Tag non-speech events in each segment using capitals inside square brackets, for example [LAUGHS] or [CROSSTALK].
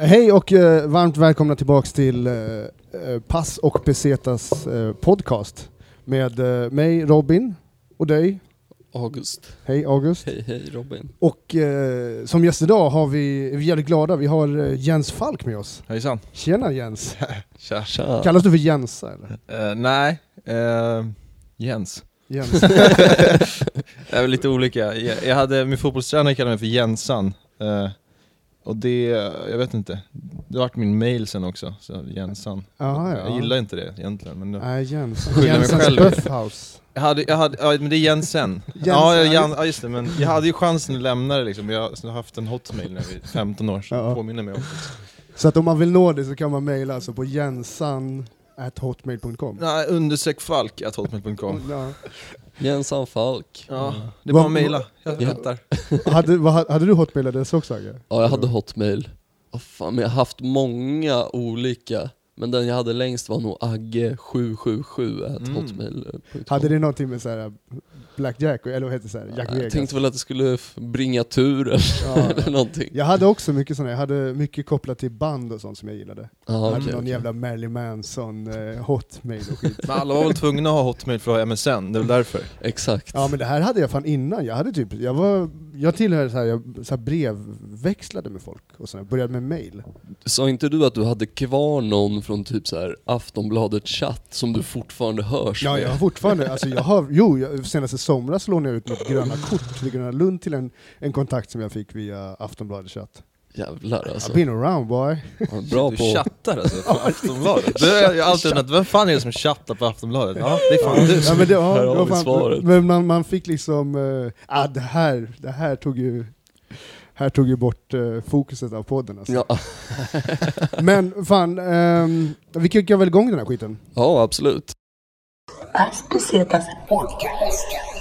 Hej och eh, varmt välkomna tillbaks till eh, eh, Pass och Pesetas eh, podcast med eh, mig Robin och dig. August. Hej August. Hej hej Robin. Och eh, som gäst idag har vi, är vi jävligt glada, vi har Jens Falk med oss. Hejsan. Tjena Jens. [LAUGHS] Tja. Tja. Kallas du för Jensa eller? Eh, nej, eh, Jens. Jens. [LAUGHS] det är väl lite olika. Jag, jag hade, min fotbollstränare kallade mig för Jensan. Eh, och det, jag vet inte, det vart min mail sen också, så Jensan. Aha, ja. Jag gillar inte det egentligen. Men Nej, Jens. Skyller mig Jensens själv. Buffhouse. jag hade, jag hade, ja men det är Jensen. Jens, ja, Jan, ja just det, men jag hade ju chansen att lämna det liksom. Jag har haft en hotmail när jag var 15 år, så Ja. påminner mig om det. Så att om man vill nå det så kan man mejla alltså på jensan hotmail.com. Nej, understreck falk at hotmail.com. [LAUGHS] Ja. Jensan Falk. Ja, det är bara att mejla. Jag Ja. väntar. [LAUGHS] Hade, vad, hade du hotmailadress också Agge? Ja, jag hade hotmail. Oh, fan, men jag har haft många olika. Men den jag hade längst var nog agge777 Mm. hotmail.com. Hade det någonting med så här Blackjack, eller vad heter det så här, Jack Jag Vegas? tänkte väl att det skulle bringa tur eller Ja. [LAUGHS] eller någonting. Jag hade också mycket sådana, jag hade mycket kopplat till band och sånt som jag gillade. Ja, jag hade okej, någon okej. jävla Marilyn Manson eh, hotmail och skit. Men alla var väl tvungna att ha hotmail för att ha MSN, det är väl därför. Exakt. Ja men det här hade jag fan innan, jag hade typ, jag var, jag tillhörde så här, jag så här brevväxlade med folk och så här, började med mail. Sa inte du att du hade kvar någon från typ så här Aftonbladet chatt som du fortfarande hörs Ja med? jag har fortfarande, alltså jag har, jo, jag, senaste somras lånade jag ut mitt gröna kort till Gröna Lund till en, en kontakt som jag fick via Aftonbladet chatt. Jävlar alltså. I've been around boy. Ja, Bra du på... chattar alltså på [LAUGHS] Aftonbladet? Det har jag alltid undrat, vem fan är det som chattar på Aftonbladet? Ja, det är fan du Ja, men det, ja, Här det har var vi fan, svaret. Men man, man fick liksom, uh, ah, det, här, det här tog ju här tog ju bort eh, fokuset av podden alltså. Ja. [LAUGHS] Men fan, ehm, vi kickar väl igång den här skiten? ja, absolut. As Pesetas Podcast.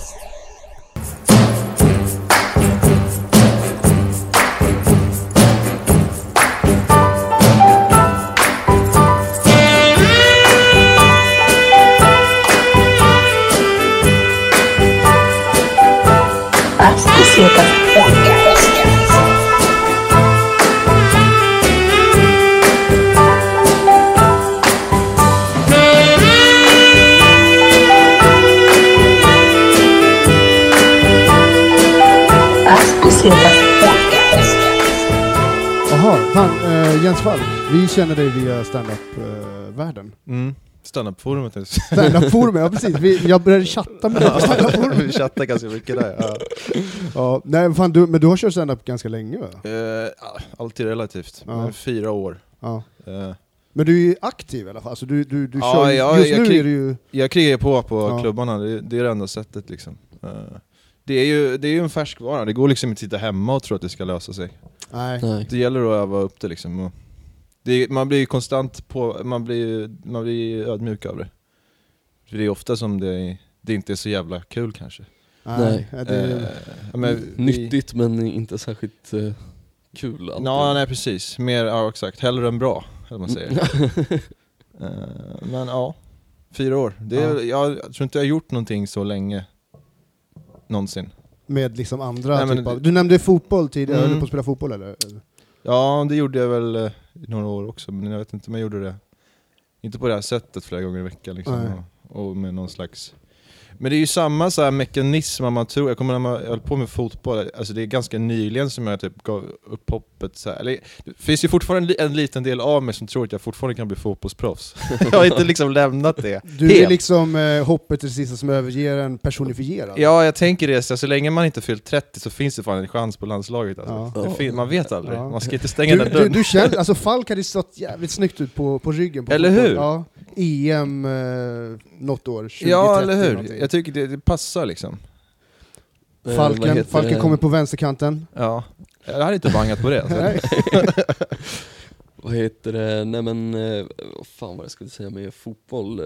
Podcast. Jaha, fan, eh, Jens Falk, vi känner dig via standup-världen. Mm. Standup-forumet är [LAUGHS] Standup-forumet, ja precis. Vi, jag började chatta med dig på standup-forumet. Vi chattar ganska mycket där. Ja. Ja, nej, fan, du, men du har kört standup ganska länge va? Eh, ja, alltid relativt, Ja. men fyra år. Ja. Eh, Men du är ju aktiv i alla fall, alltså, du, du, du Ja, kör, ja, just jag nu krig- är du ju... jag krigar på på Ja. klubbarna, det, det är det enda sättet liksom. Eh, det är ju det är ju en färskvara, det går liksom inte att sitta hemma och tro att det ska lösa sig. Nej. Nej. Det gäller att öva upp det liksom. Och det är, man blir ju konstant på, man blir, man blir ödmjuk av det. För det är ofta som det, det inte är så jävla kul kanske. Nej. Nej. Det, Eh, ja, men vi- Nyttigt men inte särskilt eh, kul alltid. Ja, nej precis. Mer, ja exakt. Hellre än bra, eller man säger. [LAUGHS] Eh, men ja, fyra år. Det är, jag, jag tror inte jag har gjort någonting så länge. Någonsin. med liksom andra Nej, men typ av... det- Du nämnde fotboll tidigare, Mm. höll du på att spela fotboll eller? Ja, det gjorde jag väl eh, i några år också, men jag vet inte om jag gjorde det. Inte på det här sättet flera gånger i veckan liksom. Och, och med någon slags... Men det är ju samma så här mekanism man tror, jag kommer när man höll på med fotboll, alltså det är ganska nyligen som jag typ gav upp hoppet så här. Eller, det finns ju fortfarande en, li- en liten del av mig som tror att jag fortfarande kan bli fotbollsproffs. [LAUGHS] jag har inte liksom lämnat det. Du är Helt. liksom eh, hoppet till det sista som överger en personifierad. Ja, jag tänker det, så, så länge man inte fyllt 30 så finns det fan en chans på landslaget alltså. Ja. Man vet aldrig, Ja. man ska inte stänga Du, den du, dörren. du känner, alltså Falk hade stått jävligt snyggt ut på, på ryggen på Eller fotboll. hur? Ja, EM eh, något år, 2030 Ja, eller hur? någonting. Jag tycker det, det passar liksom. Eh, Falken, heter Falken kommer på vänsterkanten. Ja. Jag hade inte bangat på det. Alltså. Nej. [LAUGHS] Vad heter det? Nej men, eh, vad fan vad jag skulle säga med fotboll? Eh,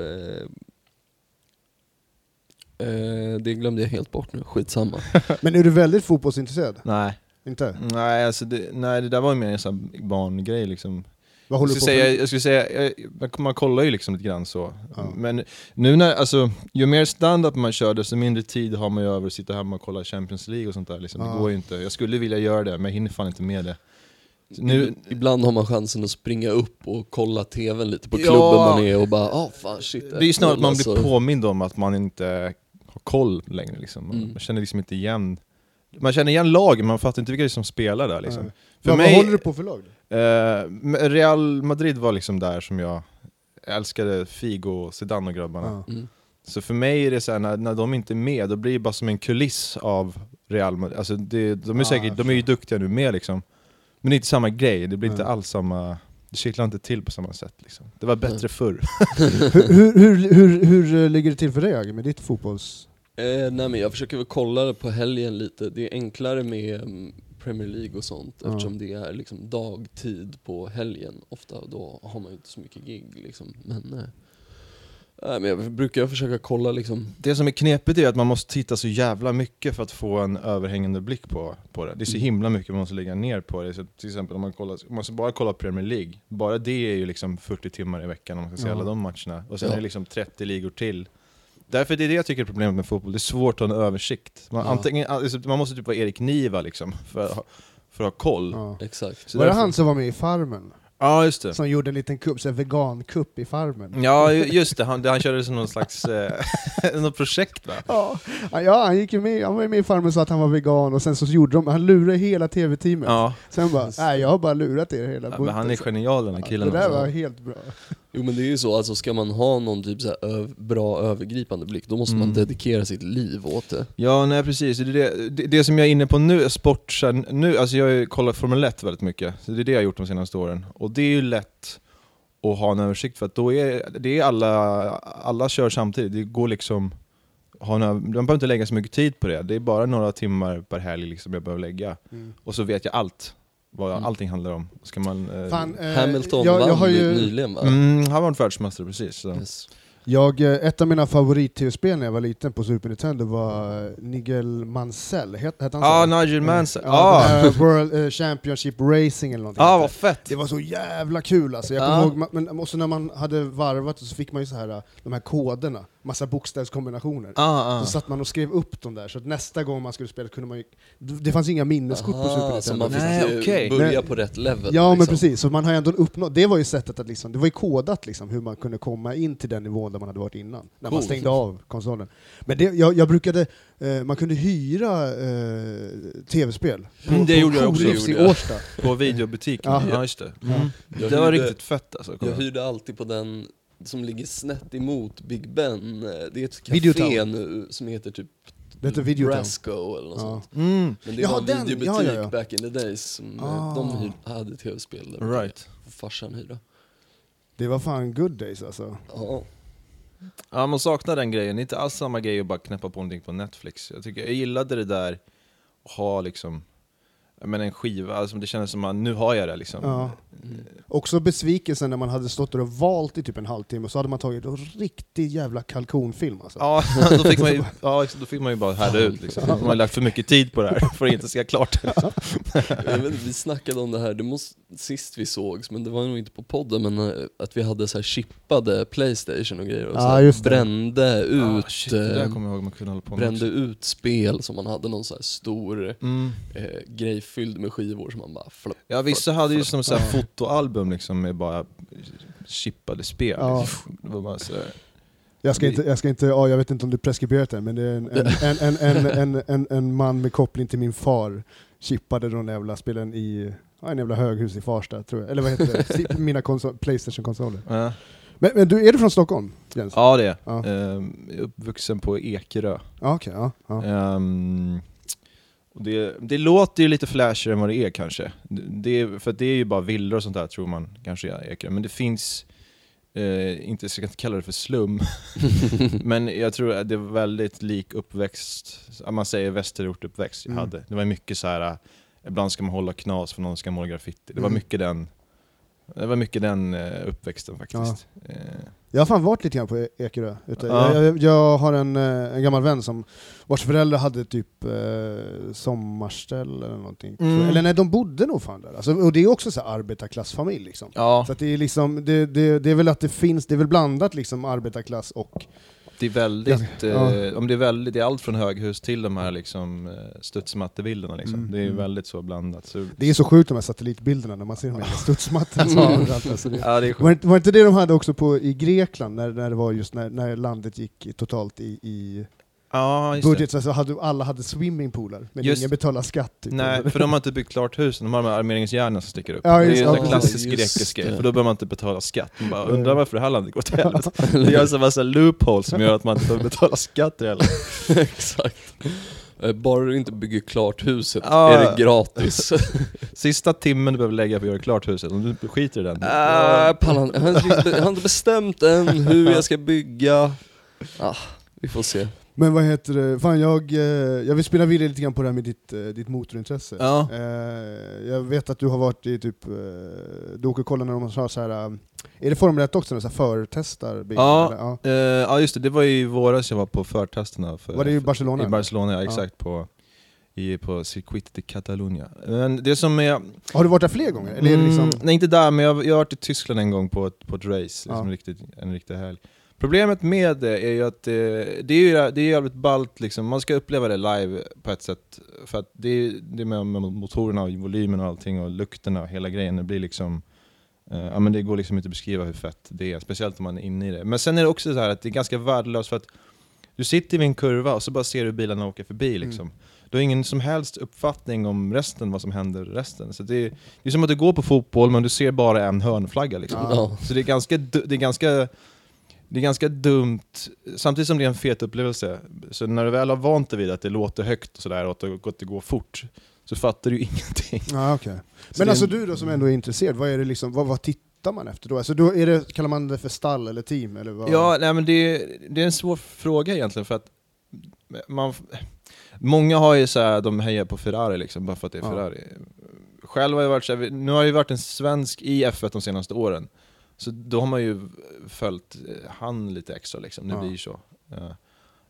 eh, det glömde jag helt bort nu, skitsamma. [LAUGHS] Men är du väldigt fotbollsintresserad? Nej. Inte? Nej, alltså det, nej, det där var ju mer en sån här barngrej liksom. Vad Jag håller du skulle, på säga, jag skulle säga, jag, man- kollar ju liksom lite grann så. Ja. Men nu när, alltså, ju mer stand-up man kör desto mindre tid har man ju över att sitta hemma och kolla Champions League och sånt där liksom. Ja. Det går ju inte. Jag skulle vilja göra det, men jag hinner fan inte med det. Nu, Ibland har man chansen att springa upp och kolla tvn lite på Ja. klubben man är och bara ah fan shit. det är ju snarare att man blir alltså. påmind om att man inte har koll längre liksom. Man, Mm. man känner liksom inte igen Man känner igen lagen, man fattar inte vilka som spelar där liksom. Nej. För Vad, mig, vad håller du på för lag? eh, Real Madrid var liksom där som jag älskade Figo, Zidane och grabbarna. Mm. Så för mig är det så här, när, när de inte är med, då blir det bara som en kuliss av Real Madrid. Alltså det, de, är Ah, säkert, de är ju duktiga nu med liksom. Men det är inte samma grej, det blir inte Nej. alls samma... Det kittlar inte till på samma sätt liksom. Det var bättre Nej. förr. hur, hur, hur, hur, hur eh, ligger det till för dig Agge, med ditt fotbolls... Eh, nej men jag försöker väl kolla det på helgen lite, det är enklare med mm, Premier League och sånt Ja. eftersom det är liksom dagtid på helgen ofta, då har man ju inte så mycket gig liksom. Men, eh, nej, men jag brukar försöka kolla liksom, Det som är knepigt är att man måste titta så jävla mycket för att få en överhängande blick på, på det. Det är så Mm. himla mycket man måste lägga ner på det. Så till exempel om man, kollar, om man bara kolla Premier League, bara det är ju liksom 40 timmar i veckan om man ska se Ja. alla de matcherna. Och sen Ja. är det liksom 30 ligor till. Därför det är det jag tycker är problemet med fotboll, det är svårt att ha en översikt. Man, Ja. antingen, alltså, man måste typ vara Erik Niva liksom, för, att ha- för att ha koll. Ja. exakt. Så Var det därför- han som var med i Farmen? Ja, just det. Som gjorde en liten kupp, så här vegankupp i Farmen? Ja, ju- just det. Han, han körde som någon slags eh, [LAUGHS] något projekt va? Ja, ja han, gick med, han var med i Farmen och sa att han var vegan, och sen så gjorde de, han lurade hela tv-teamet. Ja, Sen bara, nej jag har bara lurat er hela bunten." han är genial den här killen. Det där alltså. var helt bra. Jo men det är ju så, alltså ska man ha någon typ så öv- bra övergripande blick, då måste man Mm. dedikera sitt liv åt det. Ja, nej precis. Det, det, det, det som jag är inne på nu, är sport, så här, nu, alltså jag kollat Formel 1 väldigt mycket, så det är det jag har gjort de senaste åren. Och det är ju lätt att ha en översikt för att då är det är alla, alla kör samtidigt, det går liksom ha över- man behöver inte lägga så mycket tid på det, det är bara några timmar per helg liksom jag behöver lägga. Och så vet jag allt, vad Mm. allting handlar om. Ska man, eh, Fan, eh, Hamilton jag, jag vann har ju... nyligen va? mm, han var världsmästare precis. Så. Yes. jag, eh, ett av mina favorit-tv-spel när jag var liten på Super Nintendo var eh, Nigel Mansell, Het- hette han Ah, så? Nigel Mansell. Ja, Ah, här World eh, Championship Racing eller någonting. ah vad fett! Det var så jävla kul alltså. Jag Ja. kommer ihåg, men också när man hade varvat så fick man ju så här, de här koderna, massa bokstavskombinationer. Ah, ah. Så satt man och skrev upp dem där, så att nästa gång man skulle spela kunde man ju... Det fanns inga minneskort på Super Aha, så Nintendo. man fick Nej, okej. börja på rätt level. Ja men liksom. precis, så man har ändå uppnått, det var ju sättet att liksom, det var ju kodat liksom hur man kunde komma in till den nivån där man hade varit innan, när man stängde av konsolen. Men det, jag, jag brukade, eh, man kunde hyra eh, tv-spel. på- Mm, det på gjorde jag också, gjorde i jag. Årsta. På videobutiken, Ja. ja, just det. Mm. Jag Det var hyrde- riktigt fett alltså. Jag hyrde alltid på den som ligger snett emot Big Ben. Eh, Det är ett Videotown. café nu som heter typ Det heter Videotown. Brasco eller något Ja. sånt. Mm. Men det Jaha, var en den, videobutik ja, ja, ja. back in the days som eh, Ah. de hyr, hade tv-spel där. Right. Och farsan hyrde. Det var fan good days alltså. Ja. Ja, man saknar den grejen. Det är inte alls samma grej att bara knäppa på någonting på Netflix. Jag, tycker, jag gillade det där att ha liksom menar, en skiva, alltså det kändes som att nu har jag det liksom. Ja. Mm. Också besvikelsen när man hade stått där och valt i typ en halvtimme, och så hade man tagit en riktig jävla kalkonfilm alltså. Ja, [LAUGHS] då fick man ju, [LAUGHS] ja, då fick man ju bara härda ut liksom. Man har lagt för mycket tid på det här för att inte se klart det. Vet, inte, vi snackade om det här, det måste, sist vi sågs, men det var nog inte på podden, men eh, att vi hade så här chippade Playstation och grejer och så Ja, här just det. brände ut, Ah, shit, det där kommer jag ihåg man kunde hålla på med brände också. ut spel som man hade någon så här stor Mm. eh, grej fylld med skivor som man bara flupp. Ja vissa hade ju som så här fotoalbum liksom med bara chippade spel. Ja. Liksom. Det var bara så här. Jag ska inte, jag ska inte, ja, jag vet inte om du preskriberat det, men det är en, en, [LAUGHS] en, en, en, en, en, en man med koppling till min far chippade de jävla spelen i ja, en jävla höghus i Farsta, tror jag. Eller vad heter det? [LAUGHS] Mina konsol, Playstation-konsoler. Ja. Men, men du, är du från Stockholm, Jens? ja det är Ja. jag. Jag är uppvuxen på Ekerö. Ja, okej, ja, ja. Och det, det låter ju lite flashigare än vad det är kanske. Det, är, för det är ju bara villor och sånt där tror man kanske är Ekerö. Men det finns, eh, inte, jag ska inte kalla det för slum, [LAUGHS] men jag tror att det var väldigt lik uppväxt, man säger västerortuppväxt jag Mm. hade. Det var mycket så här. ibland ska man hålla knas för någon ska måla graffiti. Det var Mm. mycket den det var mycket den eh, uppväxten faktiskt. Eh, Jag har fan varit lite grann på E- Ekerö. Ute. Ja. Jag, jag, jag har en, eh, en gammal vän som, vars föräldrar hade typ eh, sommarställ eller någonting. Mm. Eller nej, de bodde nog fan där. Alltså, och det är också så här arbetarklassfamilj liksom. ja. Så det, är liksom, det, det, det är väl att det finns, det är väl blandat liksom arbetarklass och Det är väldigt, Ja. eh, om det är väldigt, det är allt från höghus till de här liksom eh, studsmattebilderna liksom. Mm, Det är mm. väldigt så blandat. Så, Det är så sjukt de här satellitbilderna när man ser de här studsmattorna [LAUGHS] som Mm. Alltså det, ja, det är var, inte, var inte det de hade också på, i Grekland, när, när det var just när, när landet gick totalt i, i Ja, budget, så alltså hade, alla hade swimmingpoolar, men Just- ingen betalade skatt. Typ. Nej, för de har inte byggt klart husen, de har de här armeringsjärnen som sticker upp. Ja, det just är det. en Ja, klassisk grekisk grej, för då behöver man inte betala skatt. Man bara undrar varför det här landet går till helvete. Det görs en massa loopholes som gör att man inte behöver betala skatt heller. [LAUGHS] Exakt. Eh, Bara du inte bygger klart huset Ja. är det gratis. [LAUGHS] Sista timmen du behöver lägga på att göra klart huset, om du skiter i den. Pallan, jag, har inte, jag har inte bestämt än hur jag ska bygga. Ah, vi får se. Men vad heter det, fan jag, eh, jag vill spela vidare lite grann på det här med ditt, eh, ditt motorintresse. Ja. Eh, jag vet att du har varit i typ, du åker och kollar när de har så här, är det Formel 1 också, när de förtestar? Ja. ja. Ja just det, det var ju i våras jag var på förtesterna. För, Var det i Barcelona? I Barcelona, ja, Ja. exakt. På, i, på Circuit de Catalunya. Men det som är... Har du varit där fler gånger? Eller det liksom, Mm, nej inte där, men jag, jag har varit i Tyskland en gång på ett, på ett race, liksom Ja. en, riktigt, en riktig helg. Problemet med det är ju att eh, det är ju det är jävligt ballt liksom, man ska uppleva det live på ett sätt. För att det är, det är med, med motorerna och volymen och allting och lukterna och hela grejen, det blir liksom eh, ja, men det går liksom inte att beskriva hur fett det är, speciellt om man är inne i det. Men sen är det också så här att det är ganska värdelöst för att du sitter vid en kurva och så bara ser du bilarna åka förbi liksom. Du har ingen som helst uppfattning om resten, vad som händer resten. Så det är, det är som att du går på fotboll men du ser bara en hörnflagga liksom. Ja. Så det är ganska, det är ganska det är ganska dumt, samtidigt som det är en fet upplevelse, så när du väl har vant dig vid att det låter högt och sådär och att det, går fort, så fattar du ju [LAUGHS] ingenting. okej. Så Men är alltså en- du då som ändå är intresserad, vad är det liksom, vad, vad tittar man efter då? Alltså då är det, kallar man det för stall eller team? Eller vad? Ja, nej men det, det är en svår fråga egentligen för att man, många har ju så här, de hejar på Ferrari liksom, bara för att det är Ja. Ferrari. Själv har jag varit så här, nu har jag ju varit en svensk i F1 de senaste åren, så då har man ju följt eh, han lite extra liksom, det Ja. blir ju så. Ja.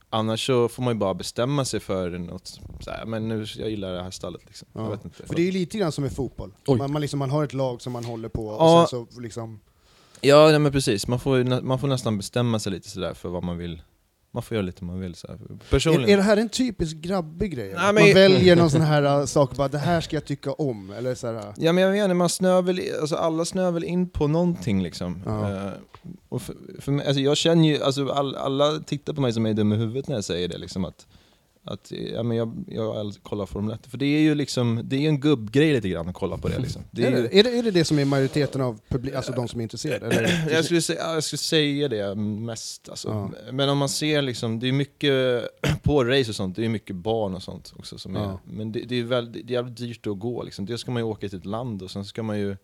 Annars så får man ju bara bestämma sig för något, så här, men nu, jag gillar det här stallet liksom. Ja. Jag vet inte. För det är ju lite grann som i fotboll. Man, man, liksom, man har ett lag som man håller på, och Ja. sen så liksom... Ja, men precis. Man får, man får nästan bestämma sig lite sådär för vad man vill. Man får göra lite man vill. Så här. Personligen. Är, är det här en typisk grabbig grej? Nej, Man väljer någon sån här uh, sak, bara det här ska jag tycka om, eller så här, uh, Ja men jag vet inte, man snör väl, alltså alla snör väl in på någonting liksom. Ja. Eh, och för, för mig, alltså jag känner ju, alltså all, alla tittar på mig som är dum i huvudet när jag säger det liksom att, att ja, men jag, jag kollar Formel 1. För det är ju liksom, det är en gubbgrej lite grann att kolla på det [LAUGHS] liksom. Det är, är ju, det, är, det, är det det som är majoriteten av publik, alltså de som är intresserade? Eller? [CLEARS THROAT] jag, skulle säga, ja, jag skulle säga det mest alltså. Ja. Men om man ser liksom, det är mycket [CLEARS THROAT] på race och sånt, det är mycket barn och sånt också som är, Ja. Men det, det är väl, det är jävligt dyrt att gå liksom. Dels ska man ju åka till ett land och sen ska man ju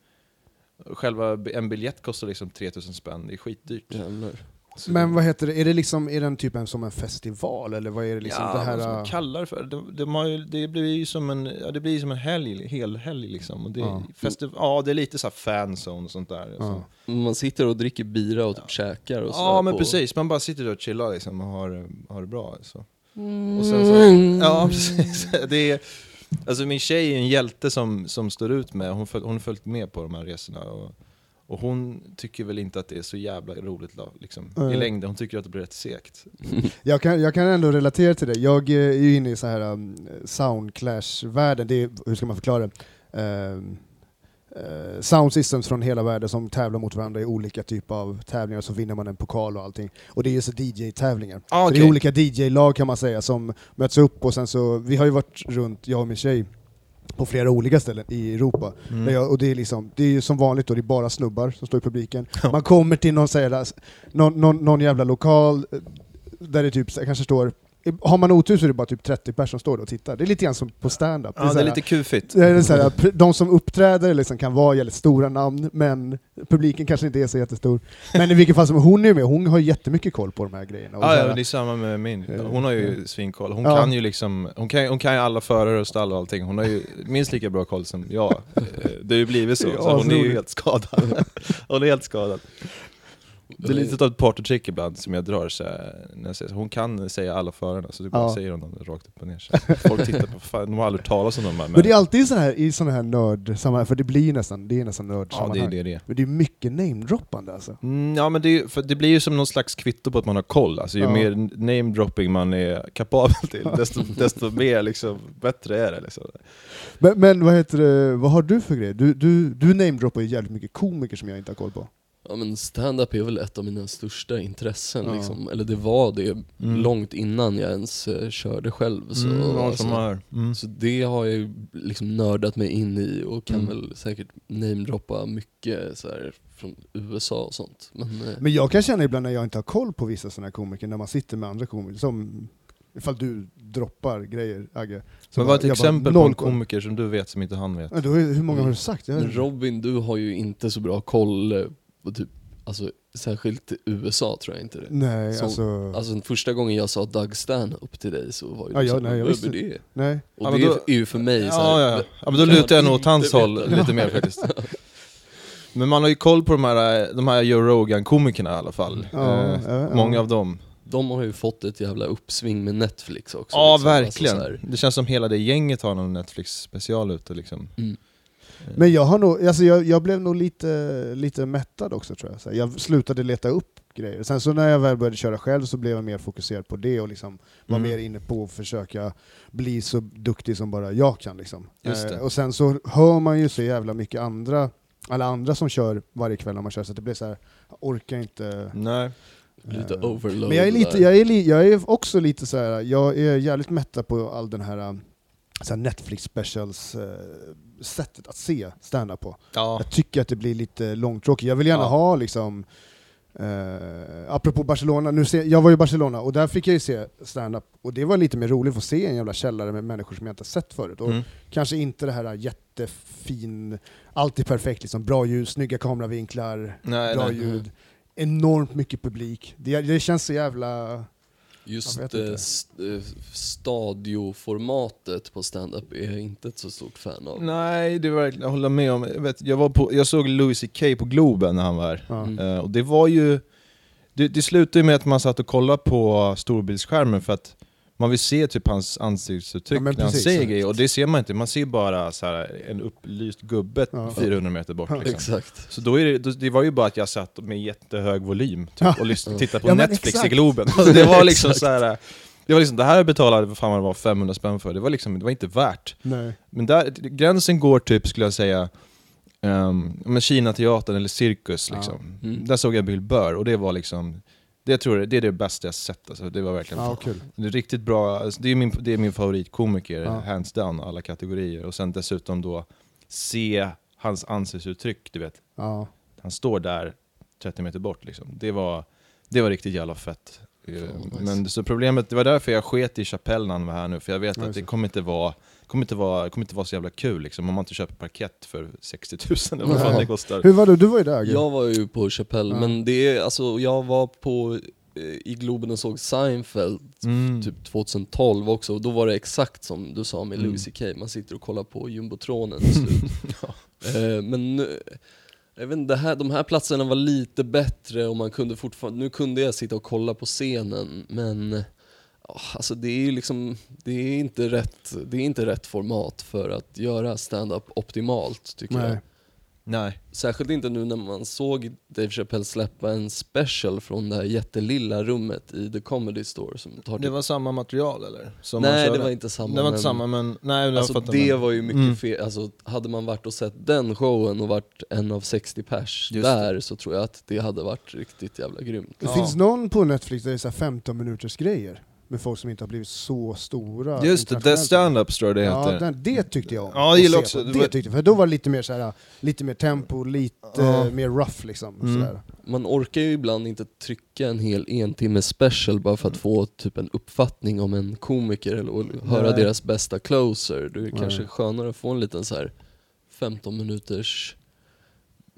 Själva en biljett kostar liksom 3000 spänn, det är skitdyrt. Jävlar. Så- Men vad heter det, är det liksom, är den typen som en festival, eller vad är det liksom ja, det här... vad man uh, kallar det för? De, de har ju, det blir ju som en, ja, det blir som en helg, hel helg liksom. Och det, Ja. festi- ja, det är lite så här fanzone och sånt där. Ja. Så. Man sitter och dricker bira och typ käkar och Ja sådär men på- precis, man bara sitter och chillar liksom och har, har det bra. Så. Mm. Och sen så, ja [LAUGHS] precis. Det är, alltså min tjej är en hjälte som, som står ut med, hon, föl, hon har följt med på de här resorna. Och, och hon tycker väl inte att det är så jävla roligt liksom, i Nej. längden, hon tycker att det blir rätt segt. [LAUGHS] Jag kan, jag kan ändå relatera till det. Jag eh, är ju inne i så här um, soundclash-världen, det är, hur ska man förklara det? Um, eh, sound systems från hela världen som tävlar mot varandra i olika typer av tävlingar, så vinner man en pokal och allting. Och det är ju så DJ-tävlingar. Ah, Så det är olika DJ-lag kan man säga som möts upp och sen så, vi har ju varit runt, jag och min tjej, på flera olika ställen i Europa. Mm. Jag, och det är, liksom, det är ju som vanligt då, det är bara snubbar som står i publiken. Man kommer till någon, så här, någon, någon, någon jävla lokal eh, där det typ kanske står har man otur så är det bara typ 30 personer som står där och tittar. Det är lite grann som på stand-up. Ja, det är lite kufigt. det är så här, pr- de som uppträder liksom kan vara jävligt stora namn, men publiken kanske inte är så jättestor. Men i vilket fall som hon är med, hon har jättemycket koll på de här grejerna. Ja, ja, här- men det är samma med min. Hon har ju svinkoll. Hon Ja. kan ju liksom, hon kan, hon kan ju alla förare och stall och allting. Hon har ju minst lika bra koll som jag. Eh, Det har ju blivit så, Ja, så hon är ju helt skadad. [LAUGHS] Hon är helt skadad. Det är lite av ett partytrick ibland som jag drar så här, när jag säger. Hon kan säga alla förarna, så du bara Ja. säger hon dem rakt upp och ner. Så. Folk tittar på, fan, de har aldrig talas om dem här. Men det är alltid så här i sådana här nördsammanhang, för det blir nästan, det är nästan Ja, det nördsammanhang. är det det. Men det är mycket namedroppande alltså. Mm, ja men det, är, det blir ju som någon slags kvitto på att man har koll. Alltså, ju Ja. mer namedropping man är kapabel till, [LAUGHS] desto, desto mer liksom, bättre är det. Liksom. Men, men vad heter det, vad har du för grejer? Du, du, du namedroppar ju jävligt mycket komiker som jag inte har koll på. Ja men stand-up är väl ett av mina största intressen Ja. liksom. Eller det var det Mm. långt innan jag ens eh, körde själv. Så, Mm, ja, alltså. Mm. så det har jag ju liksom nördat mig in i och kan Mm. väl säkert namedroppa mycket så här från USA och sånt. Men, eh, Men jag kan känna ibland när jag inte har koll på vissa sådana här komiker, när man sitter med andra komiker, som ifall du droppar grejer, Agge. Så Men vad är ett jag bara, exempel på en komiker som du vet som inte han vet? Ja, då hur många har du sagt? Men inte. Robin, du har ju inte så bra koll eh, typ, alltså särskilt USA tror jag inte det. Nej, Så- alltså... Alltså första gången jag sa Doug stand-up till dig så var ju Ja, du ja, nej, jag visste- det? nej. Och Ja, det då- är ju för mig så Ja, här, ja. ja, men då lutar jag nog åt hans håll lite mer faktiskt. [LAUGHS] Men man har ju koll på de här, de här Joe Rogan-komikerna i alla fall. Ja, Eh, ja, ja. Många av dem. De har ju fått ett jävla uppsving med Netflix också. Ja, liksom. Alltså, verkligen. så här, Det känns som hela det gänget har någon Netflix-special ute liksom. mm. Men jag har nog, alltså jag, jag blev nog lite, lite mättad också tror jag. Så jag slutade leta upp grejer. Sen så när jag väl började köra själv så blev jag mer fokuserad på det och liksom var Mm. mer inne på att försöka bli så duktig som bara jag kan. Liksom. Just det. Eh, och sen så hör man ju så jävla mycket andra, alla andra som kör varje kväll när man kör, så att det blir så här, jag orkar inte. Nej. Lite Eh, overload Men jag är, lite, jag, är li, jag är också lite så här. jag är jävligt mättad på all den här, så Netflix specials eh, sättet att se stand-up på. Ja. Jag tycker att det blir lite långtråkigt. Jag vill gärna Ja. ha liksom Eh, apropå Barcelona, nu ser, jag var i Barcelona och där fick jag ju se stand-up och det var lite mer roligt att få se en jävla källare med människor som jag inte sett förut. Och Mm. Kanske inte det här jättefin, alltid perfekt, liksom, bra ljus, snygga kameravinklar, Nej, bra nej. ljud, enormt mycket publik. Det, det känns så jävla... Just eh, st- eh, stadioformatet på stand-up är jag inte ett så stort fan av. Nej, det är verkligen, jag håller med om. Jag, vet, jag, var på, jag såg Louis CK på Globen när han var här. Mm. Eh, och det var ju... Det, det slutade ju med att man satt och kollade på storbildsskärmen för att man vill se typ hans ansiktsuttryck Ja, när han precis, säger exakt. grejer, och det ser man inte. Man ser bara så här, en upplyst gubbe Ja. 400 meter bort. Ja, Liksom. Exakt. Så då är det, då, det var ju bara att jag satt med jättehög volym typ, och lyssnade, tittade på Netflix exakt. i Globen. Alltså, det var [LAUGHS] liksom så här. Det var liksom, det här betalade vad fan vad det var 500 spänn för, det var liksom, det var inte värt. Nej. Men där, gränsen går typ, skulle jag säga, um, Kina-teatern eller cirkus Ja. liksom. Mm. Där såg jag Bill Burr och det var liksom, det tror jag, det är det bästa jag sett alltså. Det var verkligen Ja, kul. det är riktigt bra, alltså, det är min, det är min favoritkomiker, Ja. hands down, alla kategorier. Och sen dessutom då se hans ansiktsuttryck, du vet. Ja. Han står där 30 meter bort liksom. Det var, det var riktigt jävla fett. Eh, nice. Men så problemet, det var därför jag sket i Chapelle när han var här nu, för jag vet Ja, att det. kommer inte vara kommer inte vara, kommer inte vara så jävla kul liksom, om man inte köper parkett för 60 000 eller vad fan det kostar. Hur var du? Du var ju där. Jag var ju på Chappelle, Ja. men det är, alltså jag var på eh, i Globen och såg Seinfeld Mm. typ 2012 också, och då var det exakt som du sa med Mm. Louis CK, man sitter och kollar på jumbotronen [LAUGHS] till slut. Eh, Men nu, jag vet inte, det här, de här platserna var lite bättre och man kunde fortfarande, nu kunde jag sitta och kolla på scenen men ja, alltså det är liksom, det är inte rätt, det är inte rätt format för att göra stand-up optimalt tycker jag. Nej. Nej. Särskilt inte nu när man såg Dave Chappelle släppa en special från det här jättelilla rummet i The Comedy Store som tar Det typ... var samma material eller? Som Nej det var inte samma Det var men... inte samma men, nej jag Alltså det men- var ju mycket Mm. fel, alltså hade man varit och sett den showen och varit en av 60 pers Just där så tror jag att det hade varit riktigt jävla grymt. Det Ja. finns någon på Netflix där det är så här 15 minuters grejer med folk som inte har blivit så stora. Just det, The internationellt. Stand-Up tror jag det Ja, heter. den, det tyckte jag om. Ja, jag gillar också- på. det tyckte jag, för då var det lite mer, så här, lite mer tempo, lite Ja. mer rough liksom. Mm. Sådär. Man orkar ju ibland inte trycka en hel en timme special bara för att få typ en uppfattning om en komiker eller och höra Nej. deras bästa closer. Det är kanske Nej. skönare att få en liten så här 15 minuters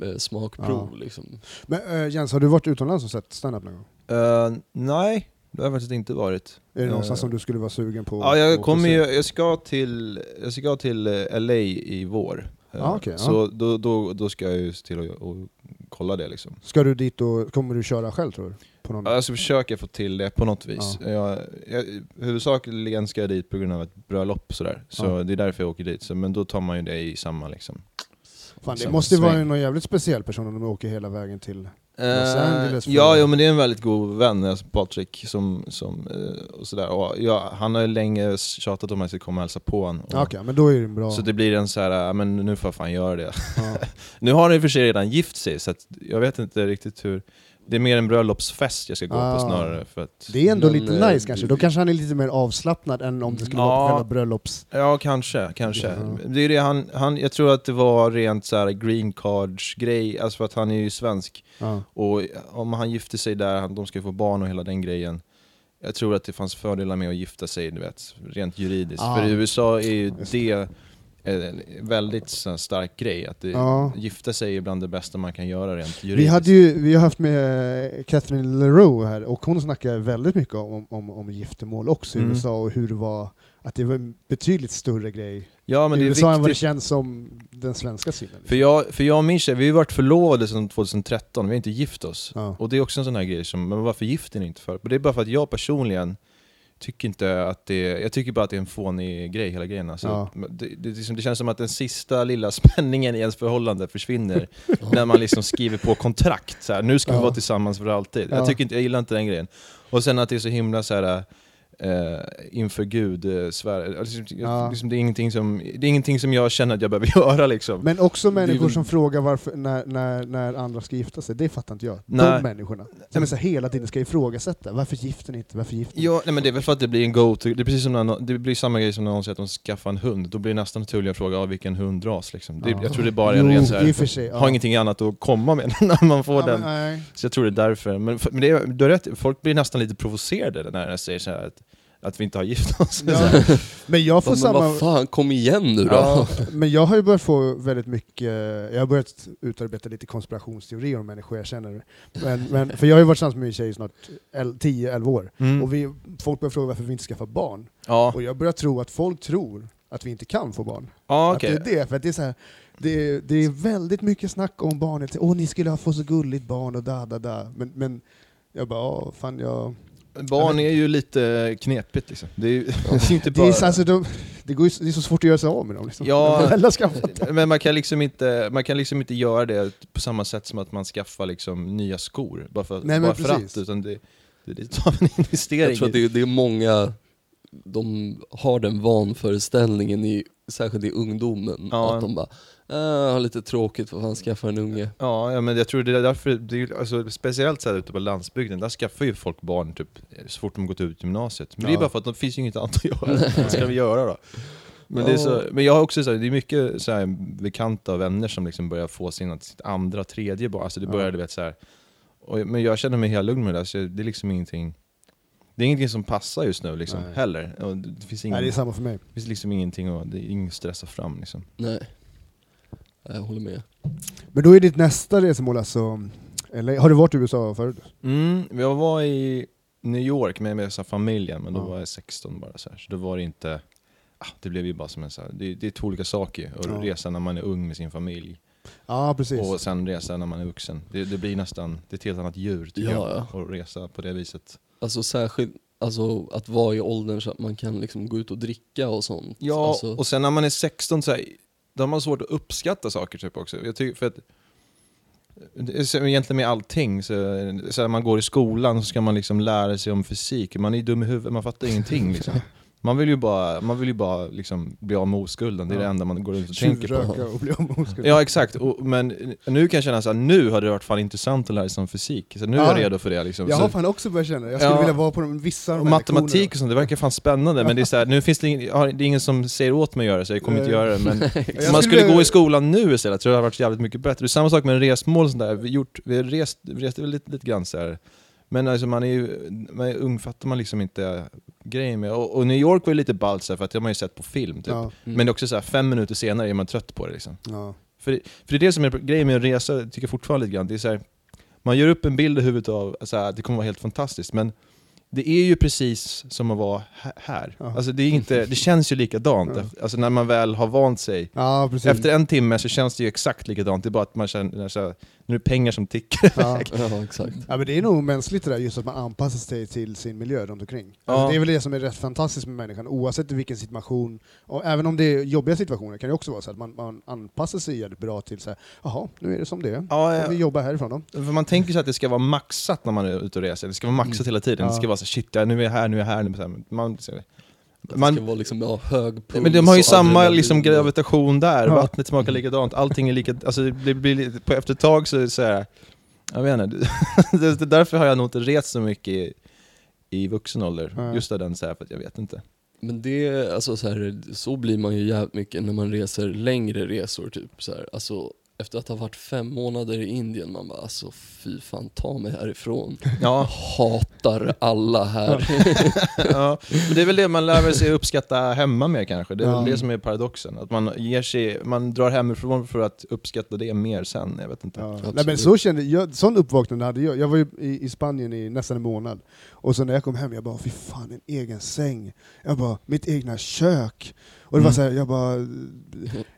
eh, smakprov Ja. liksom. Men äh, Jens, har du varit utomlands och sett stand-up någon gång? Eh, nej, det har jag faktiskt inte varit. Är det någonstans Eh, som du skulle vara sugen på? Ja, jag kommer ju, jag ska till, jag ska till eh, LA i vår. Eh, Ja, okej, så då, då, då ska jag ju se till att, att kolla det liksom. Ska du dit och kommer du köra själv tror du? På någon? Ska försöka få till det på något vis. Jag, jag, huvudsakligen ska jag dit på grund av ett bröllop sådär, så det är därför jag åker dit. Så, men då tar man ju det i samma liksom. Fan, det samma måste ju vara sväng. någon jävligt speciell person om de åker hela vägen till... Eh, Angeles för- ja, jo, men det är en väldigt god vän, alltså Patrik, som, som, eh, och sådär. Och, ja, han har ju länge tjatat om att jag ska komma och hälsa på honom. Ja, Okej, men då är det bra... Så det blir en så här, ja, men nu får jag fan göra det. ja. [LAUGHS] Nu har han i och för sig redan gift sig, så jag vet inte riktigt hur... Det är mer en bröllopsfest jag ska gå Ah. på snarare, för att... Det är ändå Men, lite eh, nice kanske, då kanske han är lite mer avslappnad än om det skulle Ja. vara på själva bröllops... Ja, kanske, kanske. Ja. Det är det han, han, jag tror att det var rent så här green cards grej, alltså för att han är ju svensk. Ja. Och om han gifter sig där, han- de ska ju få barn och hela den grejen. Jag tror att det fanns fördelar med att gifta sig, du vet, rent juridiskt. Ah. För i USA är ju det en väldigt så här stark grej, att det, Ja. gifta sig är bland det bästa man kan göra rent juridiskt. Vi, hade ju, vi har haft med Catherine LaRue här, och hon snackar väldigt mycket om, om, om giftermål också i Mm. USA, och hur det var, att det var en betydligt större grej ja, men i det USA än vad det känns som den svenska synen. För jag, för jag och min tjej, vi har varit förlovade sedan 2013, vi har inte gift oss. Ja. Och det är också en sån här grej som, men varför gifter ni inte för? Och det är bara för att jag personligen tycker inte att det jag tycker bara att det är en fånig grej, hela grejen. Alltså, Ja. det, det, det, det känns som att den sista lilla [LAUGHS] spänningen i ens förhållande försvinner [LAUGHS] när man liksom skriver på kontrakt, så här, nu ska vi Ja. vara tillsammans för alltid. Ja. Jag, tycker inte, jag gillar inte den grejen. Och sen att det är så himla så här. Eh, inför Gud eh, svär, alltså, Ja. liksom, det, är ingenting som, det är ingenting som jag känner att jag behöver [LAUGHS] göra liksom. Men också Det är människor väl- som frågar varför, när, när, när andra ska gifta sig, det fattar inte jag. Nej. De människorna. Som är så hela tiden ska ifrågasätta, varför gifter ni inte? Varför gifter ni? Ja, nej, men det är väl för att det blir en go-to, det är precis som när, nå- det blir samma grej som när någon säger att de skaffar en hund, då blir det nästan naturliga fråga ja, vilken hundras liksom. det, Ja. Jag tror det bara är en ren så i och här, för sig. Ja. har ingenting annat att komma med [LAUGHS] när man får den. men, nej. Så jag tror det är därför. Men, men det är, du har rätt, folk blir nästan lite provocerade när jag säger så här att, att vi inte har gift oss. Ja. Men jag får Men samma... vad fan, kom igen nu då! Ja, men jag har ju börjat få väldigt mycket, jag har börjat utarbeta lite konspirationsteorier om människor jag känner. Men, men, för jag har ju varit tillsammans med min tjej i snart el- 10-11 år, Mm. och vi, folk börjar fråga varför vi inte skaffar barn. ja, Och jag börjar tro att folk tror att vi inte kan få barn. ja Att okej. det är det, för att det är så här, det, det är väldigt mycket snack om barnet, åh ni skulle ha fått så gulligt barn och da da da. Men, men jag bara, åh fan jag... Barn är ju lite knepigt liksom. Det är ju [LAUGHS] det är inte Det bara... är, så- alltså, de, det, går ju, det är så svårt att göra sig av med dem. Liksom. Ja. [LAUGHS] [LAUGHS] Men man kan, liksom inte, man kan liksom inte göra det på samma sätt som att man skaffar liksom nya skor, bara för, Nej, bara för att, utan det, det är lite av en investering. Jag tror att det, är- det är många, de har den vanföreställningen, i, särskilt i ungdomen, Ja. att de bara har lite tråkigt, vad fan skaffa en unge? Ja, ja, men jag tror det är därför, det är, alltså, speciellt så här ute på landsbygden, där skaffar ju folk barn typ så fort de gått ut gymnasiet. Men det är Ja. bara för att det finns ju inget annat att göra. Vad ska vi göra då? Men, det är så, Ja. men jag har också så här, det är mycket så här, bekanta och vänner som liksom börjar få sina, sitt andra, tredje barn. Alltså det Ja. börjar, du vet så här. Och, men jag känner mig helt lugn med det, så det är liksom ingenting det är ingenting som passar just nu liksom, Nej. heller. Och det finns, ingen, Nej, det är det samma för mig. finns liksom ingenting att, det är inget att stressa fram liksom. Nej. Jag håller med. Men då är ditt nästa resmål alltså, eller, har du varit i USA förut? Mm, jag var i New York med, med så familjen, men då Ja. var jag 16 bara så, här. så då var det inte... Ah, det blev ju bara som en så här, det, det är två olika saker. Att Ja. resa när man är ung med sin familj, Ja, precis. och sen resa när man är vuxen. Det, det blir nästan, det är ett helt annat djur tycker Ja, jag, att resa på det viset. Alltså särskilt alltså, att vara i åldern så att man kan liksom gå ut och dricka och sånt. Ja, alltså, och sen när man är 16 så här, då har man svårt att uppskatta saker typ också. Jag tycker för att egentligen med allting, så, så när man går i skolan så ska man liksom lära sig om fysik. Man är ju dum i huvudet, man fattar ingenting liksom. Man vill ju bara, man vill ju bara liksom bli av med oskulden, det är det enda man går runt och tänker på. Och bli av med oskuld. Ja exakt, och, men nu kan jag känna här, nu hade det varit fan intressant att lära sig om fysik. Så nu är jag Ja. redo för det liksom. Jag har fan också börjat känna det. Jag skulle Ja. vilja vara på de, vissa av de här matematik och sånt, det verkar fan spännande men det är så här, nu finns det, ingen, det är ingen som säger åt mig att göra det så jag kommer inte göra det. Men [LAUGHS] om man skulle gå i skolan nu istället tror jag det hade varit jävligt mycket bättre. Det är samma sak med resmål och sånt där, vi, gjort, vi, rest, vi reste väl lite, lite grann så här. Men alltså man är ju, man är ung fattar man liksom inte grejen med. Och, och New York var ju lite ballt för att det har man ju sett på film typ. Ja, mm. Men det är också så här, fem minuter senare är man trött på det liksom. ja. För, det- för det är det som är grejen med att resa, tycker jag fortfarande lite grann. Det är så här, man gör upp en bild i huvudet av att det kommer vara helt fantastiskt, men det är ju precis som att vara hä- här. Ja. Alltså det, är inte, det känns ju likadant, Ja. alltså när man väl har vant sig. Ja. Efter en timme så känns det ju exakt likadant, det är bara att man känner så här, nu är det pengar som tickar ja. Ja, exakt. Ja, men det är nog mänskligt det där, just att man anpassar sig till sin miljö runt omkring. Ja. Alltså, det är väl det som är rätt fantastiskt med människan, oavsett i vilken situation, och även om det är jobbiga situationer kan det också vara så att man, man anpassar sig jävligt bra till så här, jaha, nu är det som det är. Ja, Och Vi ja. jobbar härifrån då. För man tänker sig att det ska vara maxat när man är ute och reser, det ska vara maxat Mm. hela tiden. Det Ja. ska vara så shit, ja, nu är jag här, nu är jag här. Nu jag här. Man, Det Man- ska vara liksom, ja, hög puls men de har ju samma liksom, gravitation där, Ja. vattnet smakar likadant, allting är lika, alltså det blir, på efter ett tag så är det så här, jag vet inte, [LAUGHS] det, det, därför har jag nog inte rest så mycket i, i vuxen ålder, Ja. just av den så här, för att jag vet inte. Men det, alltså så, här, så blir man ju jävligt mycket när man reser längre resor typ så här. Alltså efter att ha varit fem månader i Indien, man bara alltså fy fan ta mig härifrån. Jag Ja, hatar alla här. ja, men det är väl det man lär sig uppskatta hemma mer kanske, det är Ja. väl det som är paradoxen, att man ger sig, man drar hemifrån för att uppskatta det mer sen, jag vet inte. Ja. Absolut. Nej, men så kände jag, sån uppvaknande hade jag. Jag var ju i, i Spanien i nästan en månad, och så när jag kom hem, jag bara fy fan, en egen säng. Jag bara, mitt egna kök. Och det var Mm. så här, jag bara,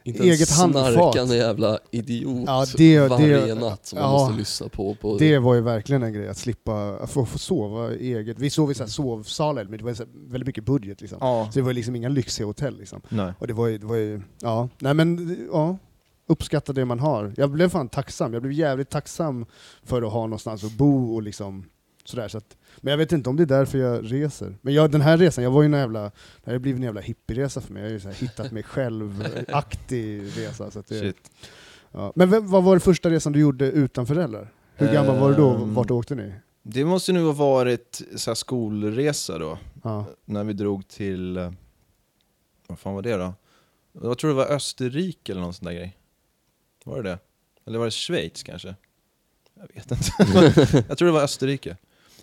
Inte Eget handfat. snarkande jävla idiot Ja, det- varje det- natt som man ja. måste lyssna på. på det var ju verkligen en grej, att slippa att få, få sova eget. Vi sov i så här sovsalar, men det var så här, väldigt mycket budget liksom. Ja, Så det var liksom inga lyxiga hotell liksom. nej. Och det var ju, det var ju ja, nej men, ja. Uppskatta det man har. Jag blev fan tacksam, jag blev jävligt tacksam för att ha någonstans att bo och liksom sådär. Så att, men jag vet inte om det är därför jag reser. Men jag, den här resan, jag var ju en jävla, det här har blivit en jävla hippieresa för mig. Jag har ju här hittat mig själv-aktig [LAUGHS] resa. Så det, ja. Men vem- vad var det första resan du gjorde utan föräldrar? Hur gammal var du då? Ehm, Vart åkte ni? Det måste nu ha varit så skolresa då, Ja. när vi drog till, vad fan var det då? Jag tror det var Österrike eller någon sån där grej. Var det det? Eller var det Schweiz kanske? Jag vet inte. [LAUGHS] jag tror det var Österrike.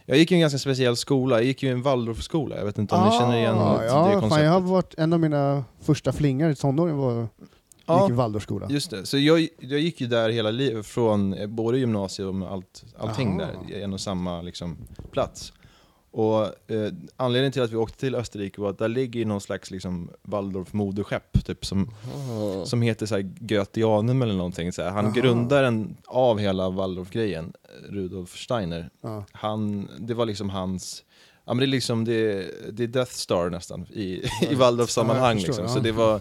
Jag gick i en ganska speciell skola, jag gick ju i en Waldorfskola, jag vet inte om ni känner igen Ah, det ja, fan, konceptet? jag har varit, en av mina första flingar i tonåren var, gick i Waldorfskola. just det. Så jag, jag gick ju där hela livet, från eh, både gymnasiet och allt, allting Aha. där, i en och samma liksom, plats. Och eh, anledningen till att vi åkte till Österrike var att där ligger någon slags liksom, Waldorf moderskepp, typ, som, Ah. som heter så här Goetheanum eller någonting. Så här. Han Aha. grundaren av hela Waldorf-grejen, Rudolf Steiner, Ja. han, det var liksom hans Ja men det är liksom, det, det är Death Star nästan i, [LAUGHS] i Waldorf-sammanhang liksom. Så det var,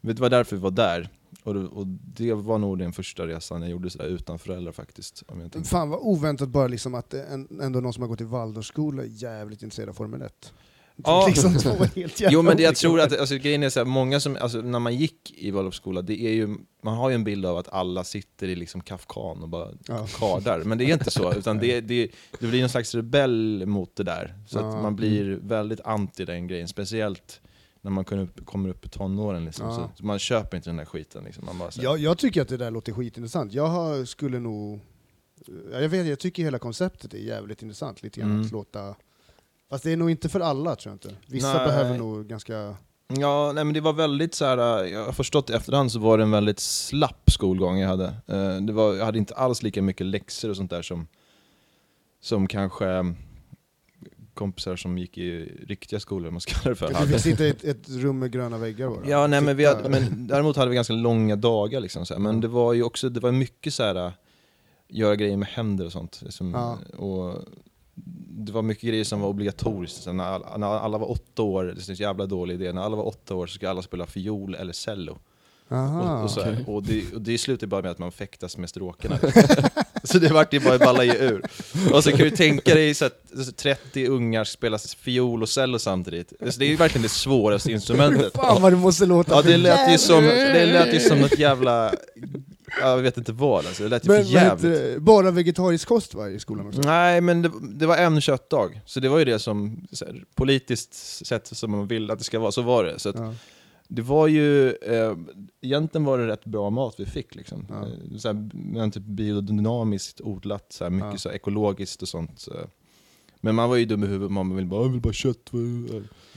det var därför vi var där. Och det, och det var nog den första resan jag gjorde sådär utan föräldrar faktiskt. Om jag tänker. Fan vad oväntat bara liksom att en, ändå någon som har gått i Waldorfskola är jävligt intresserad av Formel 1. Ja. [LAUGHS] Liksom [LAUGHS] Jo men det, jag tror att, alltså, grejen är så här, många som, alltså, när man gick i Waldorfskola, det är ju, man har ju en bild av att alla sitter i liksom Kafkan och bara Ja. kardar, men det är inte så, utan det, det, det blir en slags rebell mot det där. Så Ja. att man blir väldigt anti den grejen, speciellt när man upp, kommer upp i tonåren. Liksom. Ja. Så man köper inte den där skiten. Liksom. Man bara, så Jag, jag tycker att det där låter skitintressant. Jag har, skulle nog... ja, Jag, vet, jag tycker hela konceptet är jävligt intressant, lite grann Mm. att låta... Fast det är nog inte för alla tror jag inte. Vissa Nej. behöver nog ganska... Ja, nej men det var väldigt så här. jag har förstått i efterhand så var det en väldigt slapp skolgång jag hade. Eh, Det var, jag hade inte alls lika mycket läxor och sånt där som, som kanske kompisar som gick i riktiga skolor, man ska det för. Du hade. fick sitta i ett, ett rum med gröna väggar bara. Ja, nej, men, vi hade, men däremot hade vi ganska långa dagar. Liksom, så här. Men det var ju också det var mycket så här, göra grejer med händer och sånt. Liksom, Ja. och det var mycket grejer som var obligatoriskt. Så när, alla, när alla var åtta år, det är en jävla dålig idé, när alla var åtta år så ska alla spela fiol eller cello. Aha. och, och, så okej. och, det, och det slutade bara med att man fäktas med stråkarna. [LAUGHS] så det vart ju bara balla ge ur. Och så kan du tänka dig så att så 30 ungar spelar fiol och cello samtidigt. Så det är ju verkligen det svåraste instrumentet. Fan vad det måste låta Ja det lät ju som, det lät ju som något jävla, jag vet inte vad alltså, det lät ju Men, för jävligt. det? bara vegetarisk kost va, i skolan också? Nej men det, det var en köttdag, så det var ju det som, här, politiskt sett som man vill att det ska vara, så var det. Så att, Ja. Det var ju, eh, egentligen var det rätt bra mat vi fick liksom. Ja. Eh, Så här, men typ biodynamiskt odlat, så här, mycket Ja. så här, ekologiskt och sånt. Så. Men man var ju dum i huvudet, man ville bara "Jag vill bara kött.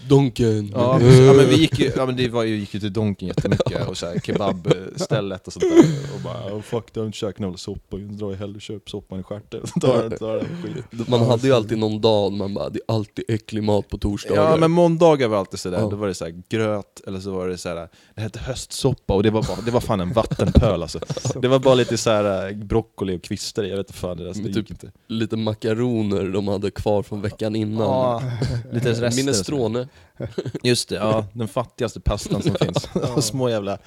Donken! Ja, [LAUGHS] ja men vi gick ju, ja, men det var ju, gick ju till Donken jättemycket och så här, kebabstället och sånt där och bara oh, fuck, jag har inte käkat någon soppa, jag drar hellre och köper soppan i stjärten. [LAUGHS] Man hade ju alltid någon dag man bara, det är alltid äcklig mat på torsdagar. Ja men måndagar var alltid sådär, Ja. då var det så här gröt, eller så var det så här, det hette höstsoppa och det var, bara, det var fan en vattenpöl alltså. [LAUGHS] Det var bara lite så här äh, broccoli och kvistar jag vet inte fan, det, där, så det typ- inte. Lite makaroner de hade kvar från veckan innan. Ja, [LAUGHS] lite rester. och så. Minestrone. Just det, ja, den fattigaste pastan som [LAUGHS] finns. Små jävla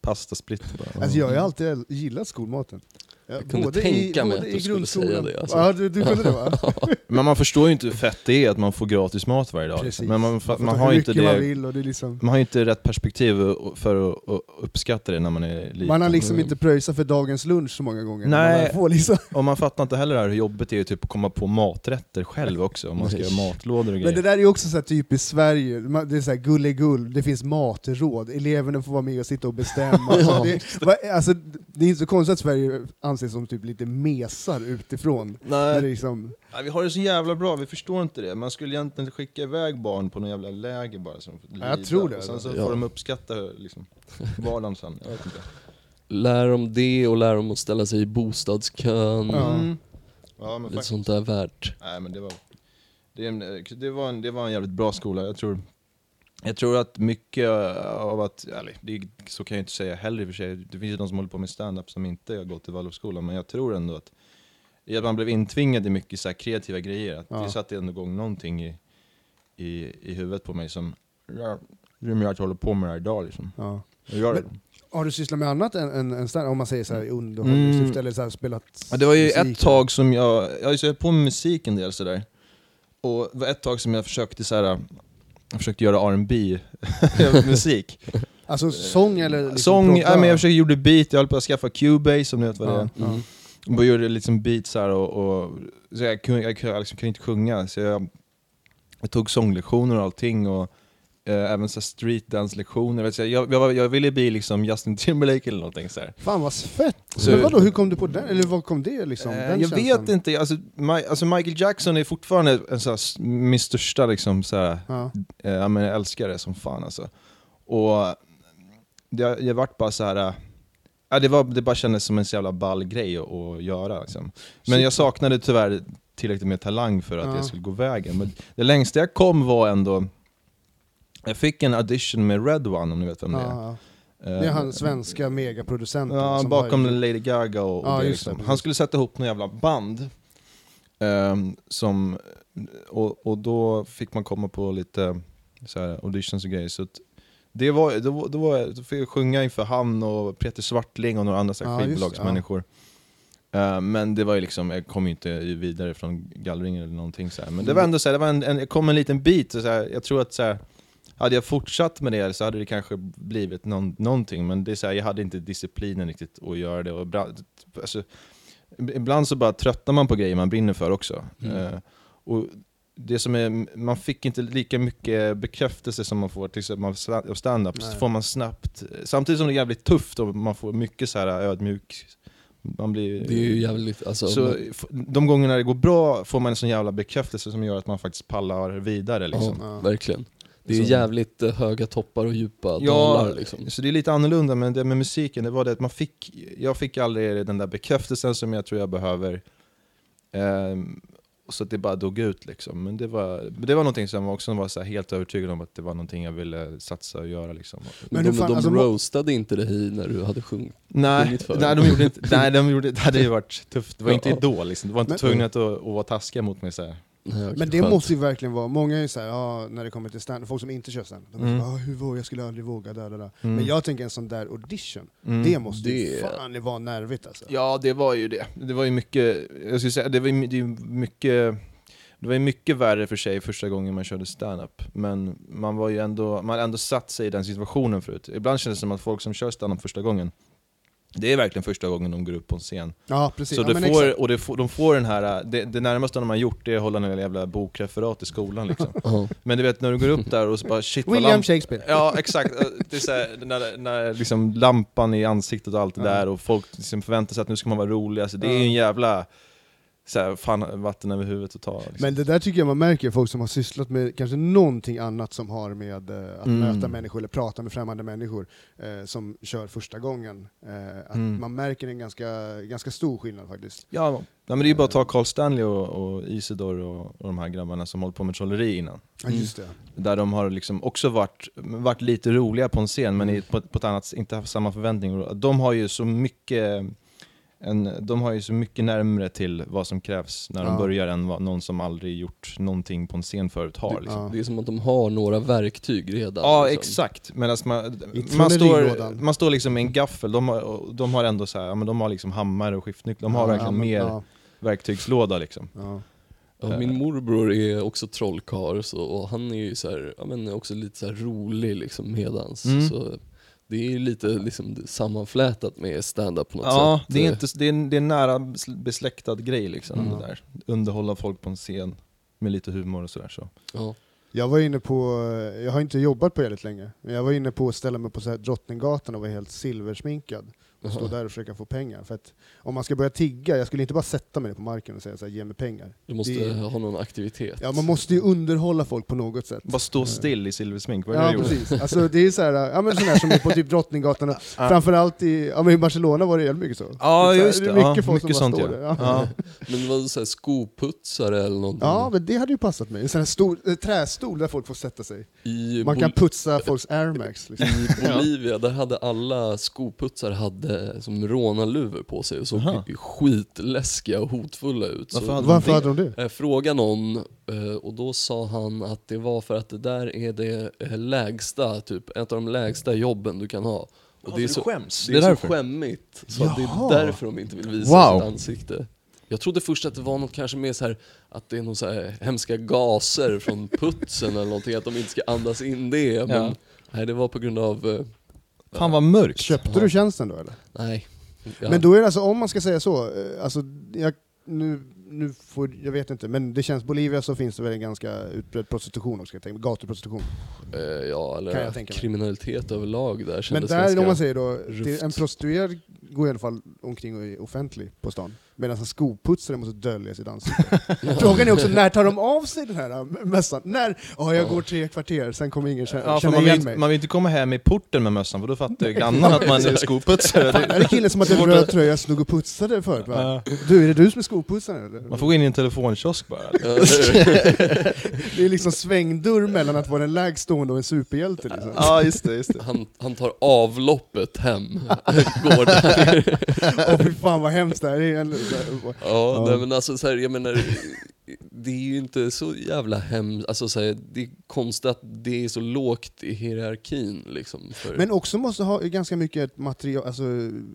pastasplitter bara. Alltså jag har ju alltid gillat skolmaten. Jag kunde tänka mig att du skulle säga det, alltså. Ja, du, du kunde det va? [LAUGHS] Men man förstår ju inte hur fett det är att man får gratis mat varje dag. Precis. Men man, man, har inte vill och det liksom... man har ju inte rätt perspektiv för att att uppskatta det när man är liten. Man har liksom inte pröjsat för dagens lunch så många gånger. Nej. Man liksom. [LAUGHS] Och man fattar inte heller det här hur jobbigt det är typ att komma på maträtter själv också, om man ska göra matlådor och Men grejer. det där är ju också så här typiskt Sverige, det är så här gulligull, det finns matråd, eleverna får vara med och sitta och bestämma. [LAUGHS] Ja. det, alltså, det är inte så konstigt att Sverige anses som typ lite mesar utifrån. Nej, liksom, Nej, vi har det så jävla bra, vi förstår inte det. Man skulle egentligen skicka iväg barn på någon jävla läger bara som får Ja, jag tror det, Och sen så får Ja. de uppskatta liksom, vardagen sen. Jag vet inte. Lär dem det och lär dem att ställa sig i bostadskön. Ja. Mm. Ja men Lite faktiskt. sånt där värt. Nej men det var, det, det, var en, det var en jävligt bra skola, jag tror jag tror att mycket av att, eller det, så kan jag inte säga heller i och för sig, det finns ju de som håller på med stand-up som inte har gått till Waldorfskolan, men jag tror ändå att, i att man blev intvingad i mycket så här kreativa grejer, att Ja. det satte ändå igång någonting i, i, i huvudet på mig som, ja, som jag håller på med det här idag liksom. ja. Det. Men- Har du sysslat med annat än, än, än stand, om man säger så här i underhållningssyfte, Mm. eller så här spelat Ja, det var ju musik? ett tag som jag, jag sett på med musik en del sådär. Och det var ett tag som jag försökte så här, jag försökte göra R&B [LAUGHS] musik. Alltså sång eller liksom Sång, ja, men jag försökte gjorde beat, jag höll på att skaffa Cubase om ni vet vad det är. Ja. Mm. Och bara gjorde liksom beats här och, och så jag kunde, jag, jag liksom kunde inte sjunga, så jag, jag tog sånglektioner och allting och eh, även så här street dance lektioner vet jag, jag, jag, jag ville bli liksom Justin Timberlake eller någonting så här. Fan vad fett! Så- men vadå, hur kom du på den? Eller vad kom det liksom? Eh, jag känslan? vet inte, alltså, Ma- alltså Michael Jackson är fortfarande en sån här, min största liksom, så här, Ja. eh, men jag älskar det som fan alltså. Och det, det vart bara så här. eh, Ja, det, var, det bara kändes som en så jävla ball grej att, att göra. Liksom. Men jag saknade tyvärr tillräckligt med talang för att Ja. jag skulle gå vägen. Men det längsta jag kom var ändå, jag fick en audition med Red One om ni vet vem det är. Ja, ja. Eh, Det är han svenska megaproducenten. Ja, bakom har- Lady Gaga och, och Ja, det, det, liksom. precis. Han skulle sätta ihop några jävla band. ehm, som, och, och då fick man komma på lite så här, auditions och grejer. Så det var, då, var- då, var, då fick jag sjunga inför han och Peter Svartling och några andra Ja, det, skivbolagsmänniskor. Eh, men det var ju liksom, jag kom ju inte vidare från gallringen eller någonting så här. Men det var ändå så här, det var en, en, det kom en liten bit, och så här, jag tror att så här, hade jag fortsatt med det så hade det kanske blivit någon, någonting, men det är så här, jag hade inte disciplinen riktigt att göra det. Och ibland, alltså, ibland så bara tröttnar man på grejer man brinner för också. Mm. Eh, och det som är, man fick inte lika mycket bekräftelse som man får till exempel av sta- av stand-up, så får man snabbt, samtidigt som det är jävligt tufft och man får mycket så här ödmjuk, man blir... Det är ju jävligt, alltså, så men- de gångerna det går bra får man en sån jävla bekräftelse som gör att man faktiskt pallar vidare liksom. ja, verkligen. Det är ju Så- jävligt eh, höga toppar och djupa Ja, dalar liksom. så det är lite annorlunda, men det med musiken, det var det att man fick, jag fick aldrig den där bekräftelsen som jag tror jag behöver. Ehm, så att det bara dog ut liksom. Men det var, det var någonting som jag också var så här helt övertygad om att det var någonting jag ville satsa och göra liksom. Men de fan, de alltså, roastade inte dig när du hade sjungit? Nej, för nej, de gjorde inte, nej de gjorde, det hade ju varit tufft. Det var inte Ja. idol liksom. Det var inte Men- tvungna att, att, att vara taskiga mot mig så här. Men det skönt. måste ju verkligen vara, många är ju såhär, ja, när det kommer till stand folk som inte kör stand de Mm. så, ah, hur vågar jag skulle aldrig våga, där, där, där. Mm. Men jag tänker en sån där audition, Mm. det måste ju Det- fan vara nervigt alltså. Ja, det var ju det. Det var ju mycket, jag skulle säga, det var ju det ju mycket, det var ju mycket värre för sig första gången man körde stand-up. Men man var ju ändå, man hade ändå satt sig i den situationen förut. Ibland känns det som att folk som kör stand-up första gången, det är verkligen första gången de går upp på en scen. Ja precis, Så ja, det men får, och det får, de får den här, det, det närmaste de har gjort det är att hålla en jävla bokreferat i skolan liksom. [LAUGHS] Ja. Men du vet när du går upp där och så bara shit William lamp- Shakespeare. Ja exakt, det är så här, när, när liksom lampan i ansiktet och allt det där och folk liksom förväntar sig att nu ska man vara rolig, alltså, det är ju en jävla så här, fan, vatten över huvudet och ta. Liksom. Men det där tycker jag man märker, folk som har sysslat med kanske någonting annat som har med eh, att Mm. möta människor eller prata med främmande människor eh, som kör första gången. Eh, att Mm. Man märker en ganska, ganska stor skillnad faktiskt. Ja, nej, men det är ju bara att ta Carl Stanley och, och Isidor och, och de här grabbarna som hållit på med trolleri innan. Ja, Mm. just det. Där de har liksom också varit, varit lite roliga på en scen men i, på, på ett annat, inte haft samma förväntningar. De har ju så mycket en, de har ju så mycket närmre till vad som krävs när de Ja. börjar än vad någon som aldrig gjort någonting på en scen förut har. Liksom. Ja. Det är som att de har några verktyg redan. Ja, liksom. exakt. Medan man, man, står, man står liksom med en gaffel, de har, och de har ändå så här, men de har liksom hammare och skiftnycklar, de har Ja, verkligen ja, men- mer Ja, verktygslåda liksom. ja. Ja, min morbror är också trollkarl så, och han är ju så här, ja, men också lite så här rolig liksom medans. Mm. Så det är ju lite liksom sammanflätat med stand-up på något Ja, sätt. det är, inte, det, är en, det är en nära besl- besläktad grej liksom, Mm. det där. Underhålla folk på en scen med lite humor och sådär. Så. Ja. Jag var inne på, jag har inte jobbat på jävligt länge, men jag var inne på att ställa mig på så här Drottninggatan och vara helt silversminkad. Och stå där och försöka få pengar. För att om man ska börja tigga, jag skulle inte bara sätta mig ner på marken och säga så här, ge mig pengar. Du måste Det- ha någon aktivitet. Ja, man måste ju underhålla folk på något sätt. Bara stå still i silversmink, vad är det Ja precis, alltså det är så här, ja men sån här som är på typ Drottninggatan och framförallt i, ja men i Barcelona var det jävligt mycket så. Ja, så här, just är det. mycket Ja, folk mycket som bara sånt, står ja. där. Ja. Men vad så här, skoputsare eller någonting? Ja, men det hade ju passat mig. En sån här stor eh, trästol där folk får sätta sig. I, Man kan putsa folks Air Max. Liksom. I Bolivia, där hade alla skoputsare hade som rånarluvor på sig och såg Aha. typ skitläskiga och hotfulla ut. Varför hade Varför det? hade de det? jag frågade någon eh, och då sa han att det var för att det där är det eh, lägsta, typ ett av de lägsta jobben du kan ha. Och det är så, skäms? det är så skämmigt, så det är därför de inte vill visa Wow. sitt ansikte. Jag trodde först att det var något kanske mer så här att det är någon så här hemska gaser från putsen eller någonting, att de inte ska andas in det. Men Ja. nej, det var på grund av... Fan vad mörkt. Köpte du tjänsten då eller? nej. Ja. Men då är det alltså, om man ska säga så, eh, alltså, jag, nu, nu får, jag vet inte, men det känns, Bolivia så finns det väl en ganska utbredd prostitution också, jag tänker, gatuprostitution. Eh, ja, eller tänka kriminalitet överlag där Men där, ganska... om man säger då, en prostituerad går i alla fall omkring och är offentlig på stan. Medan en skoputsare måste dölja sitt ansikte. [LAUGHS] Frågan är också, när tar de av sig den här äh, mössan? När? Ja, jag Ja. går tre kvarter, sen kommer ingen känna, Ja, känna man, igen vill, mig. man vill inte komma hem i porten med mössan för då fattar ju grannarna att man är skoputsare. Fan, Det- är det killen som hade röd tröja snod och putsade förut va? Du, är det du som är skoputsaren eller? Man får gå in i en telefonkiosk bara. [LAUGHS] Det- är liksom svängdörr mellan att vara en lägst stående och en superhjälte liksom. Ja, just det. Just det. han, han tar avloppet hem, går där. Åh fy fan vad hemskt det här är. Ja, Ja. Nej, men alltså så här, jag menar, det är ju inte så jävla hemskt, alltså så här, det är konstigt att det är så lågt i hierarkin liksom. För, Men också måste ha ganska mycket material, alltså,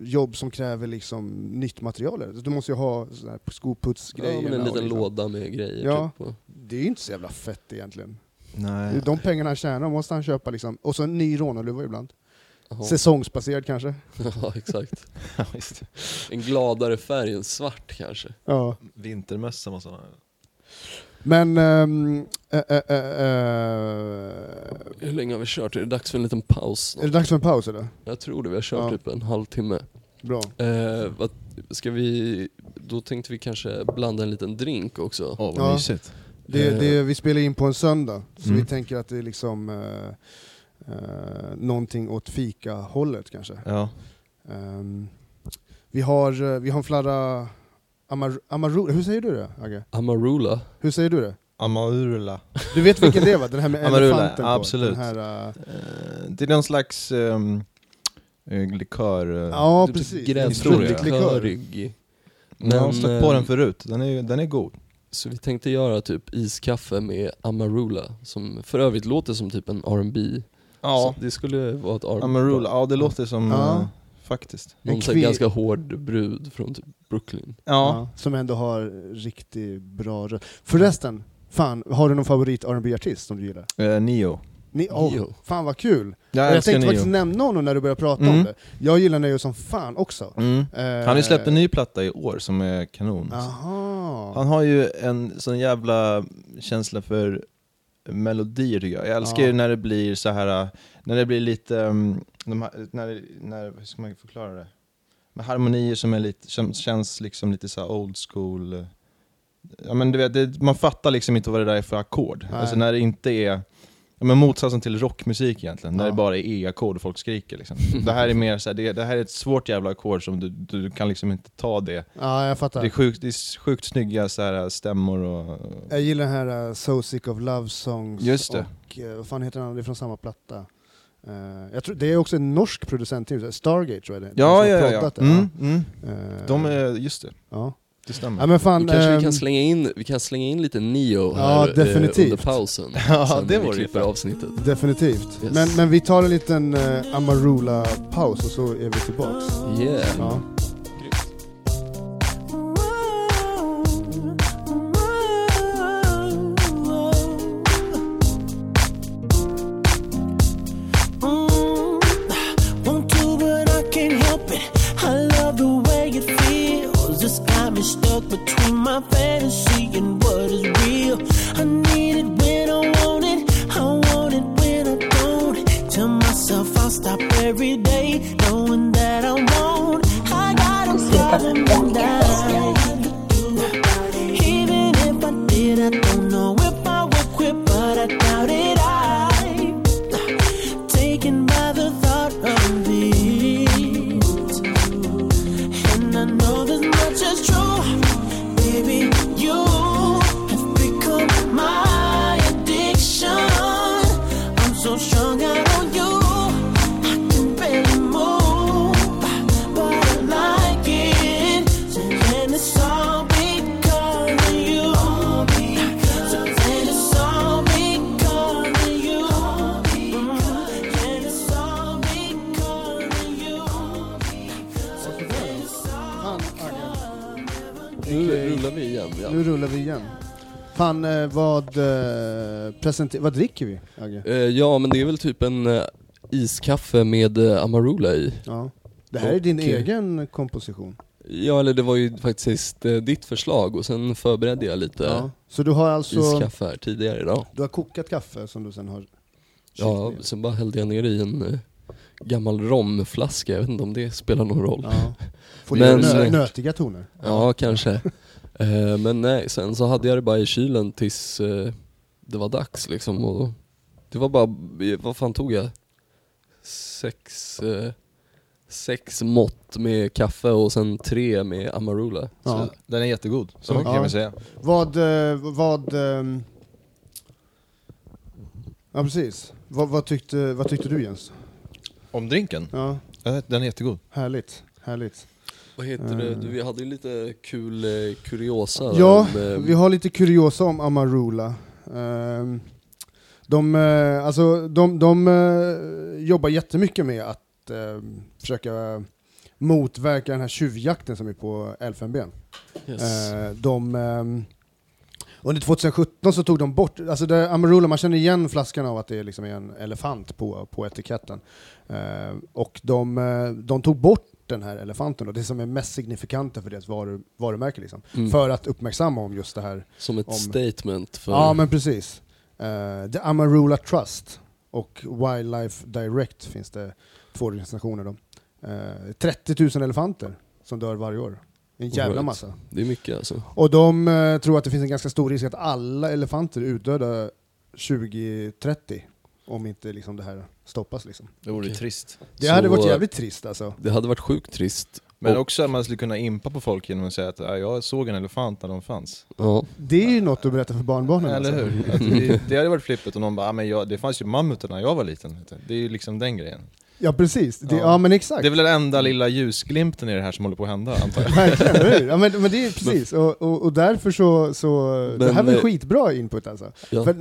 jobb som kräver liksom nytt material. Du måste ju ha skoputsgrejer. ja, men en liten liksom. låda med grejer Ja. typ. Och, Det är ju inte så jävla fett egentligen. Nej. De pengarna han tjänar måste han köpa liksom. Och så en ny rånarluva ibland. Jaha. Säsongsbaserad kanske. [LAUGHS] ja, exakt. [LAUGHS] Ja. En gladare färg, en svart kanske. Ja. Vintermössa måste man ha. Men... ehm, äh, äh, äh, Hur länge har vi kört? Är det dags för en liten paus? är det dags för en paus eller? Jag tror det, vi har kört Ja. typ en halvtimme. Bra. Eh, vad, ska vi, då tänkte vi kanske blanda en liten drink också. Åh, Ja. vad mysigt. Det, Eh. det, vi spelar in på en söndag, så Mm. vi tänker att det är liksom uh, uh, någonting åt fika-hållet kanske. Ja. Ehm, vi, har, eh, vi har en Amar, Amarula, hur säger du det Agge? Amarula. Hur säger du det? Amarula. Du vet vilken det var? Den här med [LAUGHS] Amarula, elefanten på? absolut. Den här, eh, Eh, Det är någon slags um, likör... eh, ja, typ precis. Gräddlikör. Men jag har Men, stött på eh, den förut, den är, den är god. Så vi tänkte göra typ iskaffe med Amarula, som för övrigt låter som typ en R&B Ja, Så det skulle vara ett R&B Amarula, ja det låter som... Ja. eh, faktiskt. Någon En så här kve- ganska hård brud från typ Brooklyn. Ja. ja, som ändå har riktigt bra röst. Förresten, fan, har du någon favorit rb artist som du gillar? Eh, Nio. Ni, oh, Neo. fan vad kul! Jag jag älskar tänkte faktiskt Nio. nämna honom när du började prata om Mm. det. Jag gillar Neo som fan också. Mm. Eh, Han har ju släppt en ny platta i år som är kanon. Aha. Han har ju en sån jävla känsla för melodier tycker jag. Jag älskar ju när det blir så här när det blir lite, um, de här, när, när, hur ska man förklara det? Med harmonier som är lite, som känns liksom lite så old school, eh, ja, men du vet, det, man fattar liksom inte vad det där är för ackord. Alltså när det inte är, ja, men motsatsen till rockmusik egentligen, när Ja. det bara är E-ackord och folk skriker. Liksom. [LAUGHS] Det här är mer så här, det, det här är ett svårt jävla ackord som du, du kan liksom inte ta det. Ja, jag fattar. Det är sjukt, det är sjukt snygga så här, stämmor och... Jag gillar den här uh, So Sick of Love Songs Just det. och uh, vad fan heter den? Det är från samma platta. Uh, jag tror, det är också en norsk producent, Stargate tror jag det är. Ja, De ja, ja. Mm, mm. Uh, De är, just det, ja. Det stämmer. ja men fan, Då kanske vi ehm, kan slänga in, vi kan slänga in lite Neo Ja, här eh, definitivt. under pausen. [LAUGHS] Ja, det vi vore klipper fett. avsnittet. definitivt. Yes. Men, men vi tar en liten uh, Amarula-paus och så är vi tillbaks. Yeah. Ja. Fan, eh, vad, eh, presenter- vad dricker vi, Agge? Eh, ja, men det är väl typ en iskaffe med Amarula i. Ja. Det här är din Och- egen komposition. Ja, eller det var ju faktiskt ditt förslag och sen förberedde jag lite Ja. Så du har alltså iskaffe här tidigare idag. du har kokat kaffe som du sen har Ja, ner. sen bara hällde jag ner i en gammal romflaska, jag vet inte om det spelar någon roll. Ja. [LAUGHS] Får men, nö, nötiga toner. Ja, kanske. Eh, men nej, sen så hade jag det bara i kylen tills eh, det var dags liksom. Och det var bara, vad fan tog jag? Sex, eh, sex mått med kaffe och sen tre med Amarula. Ja. Så den är jättegod, så Ja. mycket kan vi säga. Vad, eh, vad, ehm, ja precis. Vad, vad, tyckte, vad tyckte du Jens? Om drinken? Ja, Ja, Den är jättegod. härligt, härligt. Vad heter det? Du, vi hade ju lite kul eh, kuriosa där Ja, om, eh, vi har lite kuriosa om Amarula. Ehm, de, eh, alltså, de, de eh, jobbar jättemycket med att eh, försöka motverka den här tjuvjakten som är på elfenben. yes. Eh, de, ehm, under 2017 så tog de bort, alltså det, Amarula, man känner igen flaskan av att det liksom är en elefant på, på etiketten. Eh, och de, eh, de tog bort den här elefanten, då, det som är mest signifikanta för deras varu, varumärke. Liksom, Mm. För att uppmärksamma om just det här. Som ett om- statement för... Ja men precis. Eh, The Amarula Trust och Wildlife Direct finns det två organisationer. Då. Eh, 30 000 elefanter som dör varje år. En jävla massa. Det är mycket alltså. Och de eh, tror att det finns en ganska stor risk att alla elefanter är utdöda 2030 om inte liksom det här stoppas. Liksom. Det vore Okej. trist. Det hade Så- varit jävligt trist alltså. Det hade varit sjukt trist. Men Och- också att man skulle kunna impa på folk genom att säga att "Ja, jag såg en elefant när de fanns. Ja. Det är ju något att berätta för barnbarnen. Eller alltså. hur? Att det, det hade varit flippigt om någon bara, "Ah, men jag, det fanns ju mammutar när jag var liten. Det är ju liksom den grejen. Ja precis, det, ja. Ja. men exakt. Det är väl den enda lilla ljusglimten i det här som håller på att hända, antar jag. [LAUGHS] Verkligen, eller hur? Ja, men, men det är precis, och, och, och därför så, så det här var eh, skitbra input alltså. Ja. För,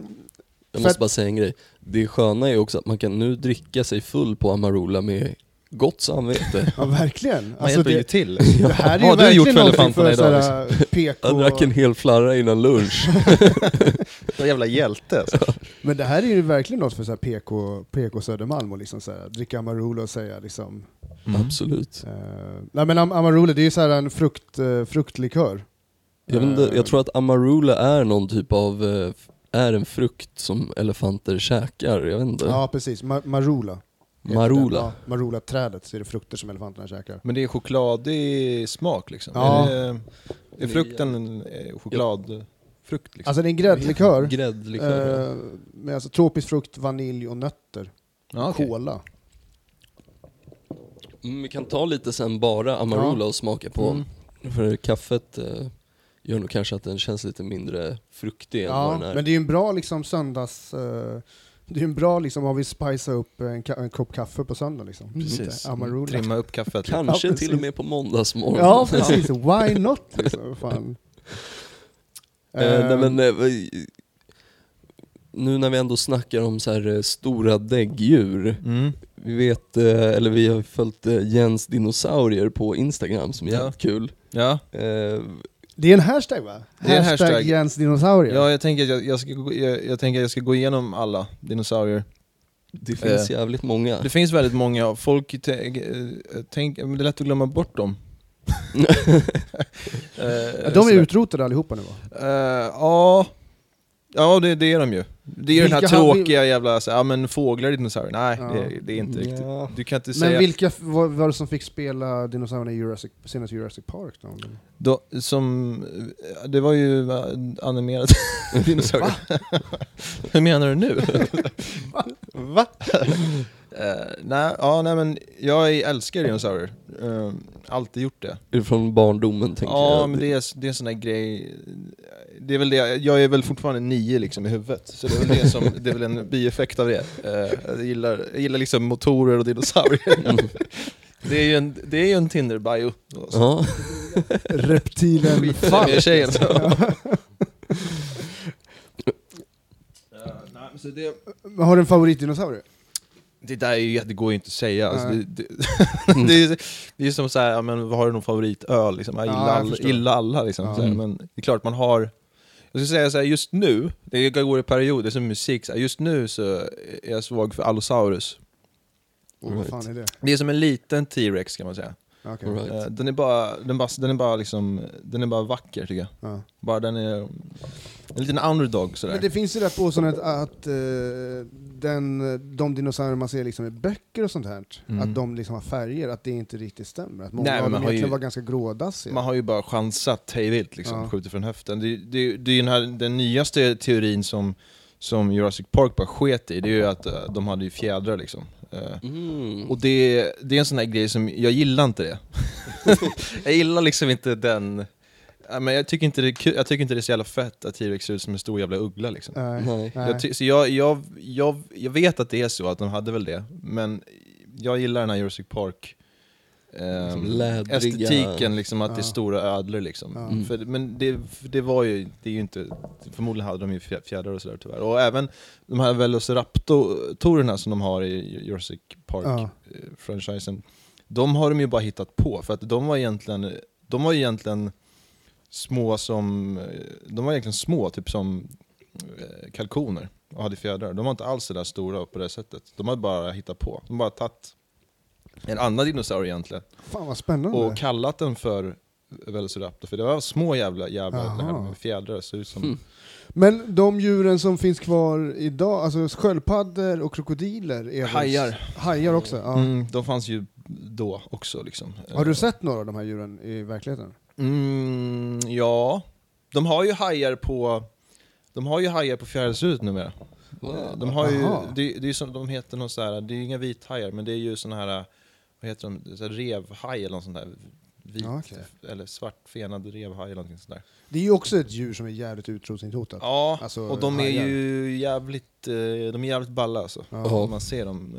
Jag måste att- bara säga en grej. Det sköna är ju också att man kan nu dricka sig full på Amarula med gott samvete. [LAUGHS] ja verkligen. Man Alltså, hjälper ju det, till. det här är ju har du gjort verkligen för någonting för idag, såhär [LAUGHS] PK... Jag drack en hel flarra innan lunch. [LAUGHS] En jävla hjälte alltså. Men det här är ju verkligen något för såhär PK, PK Södermalm och liksom såhär, dricka Amarula och säga liksom... Absolut. eh, nej men Am- Amarula, det är ju såhär en frukt, eh, fruktlikör. Jag, inte, Eh, jag tror att Amarula är någon typ av, eh, är en frukt som elefanter käkar, jag vet inte. Ja precis, Ma- Marula. Marula. Ja, Marula-trädet, så är det frukter som elefanterna käkar. Men det är chokladig smak liksom? Ja. Är, det, är frukten en eh, chokladfrukt liksom? Alltså det är en gräddlikör. [LAUGHS] Gräddlikör. Eh, med alltså tropisk frukt, vanilj och nötter. ja, okej. Kola. Mm, vi kan ta lite sen bara Amarula och smaka på. Mm. För kaffet eh, gör nog kanske att den känns lite mindre fruktig än vad Ja, den är. men det är ju en bra liksom söndags... eh, det är ju en bra liksom, har vi spicea upp en, ka- en kopp kaffe på söndag liksom. Precis. Amarula. Trimma upp kaffet. Kanske Ja, till och med på måndagsmorgon. Ja, precis. Why not? Liksom. Fan. [LAUGHS] Eh, nej, men, vi- nu när vi ändå snackar om så här stora däggdjur. Mm. Vi vet, eller vi har följt Jens dinosaurier på Instagram som är Ja. jävligt kul. Ja. Eh, det är en hashtag va? Det är en hashtag, hashtag. Jens dinosaurier. ja, jag tänker att jag, jag, ska, gå- jag, jag tänker att jag ska gå igenom alla dinosaurier. det finns Eh, jävligt många. Det finns väldigt många, folk tänk, eh, tänk, men det är lätt att glömma bort dem. [LAUGHS] Eh, de är sådär. utrotade allihopa nu va? Eh, ja, ja det, det är de ju. Det är ju den här Vilka har vi- tråkiga jävla, så, ja men fåglar är dinosaurier. Nej, Ja. det, det är inte riktigt. Ja. Du kan inte Men säga... vilka f- var, var det som fick spela dinosaurierna i Jurassic, senaste Jurassic Park? Då? Då, som, det var ju eh, animerade [LAUGHS] dinosaurier. Hur menar du nu? [LAUGHS] Va? Eh, nej, ja, nej men jag älskar dinosaurier. Uh, alltid gjort det. Är det från barndomen tänker Ja, jag? men det är, det är en sån där grej. Det är väl det, jag är väl fortfarande nio liksom i huvudet, så det är väl, det som, det är väl en bieffekt av det. Eh, jag, gillar, jag gillar liksom motorer och dinosaurier. [LAUGHS] Det är ju en, det är ju en Tinder-bio. Ja. [LAUGHS] Reptilen Falk. det, tjejen. [LAUGHS] nej, men så det, Men Har du en favoritdinosaurie? Det där är ju, det går ju inte att säga. Alltså, det, det, [LAUGHS] det, är, det är som såhär, ja, men vad har du någon favoritöl? Liksom? Jag Ja, gillar, alla, förstår. gillar alla liksom. Ja. Så här, men det är klart man har jag skulle säga såhär, just nu, det går i perioder som musik, så här, just nu så är jag svag för Allosaurus. Oh, vad fan är det? Det är som en liten T-Rex kan man säga. All right. Eh, Den är bara, den bara, den är bara liksom, den är bara vacker tycker jag. Ja. Bara den är en liten underdog sådär. Men det finns ju där påståendet att eh, den, de dinosaurier man ser liksom i böcker och sånt här, Mm. att de liksom har färger, att det inte riktigt stämmer. Att många Nej, men av man dem har egentligen ju- var ganska grådassiga. Man har ju bara chansat hejvilt liksom, Ja. skjutit från höften. Det, det, det är ju den, här, den nyaste teorin som, som Jurassic Park bara sket i, det är ju att eh, de hade ju fjädrar liksom. Eh, Mm. Och det, det är en sån här grej som, jag gillar inte det. [LAUGHS] jag gillar liksom inte den, men jag tycker inte det är kul, jag tycker inte det är så jävla fett att T-Rex ser ut som en stor jävla uggla liksom. Nej. Nej. Jag, ty- så jag, jag, jag, jag vet att det är så, att de hade väl det, men jag gillar den här Jurassic Park lädriga- estetiken, liksom att det är stora ödlor liksom. Ja. Mm. För, men det, för det var ju, det är ju inte, förmodligen hade de ju fjä- fjädrar och sådär tyvärr. Och även de här Velociraptorerna som de har i Jurassic Ja. Park-franchisen, de har de ju bara hittat på, för att de var egentligen, de var egentligen små som, de var egentligen små, typ som eh, kalkoner och hade fjädrar. De var inte alls så där stora på det sättet. De hade bara hittat på. De bara tagit en annan dinosaurie egentligen Fan vad spännande. och kallat den för Velociraptor, för det var små jävla jävlar det här Jaha. med fjädrar, så ut som... Mm. Men de djuren som finns kvar idag, alltså sköldpaddor och krokodiler? Är Hajar. Hajar också? Ja. Mm, de fanns ju då också liksom. Har du sett några av de här djuren i verkligheten? Mm, ja, de har ju hajar på de har ju hajar på Fjärilshuset numera. Wow. De har ju, det, det är som, de heter något så här, det är ju inga vithajar, men det är ju såna här, vad heter de, så här revhaj eller något sånt där. Vit, Ja, okej. eller svartfenad revhaj eller någonting sånt där. Det är ju också ett djur som är jävligt utrotningshotat. Ja, Alltså, och de är hajar. ju jävligt, eh, de är jävligt balla alltså. Ja. Man ser dem.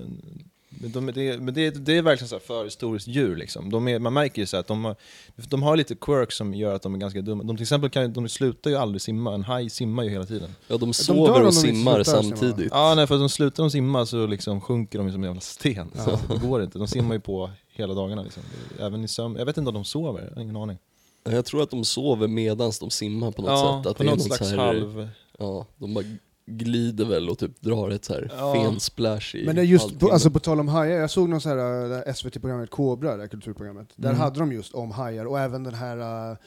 Men, de, det, men det, det är verkligen så här förhistoriskt djur liksom. De är, man märker ju så här att de har, de har lite quirks som gör att de är ganska dumma. De till exempel kan, de slutar ju aldrig simma, en haj simmar ju hela tiden. Ja, de sover de och inte simmar slutar simma. samtidigt. Ja, nej, för att de slutar de simma så liksom sjunker de som en jävla sten. Ja. Så det går inte. De simmar ju på hela dagarna liksom. Även i sömn. Jag vet inte om de sover, jag har ingen aning. Jag tror att de sover medans de simmar på något ja, sätt. Att på det är något någon slags här, halv... Ja, de bara glider väl och typ drar ett så här Ja. fen splash i Men det är just på, alltså på tal om hajar, jag såg någon så här äh, SVT-programmet Kobra, det här kulturprogrammet. Där Mm. hade de just om hajar och även den här Den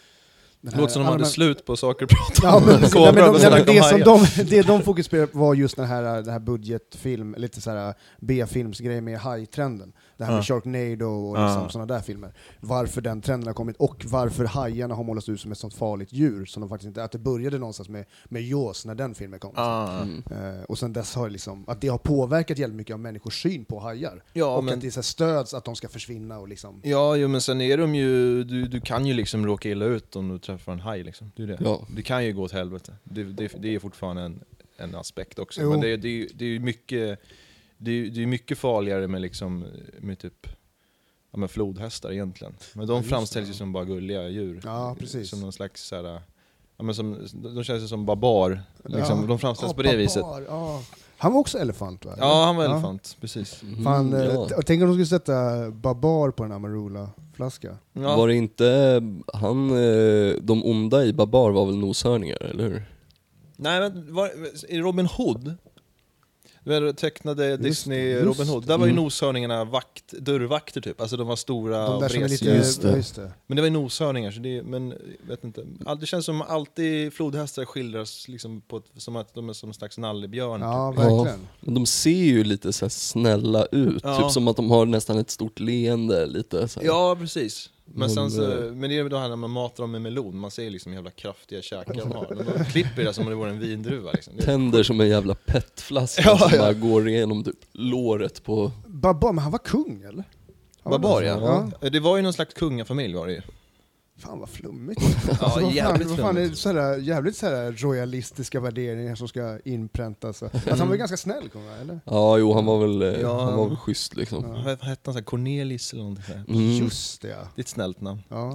Det låter som de hade slut på saker att prata Ja, om. [LAUGHS] nej, men de, nej, det, som de, det de fokuserade på var just den här, den här budgetfilm, lite så här B-filmsgrej med hajtrenden. Det här med Ja. Sharknado och Ja. liksom sådana där filmer. Varför den trenden har kommit och varför hajarna har målats ut som ett sånt farligt djur som de faktiskt inte Att det började någonstans med, med Jaws när den filmen kom. Ah. Mm. Eh, och sen dess har det liksom, att det har påverkat jävligt mycket av människors syn på hajar. Ja, och men- att det så stöds att de ska försvinna och liksom... Ja, jo, men sen är de ju, du, du kan ju liksom råka illa ut om du träffar en haj liksom. Det är det. Ja. Det kan ju gå åt helvete. Det, det, det är fortfarande en, en aspekt också. Jo. Men det, det, det är ju mycket, det är, det är mycket farligare med liksom, med typ Ja men flodhästar egentligen. Men de just framställs ju som bara gulliga djur. Ja, precis. Som någon slags såhär, ja men som, de känns ju som barbar. Liksom. Ja. De framställs Ja, på det viset. barbar, ja. Han var också elefant va? Ja, han var elefant, precis. Mm, Fan, eh, ja. tänk om de skulle sätta Babar på en Amarula-flaska. Ja. Var det inte han, eh, de onda i Babar var väl noshörningar, eller hur? Nej men, var, i Robin Hood? Vet, tecknade Disney just Robin Hood, där var ju Mm. noshörningarna vakt, dörrvakter typ, alltså de var stora De och där som är lite... vresiga. Just det. ja, Just det. Men det var ju noshörningar, så det, men vet inte. Det känns som alltid flodhästar skildras liksom på ett, som att de är som en slags nallebjörn. Ja, typ. verkligen. Men de ser ju lite så här snälla ut, Ja. typ som att de har nästan ett stort leende lite så här. Ja, precis. Men, sen så, eh, men det är ju det här när man matar dem med melon, man ser liksom jävla kraftiga käkar de har. Men De klipper det som om det vore en vindruva liksom. Tänder som en jävla petflaska [LAUGHS] Ja, som ja. bara går igenom typ låret på... Babar, men han var kung eller? Han var Barbar det? ja. ja. Det var ju någon slags kungafamilj var det ju. Fan vad flummigt. [LAUGHS] Ja, Alltså, vad fan, jävligt vad fan är jävligt sådär royalistiska värderingar som ska inpräntas. Alltså, han var ju ganska snäll kung va, eller? Ja, jo han var väl, eh, Ja. han var väl schysst liksom. Ja. Vad hette han? Så här Cornelis eller någonting sådär. Mm. Just det ja. Det är ett snällt namn. ja.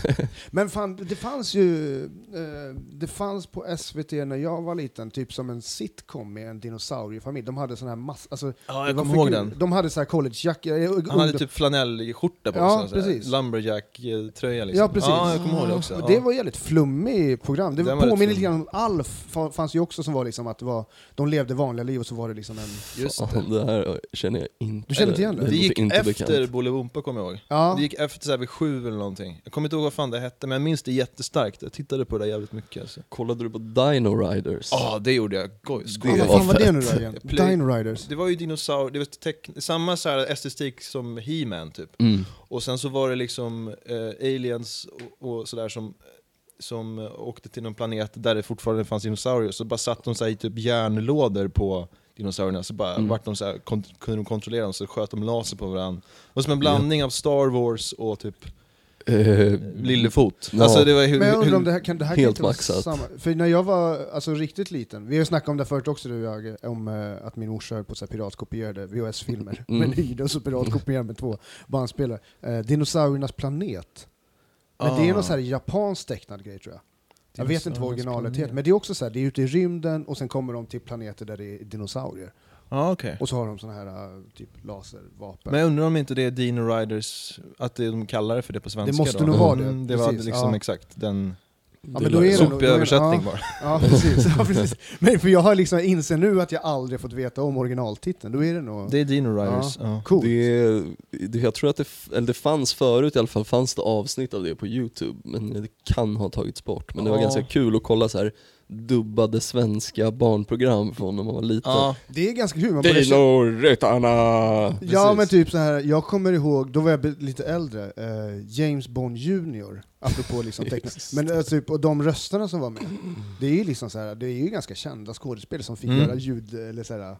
[LAUGHS] Men fan, det fanns ju, eh, det fanns på SVT när jag var liten, typ som en sitcom med en dinosauriefamilj. De hade sån här mass, alltså, Ja, jag var kommer ihåg den. De hade så här collegejackor. Han hade typ flanellskjorta på Ja, sig. så här. precis. Lumberjack-tröja liksom. Ja, precis. Ja, jag kommer ihåg det också. Och det var jävligt flummig program. Det Den var påminner lite grann om Alf, fa- fanns ju också som var liksom att det var, de levde vanliga liv och så var det liksom en... Just det. det här känner jag inte. Du känner inte igen det? Det gick inte efter. Bolibompa kommer jag ihåg. Ja, Det gick efter så här vid sju eller någonting. Jag kommer inte ihåg vad fan det hette, men jag minns det jättestarkt. Jag tittade på det där jävligt mycket alltså. Kollade du på Dino Riders? Ja, det gjorde jag. Goj, ja skoj. vad var fan var det nu då igen? Dino Riders? Det var ju dinosaurier, det var samma så här estetik som He-Man typ. Mm. Och sen så var det liksom eh, aliens och, och sådär som, som åkte till någon planet där det fortfarande fanns dinosaurier, så bara satt de så i typ järnlådor på dinosaurierna, så bara Mm. vart de så här, kunde de kontrollera dem, så sköt de laser på varandra. Det var som en blandning av Star Wars och typ Eh, Lillefot. Ja. Alltså det var hur, Men jag undrar om det här kan, det här kan Helt inte vara maxat. samma. För när jag var alltså, riktigt liten, vi har ju snackat om det förut också du och jag, om eh, att min morsa höll på att piratkopierade VHS-filmer. Mm. Men hyrde och så piratkopierade med två bandspelare. Eh, Dinosauriernas planet. Men det är Ah. någon så här japansk tecknad grej tror jag. Jag vet inte vad originalet planet. heter, men det är också så här, det är ute i rymden och sen kommer de till planeter där det är dinosaurier. Ja, okej. Och så har de såna här eh, typ laservapen. Men jag undrar om inte det är Dino Riders, att det, de kallar det för det på svenska måste då? nog vara det, Mm, det var precis, liksom ja. exakt den Ja, men då är det nog- sopig då är det- översättning ja. bara. Ja precis, [LAUGHS] ja, precis. Men för jag har liksom inser nu att jag aldrig fått veta om originaltiteln, då är det nog Det är Dino Riders, ja. coolt. Det, det, jag tror att det, eller det fanns förut i alla fall, fanns det avsnitt av det på youtube, men det kan ha tagits bort. Men det var Ja. ganska kul att kolla så här dubbade svenska barnprogram från när man var liten. Ja, Det är ganska kul. Man börjar känna- Dino-ryttarna! ja men typ så här. jag kommer ihåg, då var jag be- lite äldre, eh, James Bond Jr. Apropå liksom [LAUGHS] teckna. Just Men eh, typ, och de rösterna som var med, det är ju liksom så här, det är ju ganska kända skådespelare som fick Mm. göra ljud, eller så här.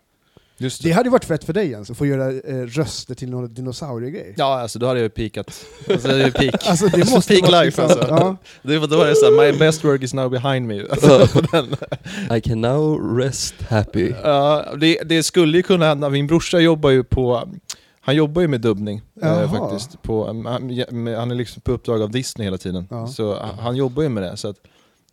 Just Det det. hade ju varit fett för dig Jens, att få göra eh, röster till några dinosauriegrejer. Ja, alltså då hade jag ju peakat. Alltså det är ju peak. [LAUGHS] Alltså det måste Peak life, liksom, alltså. ja. Det var, då var det såhär, my best work is now behind me. [LAUGHS] Alltså. I can now rest happy. Ja, det, det skulle ju kunna hända, min brorsa jobbar ju på han jobbar ju med dubbning eh, faktiskt. På, han, han är liksom på uppdrag av Disney hela tiden. Ja. Så han, han jobbar ju med det. Så att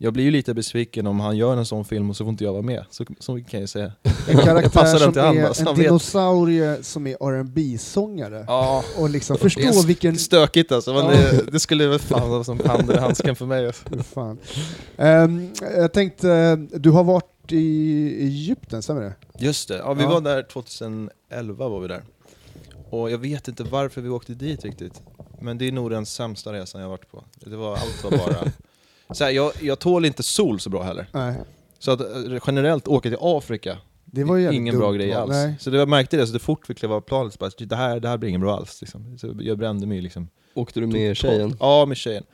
jag blir ju lite besviken om han gör en sån film och så får inte jag vara med. Så, så kan jag säga. En karaktär som är alltså, en vet. dinosaurie som är rb sångare Ja, och liksom förstå vilken... stökigt alltså. Ja. det, det skulle väl fan vara som handen i handsken för mig. Alltså. [LAUGHS] Fan. Ehm, jag tänkte, du har varit i Egypten, stämmer det? Just det, ja, vi Ja. var där 2011 var vi där. Och jag vet inte varför vi åkte dit riktigt. Men det är nog den sämsta resan jag varit på. Det var, allt var bara så här, jag, jag tål inte sol så bra heller. Nej, Så att eh, generellt åka till Afrika, det var ju jävligt ingen bra dumt grej val. alls. Nej. Så det, jag märkte det, så det fort vi klev av planet, så bara, det, här, det här blir inget bra alls. Liksom. Så jag brände mig liksom. Åkte du med tjejen? Ja, med tjejen.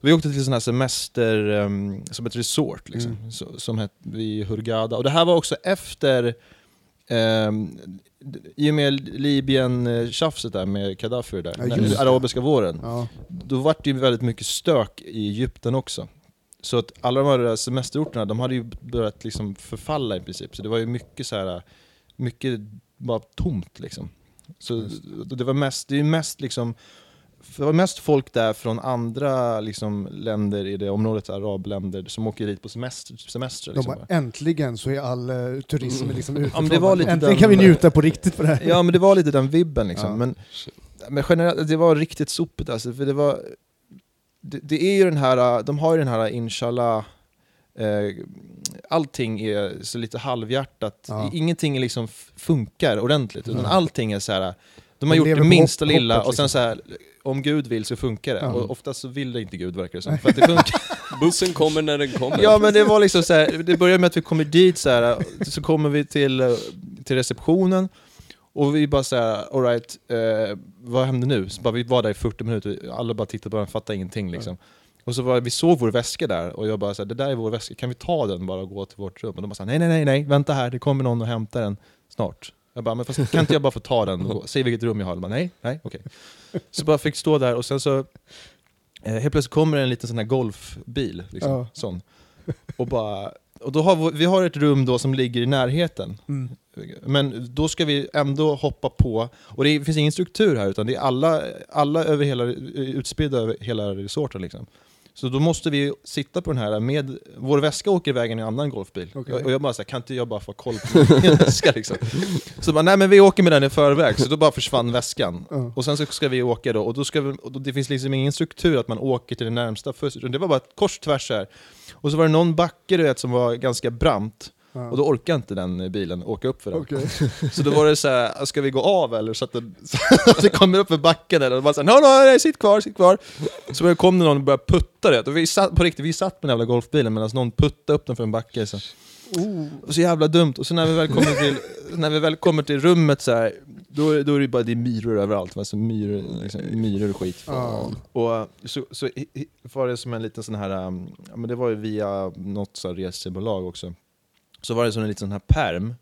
Vi åkte till sån här semester, ehm, som ett resort, liksom, Mm. så, som hette vid Hurghada. Och det här var också efter, um, i och med Libyen-tjafset där med Gaddafi där, Ja, det. arabiska våren. Ja. Då var det ju väldigt mycket stök i Egypten också. Så att alla de här semesterorterna, de hade ju börjat liksom förfalla i princip. Så det var ju mycket så här, mycket bara tomt liksom. Så det var mest, det är ju mest liksom, det var mest folk där från andra liksom, länder i det området, arabländer, som åker dit på semester. semester De liksom. bara, äntligen så är all uh, turism liksom ute. Ja, men det var lite äntligen den- kan vi njuta på riktigt för det här. Ja men det var lite den vibben liksom. Ja. Men, men generellt, det var riktigt sopigt alltså. För det var... Det, det är ju den här, de har ju den här inshallah, eh, allting är så lite halvhjärtat. Ja. Ingenting liksom funkar ordentligt. Utan allting är så här. De De har gjort lever det på minsta hopp- lilla hoppet, och sen liksom. så här, om Gud vill så funkar det. Ja. Och oftast så vill det inte Gud verkar det som. För att det funkar. [LAUGHS] Bussen kommer när den kommer. Ja men det var liksom så här, det börjar med att vi kommer dit så här, så kommer vi till, till receptionen och vi bara såhär, alright, eh, vad hände nu? Så bara, vi var där i 40 minuter, alla bara tittade på den, fattade ingenting liksom. Och så var, vi såg vår väska där och jag bara såhär, det där är vår väska, kan vi ta den bara och gå till vårt rum? Och de bara såhär, nej nej nej nej, vänta här, det kommer någon och hämtar den snart. Jag bara, men fast kan inte jag bara få ta den och gå? Säg vilket rum jag har. De bara, nej, nej, okej. [LAUGHS] Så bara fick stå där och sen så eh, helt plötsligt kommer en liten sån här golfbil, liksom, Ja. sån. Och, bara, och då har vi, vi har ett rum då som ligger i närheten. Mm. Men då ska vi ändå hoppa på, och det finns ingen struktur här utan det är alla, alla över hela, utspridda över hela resorten liksom. Så då måste vi sitta på den här med, vår väska åker iväg i en annan golfbil. Okej. Och jag bara såhär, kan inte jag bara få koll på min [LAUGHS] väska liksom? Så bara, nej men vi åker med den i förväg, så då bara försvann väskan. Ja. Och sen så ska vi åka då, och då ska vi, och då, det finns liksom ingen struktur att man åker till det närmsta först, det var bara ett kors tvärs här. Och så var det någon backe du vet som var ganska brant, Ja. och då orkade inte den bilen åka upp för den. Okej. [LAUGHS] Så då var det så här, ska vi gå av eller? Så att det, [LAUGHS] så att det kommer upp för backen eller? Och bara så här, no, no, nej, sitt kvar, sitt kvar. Så kom det någon och började putta det. Och vi satt, på riktigt, vi satt på den jävla golfbilen medan någon puttade upp den för en backe. Så. Oh. Och så jävla dumt. Och så när vi väl kommer till, [LAUGHS] när vi väl kommer till rummet så här, då, är- då är det bara det är myror överallt. Alltså myror, liksom, myror och skit. Ja. Och eh, så, så var det som en liten sån här, um, ja, men det var ju via något så här resebolag också. Så var det som en liten sån här perm.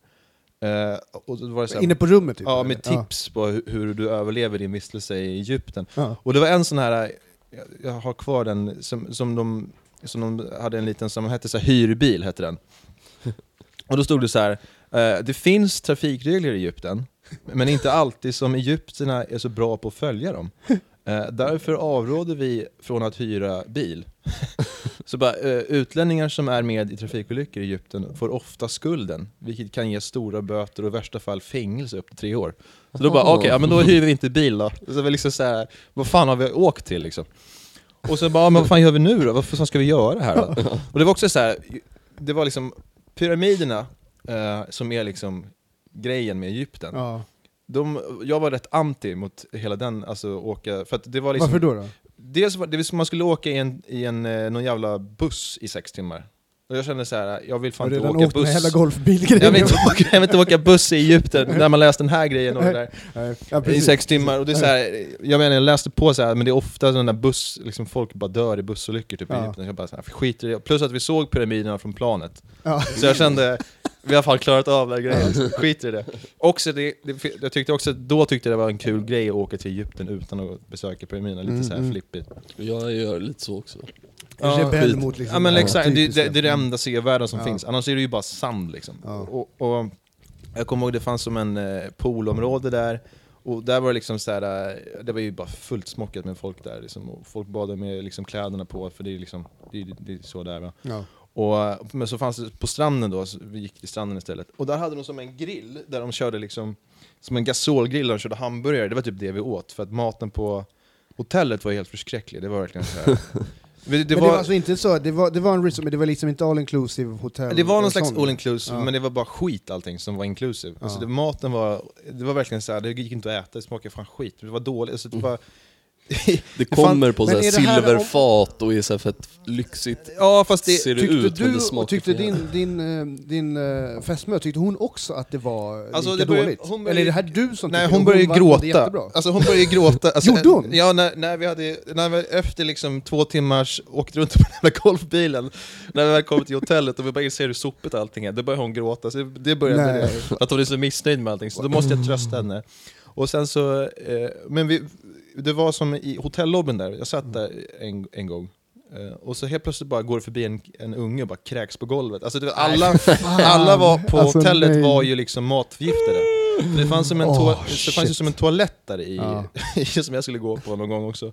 Eh, och var det så här, Inne på rummet typ? Ja, eller? med tips på hur, hur du överlever din vistelse i Egypten. Ja. Och det var en sån här, jag, jag har kvar den, som, som, de, som de hade en liten, som hette så här, hyrbil, hette den. Och då stod det så här, eh, det finns trafikregler i Egypten, men inte alltid som egyptierna är så bra på att följa dem. Eh, därför avråder vi från att hyra bil. Så bara, eh, utlänningar som är med i trafikolyckor i Egypten får ofta skulden, vilket kan ge stora böter och i värsta fall fängelse upp till tre år. Så då bara, okej, ja, men då hyr vi inte bil då. Så var liksom så här, vad fan har vi åkt till liksom? Och så bara, men vad fan gör vi nu då? Vad fan ska vi göra här då? Och det var också så här, det var liksom pyramiderna, eh, som är liksom grejen med Egypten. Ja. De, jag var rätt anti mot hela den, alltså åka, för att det var liksom Varför då? då? Dels var det som man skulle åka i en, i en eh, någon jävla buss i sex timmar. Och jag kände så här, jag vill fan inte åka åkt med buss. hela golfbilgrejen? Jag vill, inte åka, jag vill inte åka buss i Egypten när man läst den här grejen och där. [LAUGHS] Ja, i sex timmar. Och det är så här, jag menar jag läste på så här, men det är ofta sådana där buss, liksom folk bara dör i bussolyckor typ i Ja. Egypten. Jag bara så här, skiter i det. Plus att vi såg pyramiderna från planet. Ja. Så jag kände, vi har i alla klarat av den här grejen, skiter i det. Också det, det, jag tyckte också, då tyckte jag det var en kul grej att åka till Egypten utan att besöka pyramiderna, lite Mm, så här mm. flippigt. Jag gör lite så också. Ja, Rebell skit. mot liksom Ja men exakt, det, det, det är det enda sevärda som Ja. finns, annars är det ju bara sand liksom. Ja. Och, och jag kommer ihåg det fanns som en eh, poolområde där, och där var det liksom så här, eh, det var ju bara fullt smockat med folk där liksom, och folk badade med liksom kläderna på, för det är liksom, det, är- det är så där va. Ja. Och, men så fanns det på stranden då, så vi gick till stranden istället. Och där hade de som en grill, där de körde liksom, som en gasolgrill där de körde hamburgare, det var typ det vi åt, för att maten på hotellet var helt förskräcklig, det var verkligen så här. [LAUGHS] Det, men det var alltså inte så, det var, det var en resort, men det var liksom inte all inclusive hotell? Det var någon slags all inclusive, Ja. men det var bara skit allting som var inclusive. Alltså Ja. det, maten var, det var verkligen så här, det gick inte att äta, det smakade fan skit. Det var dåligt, alltså det Mm. [LAUGHS] Det fan- kommer på så men här är det här om- silverfat och är så här fett lyxigt. Ja fast det, Ser det Tyckte ut, det du smakar och tyckte din, din, eh, din uh, fästmö, tyckte hon också att det var Alltså, lika det började- dåligt? hon började- Eller är det här du som Nej tycker hon det? började gråta. Alltså hon började gråta. [LAUGHS] Alltså, Gjorde hon? Ja, när, när vi hade, när vi efter liksom två timmars åkte runt på den här golfbilen, när vi väl kom till hotellet och vi bara inser hur sopigt allting är, då började hon gråta. Så det började det. Att hon är så missnöjd med allting, så då måste jag trösta henne. Och sen så, eh, men vi, det var som i hotellobbyn där, jag satt där en, en gång. Eh, och så helt plötsligt bara går det förbi en, en unge och bara kräks på golvet. Alltså det var alla, alla var på Alltså, hotellet nej. var ju liksom matförgiftade. Det fanns, som en Åh, toa- det fanns ju shit. som en toalett där i, Ja. [LAUGHS] som jag skulle gå på någon gång också.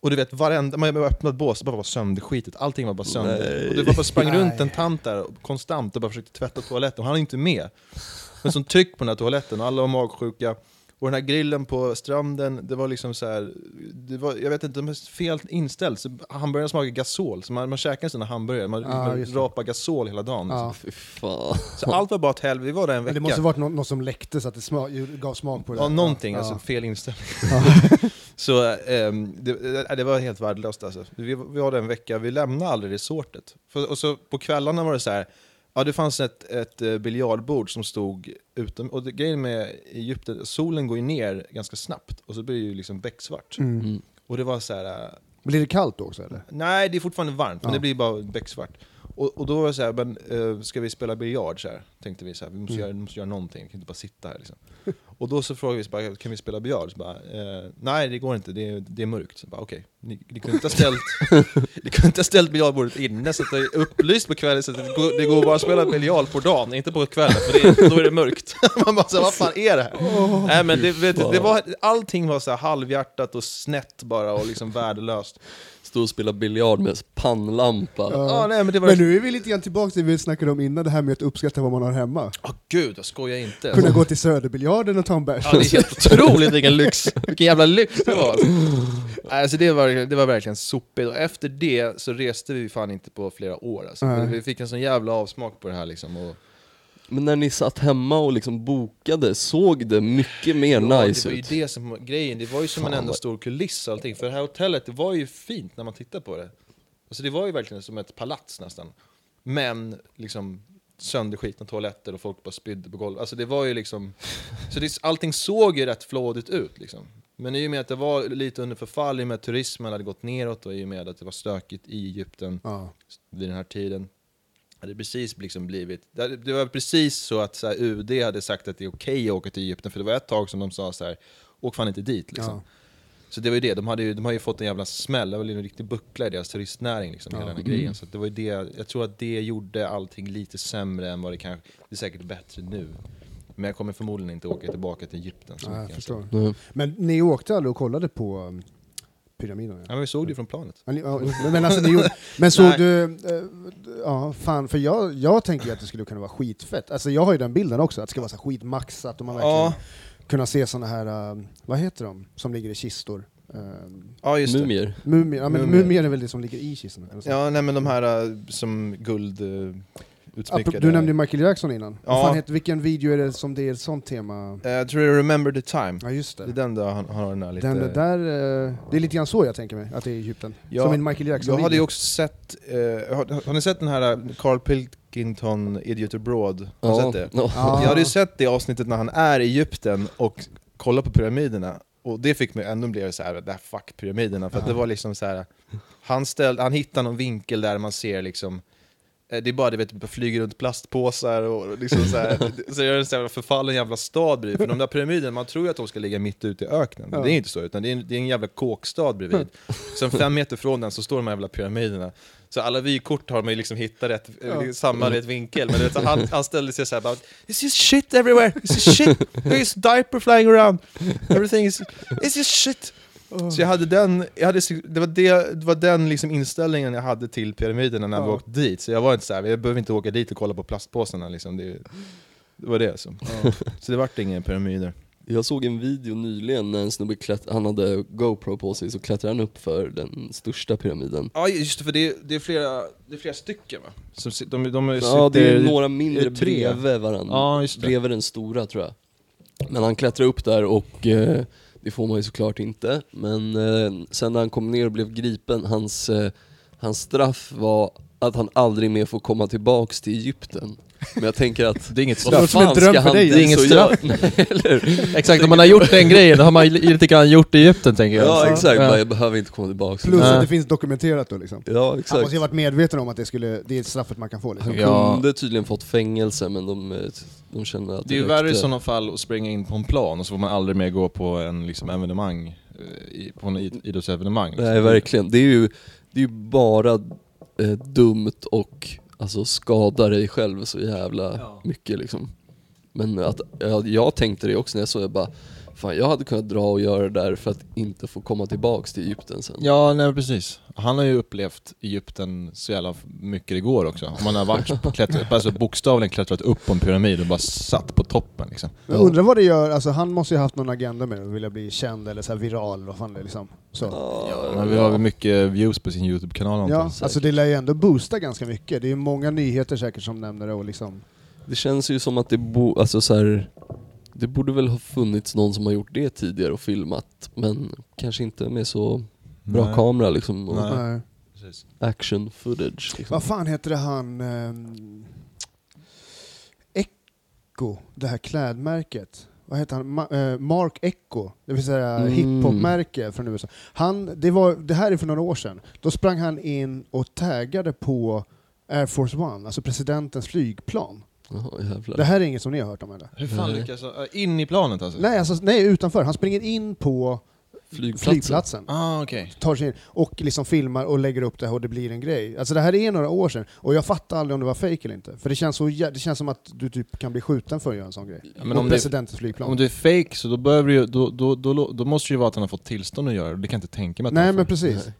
Och du vet, varenda, man bara öppnade ett bås, det bara var sönderskitet, allting var bara sönder. Nej. Och det var bara sprang runt en tant där konstant och bara försökte tvätta toaletten, och han är inte med. Men som tryck på den här toaletten, och alla var magsjuka. Och den här grillen på stranden, det var liksom så här, det var, jag vet inte, de var fel inställd. Så hamburgaren smakade gasol, så man, man käkade en sån här hamburgare, man, Ja, man rapade gasol hela dagen. Ja. Fy fan. Så allt var bara ett helvete, vi var där en Men vecka. det måste varit något, något som läckte så att det sma, gav smak på det. Ja, någonting, Ja. alltså fel inställning. [LAUGHS] Så ehm, det, det var helt värdelöst alltså. Vi, vi var där en vecka, vi lämnade aldrig resortet. För, och så på kvällarna var det så här. Ja det fanns ett, ett eh, biljardbord som stod utom, och det, grejen med Egypten, solen går ju ner ganska snabbt och så blir det ju liksom becksvart. Mm. Mm. Och det var så här. eh, Blir det kallt då också eller? nej det är fortfarande varmt, men Ja. det blir bara becksvart. Och, och då var det så här, men eh, ska vi spela biljard så här? Tänkte vi så här, vi måste, Mm. göra, vi måste göra någonting, vi kan inte bara sitta här liksom. [LAUGHS] Och då så frågade vi så bara, kan vi spela biljard? Så bara, eh, nej det går inte, det är, det är mörkt. Så bara, okej, ni, ni kunde inte ha ställt, [LAUGHS] ni kunde inte ha ställt biljardbordet inne så att det är upplyst på kvällen så att det går, det går bara att spela biljard på dagen, inte på kvällen för det då är det mörkt. [LAUGHS] Man bara så vad fan är det här? nej men det, vet, det var, allting var så halvhjärtat och snett bara och liksom värdelöst. Stå och spela biljard med pannlampa. Ja, nej men det var... Men nu är vi lite grann tillbaka till det vi snackade om innan, det här med att uppskatta vad man har hemma. Åh gud, jag skojar inte. Kunna gå till Söderbiljarden och ta en bärs. Ja, det är helt [LAUGHS] otroligt vilken lyx, vilken jävla lyx det var. Alltså det var, det var verkligen sopigt, och efter det så reste vi fan inte på flera år alltså. Vi fick en sån jävla avsmak på det här liksom. Och, Men när ni satt hemma och liksom bokade, såg det mycket mer Ja, nice det var ju ut? det som var grejen, det var ju som en Fan, enda vad- stor kuliss och allting. För det här hotellet, det var ju fint när man tittar på det. Alltså det var ju verkligen som ett palats nästan. Men liksom sönderskitna toaletter och folk bara spydde på golvet. Alltså det var ju liksom... Så det, allting såg ju rätt flådigt ut liksom. Men i och med att det var lite under förfall, i och med att turismen hade gått neråt och i och med att det var stökigt i Egypten Ja. vid den här tiden hade precis liksom blivit, det det var precis så att så här, UD hade sagt att det är okej att åka till Egypten, för det var ett tag som de sa så här, åk fan inte dit liksom. Ja. Så det var ju det, de hade ju, de har ju fått en jävla smäll, det var ju en riktig buckla i deras turistnäring liksom, hela den här grejen. Så det var ju det, jag tror att det gjorde allting lite sämre än vad det kanske, det är säkert bättre nu. Men jag kommer förmodligen inte åka tillbaka till Egypten så Ja, jag mycket. förstår. Mm. Men ni åkte aldrig och kollade på um, pyramiderna? Ja, men vi såg det ju från planet. Ja, ja, men, alltså, gjorde, men såg du, eh, ja fan, för jag, jag tänker ju att det skulle kunna vara skitfett. Alltså jag har ju den bilden också, att det ska vara så skitmaxat och man verkligen Ja, kunna se såna här, um, vad heter de, som ligger i kistor? Um, ja just det. Mumier. mumier, ja men Mumier. mumier är väl det som ligger i kistorna? Ja, nej men de här som guld utsmyckade. Du nämnde Michael Jackson innan. Ja. Vad fan heter, vilken video är det som det är ett sånt tema? Eh, Jag tror det är Remember the time. Ja just Det är det. den där han, han har den här lite... Den där, eh, det är lite grann så jag tänker mig, att det är i Egypten. Ja, som en Michael Jackson Jag hade ju också sett, eh, har, har ni sett den här Carl Pilkington, Idiot Abroad? Har ni sett det? Ja. Ja. Jag hade ju sett det avsnittet när han är i Egypten och kollar på pyramiderna, och det fick mig ännu mer så här, det här fuck pyramiderna, för att det var liksom så här. Han, ställ, han hittar någon vinkel där man ser liksom det är bara det vet, flyger runt plastpåsar och liksom så, här, [LAUGHS] så är det en sån här förfallen jävla stad bredvid. För de där pyramiderna, man tror ju att de ska ligga mitt ute i öknen. Men Ja. det är inte så, utan det är en, det är en jävla kåkstad bredvid. [LAUGHS] Sen fem meter från den så står de här jävla pyramiderna. Så alla vykort har man ju liksom hittat rätt, Ja. samma rätt vinkel. Men vet, så han, han ställde sig såhär bara This is shit everywhere, this is shit, there is diaper flying around, everything is, this is shit. Så jag hade den, jag hade, det, var det, det var den liksom inställningen jag hade till pyramiderna när vi åkte dit. Så jag var inte såhär, jag behöver inte åka dit och kolla på plastpåsarna liksom. Det, det var det alltså. Så det vart inga pyramider. Jag såg en video nyligen när en snubbe klätt, han hade GoPro på sig, så klättrade han upp för den största pyramiden. Ja just det, för det, det, är, flera, det är flera stycken va? Som, sit- de, de, de Ja, det är några mindre bredvid varandra. Ja, just det. Bredvid den stora tror jag. Men han klättrade upp där och eh, det får man ju såklart inte. Men eh, sen när han kom ner och blev gripen, hans, eh, hans straff var att han aldrig mer får komma tillbaks till Egypten. Men jag tänker att Det är inget vad låter som en dröm ska för han dig. Det är inget straff. [LAUGHS] Exakt, om man har gjort den grejen, då har man ju lite grann gjort det i Egypten tänker jag. Ja exakt, Ja. jag behöver inte komma tillbaks. Plus att det finns dokumenterat då liksom. Ja Han exakt. måste ju ha varit medveten om att det, skulle, det är straffet man kan få liksom. Han Ja. kunde tydligen fått fängelse men de, eh, de kände att Det är ju värre i sådana fall att springa in på en plan och så får man aldrig mer gå på en liksom, evenemang, eh, i- på en id- idrottsevenemang. Liksom. Nej verkligen, det är ju, det är ju bara eh, dumt och alltså skadar dig själv så jävla Ja. mycket liksom. Men att, jag, jag tänkte det också när jag såg det, jag bara Fan jag hade kunnat dra och göra det där för att inte få komma tillbaks till Egypten sen. Ja, nej precis. Han har ju upplevt Egypten så jävla mycket det går också. Man har varit på [LAUGHS] klättrat, alltså bokstavligen klättrat upp på en pyramid och bara satt på toppen liksom. Jag undrar vad det gör, alltså han måste ju ha haft någon agenda med det, vilja bli känd eller så här viral, vad fan det är liksom. Så. Ja, men vi har väl mycket views på sin YouTube-kanal Ja, jag. alltså det lär ju ändå boosta ganska mycket. Det är ju många nyheter säkert som nämner det och liksom... Det känns ju som att det bo, alltså så här, det borde väl ha funnits någon som har gjort det tidigare och filmat, men kanske inte med så bra Nej. kamera liksom och Nej. Action footage. Liksom. Vad fan heter det han... ehm, Echo, det här klädmärket. Vad heter han? Ma- eh, Mark Echo, det vill säga Mm. hiphopmärke från USA. Han, det, var, det här är för några år sedan. Då sprang han in och taggade på Air Force One, alltså presidentens flygplan. Jaha, jävlar. Det här är inget som ni har hört om eller? Hur fan Nej. lyckas han? In i planet alltså? Nej, alltså, nej, utanför. Han springer in på Flygplatsen. flygplatsen. Ah, okej. tar sig in och liksom filmar och lägger upp det här och det blir en grej. Alltså det här är några år sedan och jag fattar aldrig om det var fake eller inte. För det känns, så, det känns som att du typ kan bli skjuten för att göra en sån grej. Ja, men och om det- presidentens flygplan. Om du är fake så då behöver du ju, då, då, då, då måste det ju vara att han har fått tillstånd att göra det, det kan jag inte tänka mig att Nej men precis. Nej.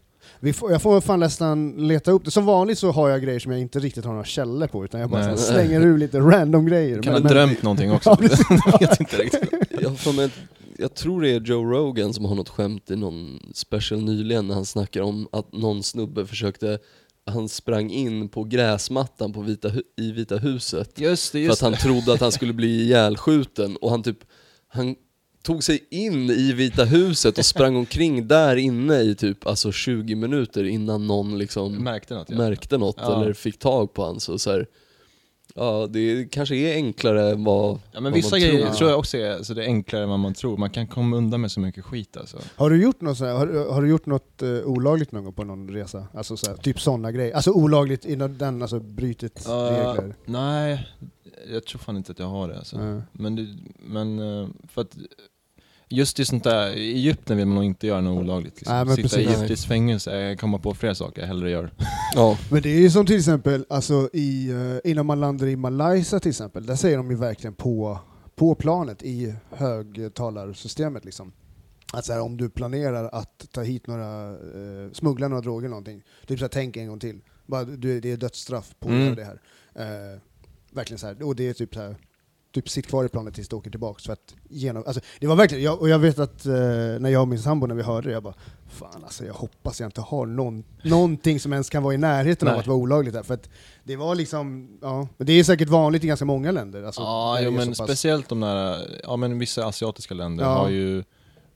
Vi får, jag får fan nästan leta upp det. Som vanligt så har jag grejer som jag inte riktigt har några källor på, utan jag bara Nej. slänger ur lite random grejer. Kan Men- ha men- drömt någonting [LAUGHS] också. [LAUGHS] Jag vet inte riktigt. Jag, mig, jag tror det är Joe Rogan som har något skämt i någon special nyligen när han snackar om att någon snubbe försökte han sprang in på gräsmattan på vita, i Vita huset Just det, för att han trodde att han skulle bli ihjälskjuten och han typ han tog sig in i Vita huset och sprang omkring där inne i typ alltså 20 minuter innan någon liksom Märkte något ja. märkte något Ja. eller fick tag på han så, så här, Ja, det kanske är enklare än vad, Ja men vad vissa man grejer tror. tror jag också är, så det är enklare än vad man tror. Man kan komma undan med så mycket skit alltså. Har du gjort något, så här, har, har du gjort något eh, olagligt någon gång på någon resa? Alltså så här, typ sådana grejer. Alltså olagligt innan den, alltså brutit regler? nej, jag tror fan inte att jag har det alltså. Nej. Men, det, men eh, för att just i sånt där, i Egypten vill man nog inte göra något olagligt. Liksom. Nej, men Sitta i precis. egyptiskt fängelse, jag kommer på fler saker jag hellre gör. [LAUGHS] Ja, Men det är ju som till exempel, alltså i, eh, innan man landar i Malaysia till exempel, där säger de ju verkligen på, på planet i högtalarsystemet liksom. Att så här, om du planerar att ta hit några, eh, smuggla några droger eller någonting, typ så här, tänk en gång till. Bara, du, det är dödsstraff på Mm. det här. Eh, verkligen så här, och det är typ så här, typ sitt kvar i planet tills du åker tillbaks för att genom, alltså, det var verkligen, jag, och jag vet att eh, när jag och min sambo när vi hörde det, jag bara Fan alltså jag hoppas jag inte har någon, någonting som ens kan vara i närheten av Nej. att vara olagligt där, för att det var liksom, ja, men det är säkert vanligt i ganska många länder. Alltså, ja, jo, men pass- speciellt de där, ja men vissa asiatiska länder Ja. har ju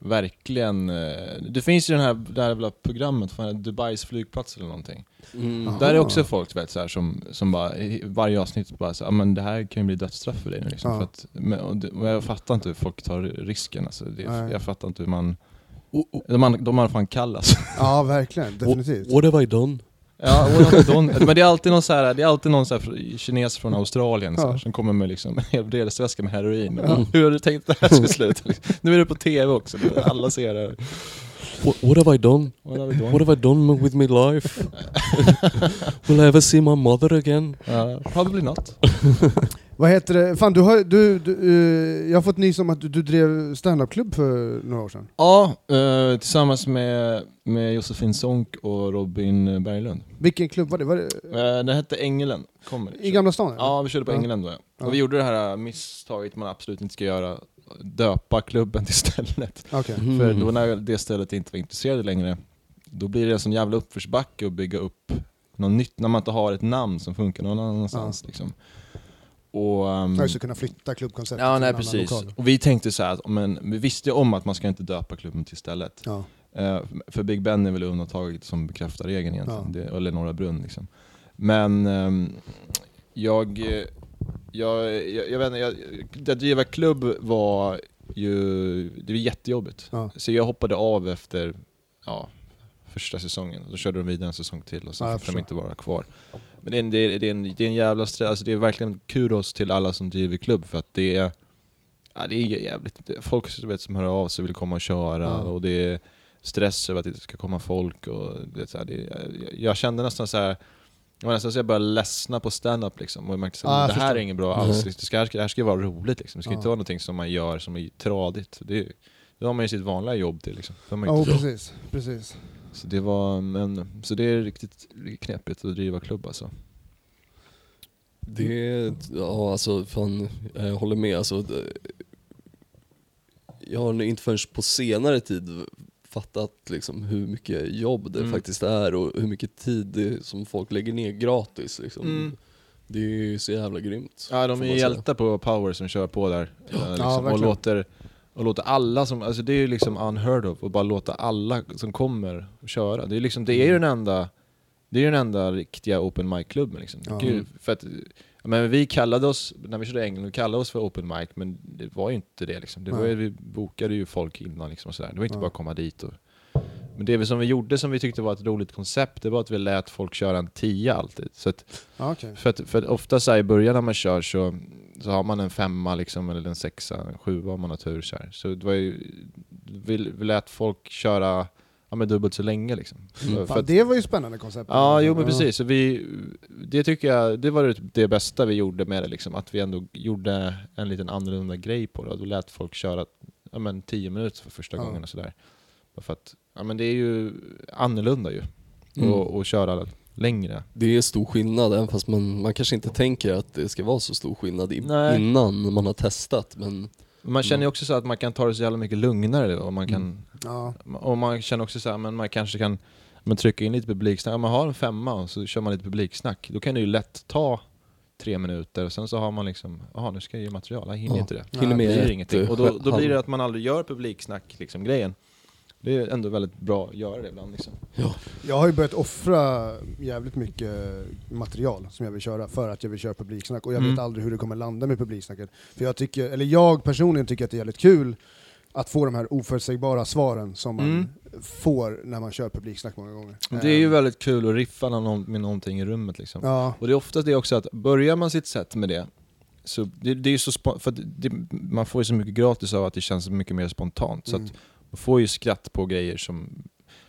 verkligen, eh, det finns ju den här, det här jävla programmet, fan Dubais flygplats eller någonting. mm. Där är också folk vet, så här, som, som bara, i varje avsnitt bara så, ja men det här kan ju bli dödsstraff för dig nu liksom. Ja. För att, men, och det, och jag fattar inte hur folk tar risken alltså. Det, jag fattar inte hur man, de, har- de har fan kall alltså. Ja, verkligen. Definitivt. What have I done? Ja, men det är alltid någon så här, det är alltid någon så kines från Australien så här, som kommer med liksom [LAUGHS] en hel resväska med heroin. Ja. Hur har du tänkt att det här ska sluta? Nu är det på TV också, alla ser det. What, what have I done? What have we done? What have I done with my life? [LAUGHS] Will I ever see my mother again? Ja, probably not. [LAUGHS] Vad heter det? Fan, du har, du, du, eh, jag har fått nys om att du, du drev standupklubb för några år sedan. Ja, eh, tillsammans med, med Josefin Sonck och Robin Berglund. Vilken klubb var det? Var det Eh, det hette Ängelen Comedy. I Gamla stan? eller? Ja, vi körde på Ja. Ängelen då ja. Ja. Och vi gjorde det här misstaget man absolut inte ska göra, döpa klubben till stället. Okej. Mm. För då när det stället inte var intresserade längre, då blir det en sån jävla uppförsbacke att bygga upp något nytt när man inte har ett namn som funkar någon annanstans. Liksom. och, Jag ska kunna flytta klubbkonceptet Ja, till nej en annan precis. lokal. Och vi tänkte så här, att, men vi visste ju om att man ska inte döpa klubben till stället. Ja. Eh, för Big Ben är väl undantaget som bekräftar regeln egentligen, Ja. det, eller Norra Brunn liksom. Men ehm, jag, eh, jag, jag, jag vet inte, jag, att driva klubb var ju, det var jättejobbigt. Ja. Så jag hoppade av efter, ja, första säsongen. Då körde de vidare en säsong till och sen Ja, fick de inte vara kvar. Men det är en, det är, det är en, det är en jävla stress, alltså det är verkligen kudos till alla som driver klubb för att det är, ja, det är jävligt, folk vet, som hör av sig vill komma och köra Ja. och det är stress över att det ska komma folk och det så här, det jag, jag kände nästan så här det var nästan så jag började ledsna på stand-up liksom. Och jag märkte här, jag det här förstår. är inget bra Nej. alls. Det ska, det här ska ju vara roligt liksom. Det ska Ja. inte vara någonting som man gör som är tradigt. Det, är- det har man ju sitt vanliga jobb till liksom. Det man inte precis. precis. så det var, men, så det är riktigt knepigt att driva klubb alltså. Det, ja alltså fan, jag håller med alltså. det- Jag har inte förrän på senare tid fattat liksom hur mycket jobb det Mm. faktiskt är och hur mycket tid som folk lägger ner gratis liksom. Mm. Det är ju så jävla grymt. Ja, de är hjältar på Power som kör på där. eh, Ja, liksom, och, verkligen. låter, och låter alla som, alltså det är ju liksom unheard of, att bara låta alla som kommer köra. Det är, liksom, det är ju den enda, det är den enda riktiga open mic-klubben liksom. Ja. Gud, för att, men vi kallade oss, när vi körde England, vi kallade oss för open mic, men det var ju inte det liksom. Det var Nej. vi bokade ju folk innan liksom och sådär. Det var inte Ja. bara att komma dit och men det som vi gjorde som vi tyckte var ett roligt koncept, det var att vi lät folk köra en tia alltid. Så att okej. för att, för att ofta så här, i början när man kör så, så har man en femma liksom, eller en sexa, en sjua om man har tur. Så, här. så det var ju, vi, vi lät folk köra ja, men dubbelt så länge liksom. Mm. För Fan, att, det var ju spännande koncept. ja, jo men precis. Så vi, det tycker jag, det var det, det bästa vi gjorde med det liksom, att vi ändå gjorde en liten annorlunda grej på det. Då lät folk köra ja, men, tio minuter för första Ja. gången och sådär. För att, ja men det är ju annorlunda ju, Mm. och, och köra längre. Det är stor skillnad, även fast man, man kanske inte tänker att det ska vara så stor skillnad i, innan man har testat. Men Man känner Mm. ju också så att man kan ta det så jävla mycket lugnare och man kan Mm. Ja. Och man känner också så här, men man kanske kan men trycka in lite publiksnack. Om man har en femma och så kör man lite publiksnack, då kan det ju lätt ta tre minuter och sen så har man liksom, jaha nu ska jag ge material, jag hinner Ja. inte det. hinner med Det blir ingenting. eh, Och då, då halv- blir det att man aldrig gör publiksnack, liksom grejen. Det är ändå väldigt bra att göra det ibland liksom. Jag har ju börjat offra jävligt mycket material som jag vill köra för att jag vill köra publiksnack och jag Mm. vet aldrig hur det kommer landa med publiksnacket. För jag tycker, eller jag personligen tycker att det är jävligt kul att få de här oförutsägbara svaren som man Mm. får när man kör publiksnack många gånger. Det är ju Eh, väldigt kul att riffa med någonting i rummet liksom. Ja, Och det är oftast det också att börjar man sitt set med det, så det, det är så för det, man får ju så mycket gratis av att det känns mycket mer spontant. Så mm. att man får ju skratt på grejer som...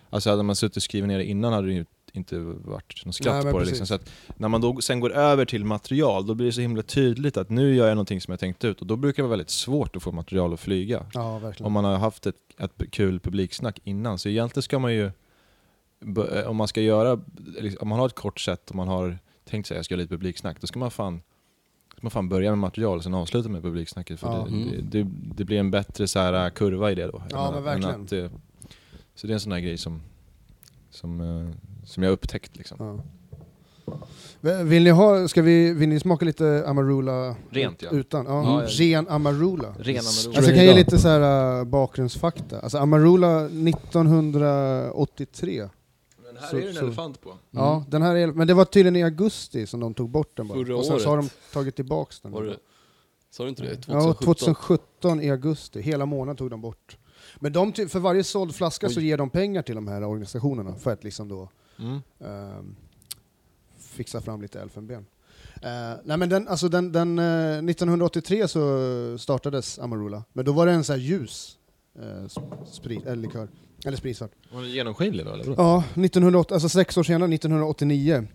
Alltså hade man suttit och skrivit ner det innan hade det ju inte varit något skratt Nej, på det. Liksom. Så att när man då sen går över till material, då blir det så himla tydligt att nu gör jag någonting som jag tänkt ut. Och då brukar det vara väldigt svårt att få material att flyga. ja. Om man har haft ett, ett kul publiksnack innan. Så egentligen ska man ju, om man ska göra, om man har ett kort set och man har tänkt sig att jag ska göra lite publiksnack, då ska man fan, ska man fan börja med material och sen avsluta med publiksnacket. För Ja. det, Mm. det, det, det blir en bättre så här, kurva i det då. Ja, men verkligen. Att, eh, så det är en sån här grej som, som, eh, som jag har upptäckt liksom. Ja. Vill ni, ha, ska vi, vill ni smaka lite Amarula Rent, ja. utan? Ja, Ja, ja. Ren Amarula. Ren Alltså Amarula. jag kan ge lite så här äh, bakgrundsfakta. Alltså Amarula 1983. Här Så- är det en så- elefant på. Ja, den här är, men det var tydligen i augusti som de tog bort den bara. Förra och sen så har de året. tagit tillbaks den. var det, sa du inte det? Ja, 2017? 2017 i augusti. Hela månaden tog de bort. Men de, för varje såld flaska så Oj. ger de pengar till de här organisationerna för att liksom då Mm. ehm, fixa fram lite elfenben. Eh, nej men den, alltså den, den, eh, 1983 så startades Amarula, men då var det en så här ljus sp- sprit, eller likör, eller spritsvart. Var den genomskinlig då eller? Ja, 1980, alltså sex år senare, 1989,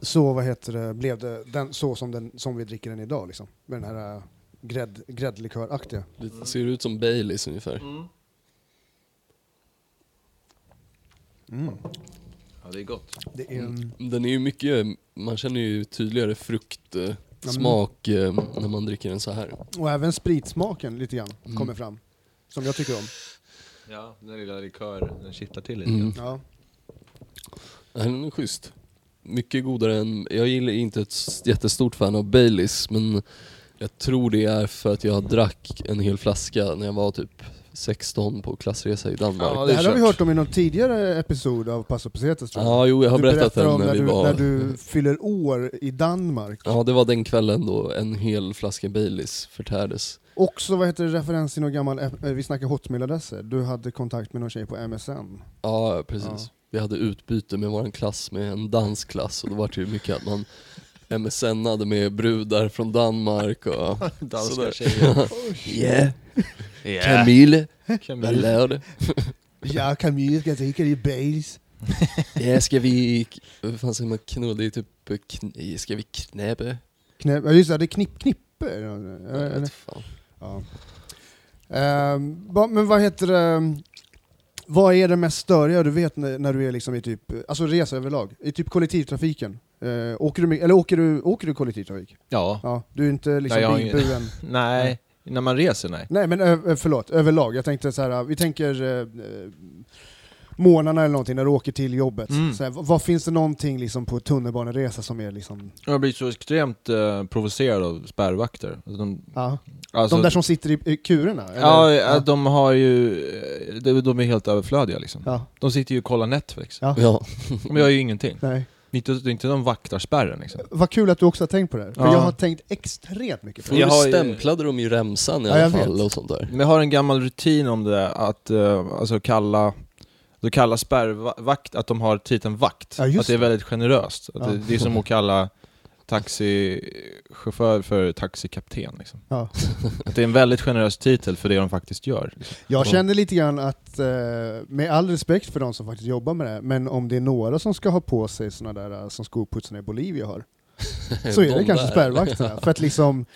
så vad heter det, blev det den, så som, den, som vi dricker den idag liksom. Med den här äh, grädd, gräddliköraktiga. Lite, ser ut som Baileys ungefär. Mm. Mm. Ja, det är gott. Det är, mm. Den är ju mycket, man känner ju tydligare fruktsmak eh, när man dricker den så här. Och även spritsmaken lite grann Mm. kommer fram. Som jag tycker om. Ja, den lilla likör, den kittlar till lite. Mm. Ja. Den är schysst. mycket godare än, jag gillar inte ett jättestort fan av Baileys men jag tror det är för att jag drack en hel flaska när jag var typ 16 på klassresa i Danmark. Ja, Ja, Det här har vi hört om i någon tidigare episod av Passo Pesetas tror jag. jo jag har du berättat den om när när vi du, var... när du fyller år i Danmark. Ja det var den kvällen då en hel flaska Baileys förtärdes. Också, vad heter det, referens till någon gammal, eh, vi snackar hotmail-adresser, du hade kontakt med någon tjej på MSN. Ja precis. Ja. Vi hade utbyte med vår klass med en dansklass och då var det ju mycket att man MSNade med brudar från Danmark och [LAUGHS] Danska sådär. tjejer. [LAUGHS] Yeah, Yeah. Camille, vad Camille. du? [LAUGHS] Ja, Camille ska dricka i Baileys. Ja, ska vi, vad fan säger man, knulla, det är typ, kn, ska vi knäbe? Knä, ja just det, det är knipp, knippe. Jag vet fan. Ja. Va- men vad heter det, vad är det mest störiga du vet när, när du är liksom i typ, alltså resa överlag, i typ kollektivtrafiken? Eh, åker, du, eller åker, du, åker du kollektivtrafik? Ja. Ja, du är inte liksom Nej, bilburen? [LAUGHS] Nej, när man reser nej. Nej men ö, förlåt, överlag. Jag tänkte så här, vi tänker eh, eh, månaderna eller någonting när du åker till jobbet. Mm. Så här, vad, vad finns det någonting liksom på tunnelbaneresa som är liksom... Jag blir så extremt eh, provocerad av spärrvakter. Alltså, de, Ja. Alltså, de där som sitter i, i kurerna? eller? Ja, ja. de har ju... eh, De, de är helt överflödiga liksom. ja. De sitter ju och kollar Netflix. Ja. Ja, [LAUGHS] De gör ju ingenting. Nej. Det är inte, de vaktar spärren liksom. Vad kul att du också har tänkt på det här, för Ja. jag har tänkt extremt mycket på det. Jag har ju- stämplade de ju remsan i Ja, alla jag fall vet. och sånt där. Men jag har en gammal rutin om det, att uh, alltså kalla då kallar spärrvakt att de har titeln vakt. Ja, just att det är väldigt generöst. Att Ja. det, det är som att kalla taxichaufför för taxikapten. Liksom. Ja. [LAUGHS] Att det är en väldigt generös titel för det de faktiskt gör. Liksom. Jag känner lite grann att, eh, med all respekt för de som faktiskt jobbar med det, här, men om det är några som ska ha på sig såna där eh, som skoputsarna i Bolivia har, [LAUGHS] så är det De kanske där. spärrvakterna. För att liksom,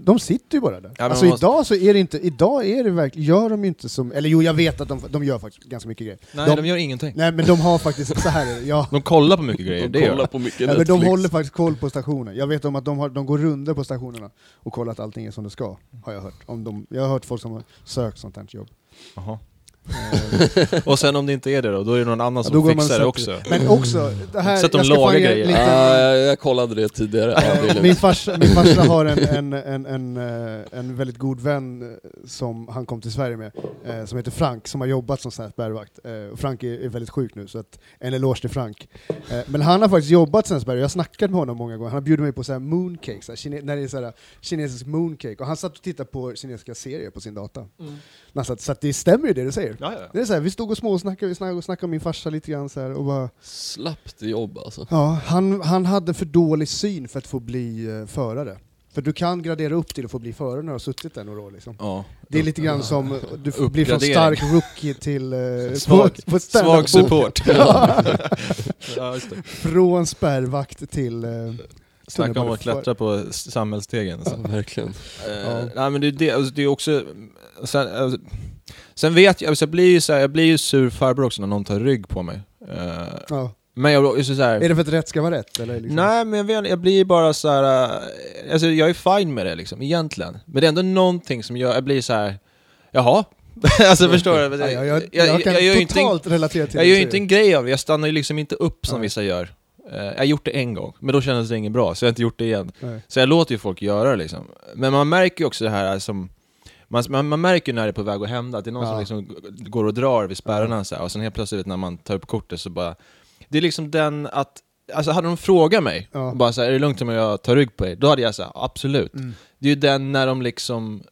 de sitter ju bara där. men alltså måste- idag så är det inte, idag är det verkligen, gör de inte som, eller jo jag vet att de, de gör faktiskt ganska mycket grejer. Nej, De- de, gör ingenting. Nej men de har faktiskt, så här är det, ja. [LAUGHS] De kollar på mycket grejer, det De gör kollar på mycket Ja, men de håller faktiskt koll på stationen. Jag vet om att de, har, de går runder på stationerna och kollar att allting är som det ska, har jag hört. Om de, jag har hört folk som har sökt sånt här jobb. Jaha. Eh, Och sen om det inte är det då, då är det någon annan Ja, som fixar det också. sätter- Men också, det här... Så att de lagar grejer. lite- Ja, jag, jag kollade det tidigare. Ja, det min, farsa, min farsa har en, en, en, en, eh, en väldigt god vän eh, som han kom till Sverige med, eh, som heter Frank, som har jobbat som spärrvakt. Eh, Frank är, är väldigt sjuk nu, så att, en eloge till Frank. Eh, men han har faktiskt jobbat som spärrvakt, jag har snackat med honom många gånger, han har bjudit mig på så här mooncake, så här, när det är så här, kinesisk mooncake, och han satt och tittade på kinesiska serier på sin data. När han satt, så att det stämmer ju det du säger. Ja, ja. Det är så här, vi stod och småsnackade, vi snackade, och snackade om min farsa lite grann så här, och bara Slappt jobb alltså. Ja, han, han hade för dålig syn för att få bli eh, förare. För du kan gradera upp till att få bli förare när du har suttit där några år. Liksom. Ja. Det är lite grann som, du blir från stark rookie till... Eh, Svag- på, på Svag support. [LAUGHS] ja, det. Från spärrvakt till... Eh, Snacka om att klättra på samhällsstegen. Ja, Alltså. verkligen. Eh, nej men det, är det, alltså, det är också... Sen, alltså, sen vet jag, alltså, jag blir ju så här, jag blir ju sur farbror också när någon tar rygg på mig. Eh, ja. men jag så här, Är det för att rätt ska vara rätt? Eller liksom? Nej men jag, vet, jag blir ju bara så här. eh, alltså jag är fine med det liksom, egentligen. Men det är ändå någonting som gör, jag blir så här. jaha? [LAUGHS] alltså förstår du? Ja, jag, jag, jag, jag, kan jag gör ju inte, totalt relatera till jag det gör du ju inte en grej av det, jag stannar ju liksom inte upp som Nej. vissa gör. Eh, jag har gjort det en gång, men då kändes det inget bra, så jag har inte gjort det igen. Nej. Så jag låter ju folk göra det liksom. Men man märker ju också det här som... Man, man, man märker när det är på väg att hända, att det är någon Ja. som liksom går och drar vid spärrarna så här, och sen helt plötsligt när man tar upp kortet så bara... Det är liksom den att... Alltså hade de frågat mig, Ja. bara så här, är det lugnt om jag tar rygg på dig? Då hade jag sagt absolut. Mm. Det är ju den när de liksom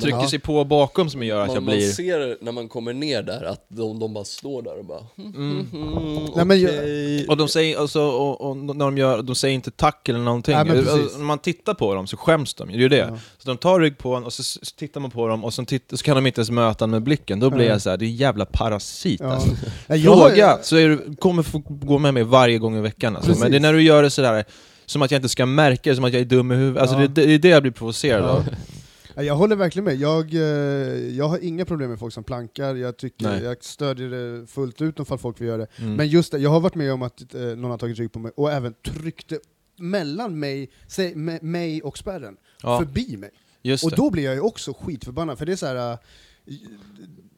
trycker Ja. sig på bakom som gör att Man, jag man blir... ser när man kommer ner där att de, de bara står där och bara mm, Mm. mm, Nej, men jag- okej. Och de säger, alltså, och, och när de gör, de säger inte tack eller någonting. Nej. Alltså, när man tittar på dem så skäms de, det är ju det. Ja. Så de tar rygg på en och så, så tittar man på dem och så, titt, så kan de inte ens möta en med blicken. Då blir jag så här, det är en jävla parasit Ja. alltså. [LAUGHS] Ja, jag- Fråga, så är du, kommer få gå med mig varje gång i veckan alltså. Men det är när du gör det sådär, som att jag inte ska märka det, som att jag är dum i huvudet. Alltså Ja. det, det är det jag blir provocerad Ja. av. [LAUGHS] Ja, Jag håller verkligen med. Jag, eh, jag har inga problem med folk som plankar, jag, tycker, Nej. jag stödjer det fullt ut om folk vill göra det. Mm. Men just det, jag har varit med om att eh, någon har tagit rygg på mig och även tryckte mellan mig, me, mig och spärren, ja, förbi mig. just Och det. då blir jag ju också skitförbannad, för det är så här.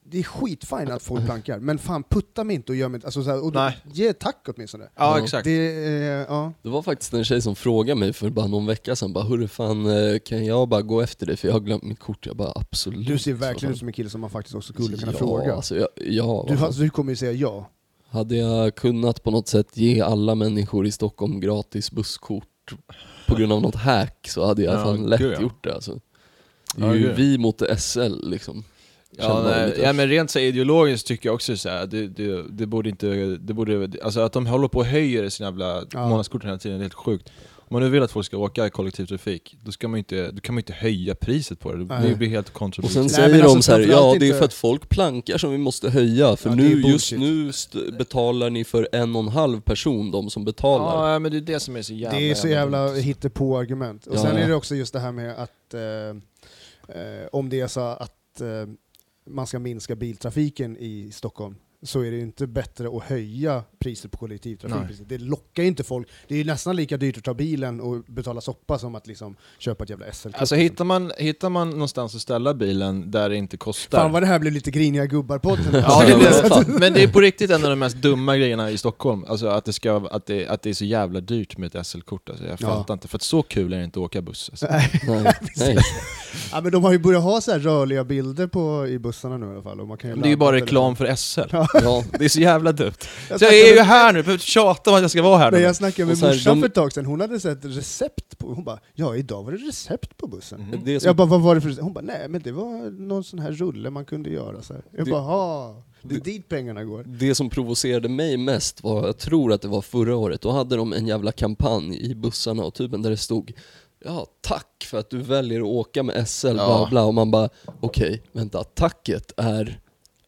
Eh, det är skitfint att folk plankar, men fan putta mig inte och gör mig alltså, så här, och då, Nej. ge tack åtminstone. Ja, Ja. exakt. Det, är, ja. Det var faktiskt en tjej som frågade mig för bara någon vecka sedan, bara hurra fan eh, kan jag bara gå efter dig för jag har glömt mitt kort? Jag bara absolut. Du ser verkligen ut som en kille som man faktiskt också skulle kunna ja, fråga. Alltså, jag, ja, Du, fan. du kommer ju säga ja. Hade jag kunnat på något sätt ge alla människor i Stockholm gratis busskort på grund av något hack så hade jag Ja, fan lätt gud, ja. gjort det alltså. Det är Ja, ju gud. vi mot SL liksom. Ja, nej, ja men rent så ideologiskt tycker jag också så här, det, det, det borde inte, det borde, alltså att de håller på och höjer sina jävla Ja. månadskort hela tiden, det är helt sjukt. Om man nu vill att folk ska åka i kollektivtrafik, då, ska man inte, då kan man inte höja priset på det, det Nej. blir helt Och sen kontraproduktivt. Nej, säger men de alltså så här, ja det är för att folk plankar som vi måste höja, för Ja, nu, just nu betalar ni för en och en halv person, de som betalar. Ja men det är det som är så jävla det är så jävla hittepå-argument. Och Ja. sen är det också just det här med att eh, eh, om det är så att eh, man ska minska biltrafiken i Stockholm så är det ju inte bättre att höja priset på kollektivtrafik. Det lockar ju inte folk. Det är ju nästan lika dyrt att ta bilen och betala soppa som att liksom köpa ett jävla SL-kort. Alltså hittar man, hittar man någonstans att ställa bilen där det inte kostar Fan vad det här blev lite griniga gubbar-podden. [LAUGHS] Ja, är men det. [LAUGHS] fan. Men det är på riktigt en av de mest dumma grejerna i Stockholm, alltså att det, ska, att det, att det är så jävla dyrt med ett SL-kort. Alltså, jag Ja. fattar inte, för att så kul är det inte att åka buss. Alltså. Nej, [LAUGHS] nej. ja, men de har ju börjat ha så här rörliga bilder på, i bussarna nu i alla fall. Och man kan ju Men det är ju bara reklam för SL. Ja, Det är så jävla dumt. Jag Så jag är ju här nu, behöver tjata om att jag ska vara här nu. jag snackade med morsan de- för ett tag sedan, hon hade sett recept på, hon bara ja idag var det recept på bussen. Mhm. det som Jag bara vad var det för recept? Hon bara nej men det var någon sån här rulle man kunde göra så här. Jag Det- bara ha det är dit pengarna går. Det som provocerade mig mest var, jag tror att det var förra året, då hade de en jävla kampanj i bussarna och typen där det stod Ja, tack för att du väljer att åka med SL, bla Ja. bla, och man bara okej, vänta, tacket är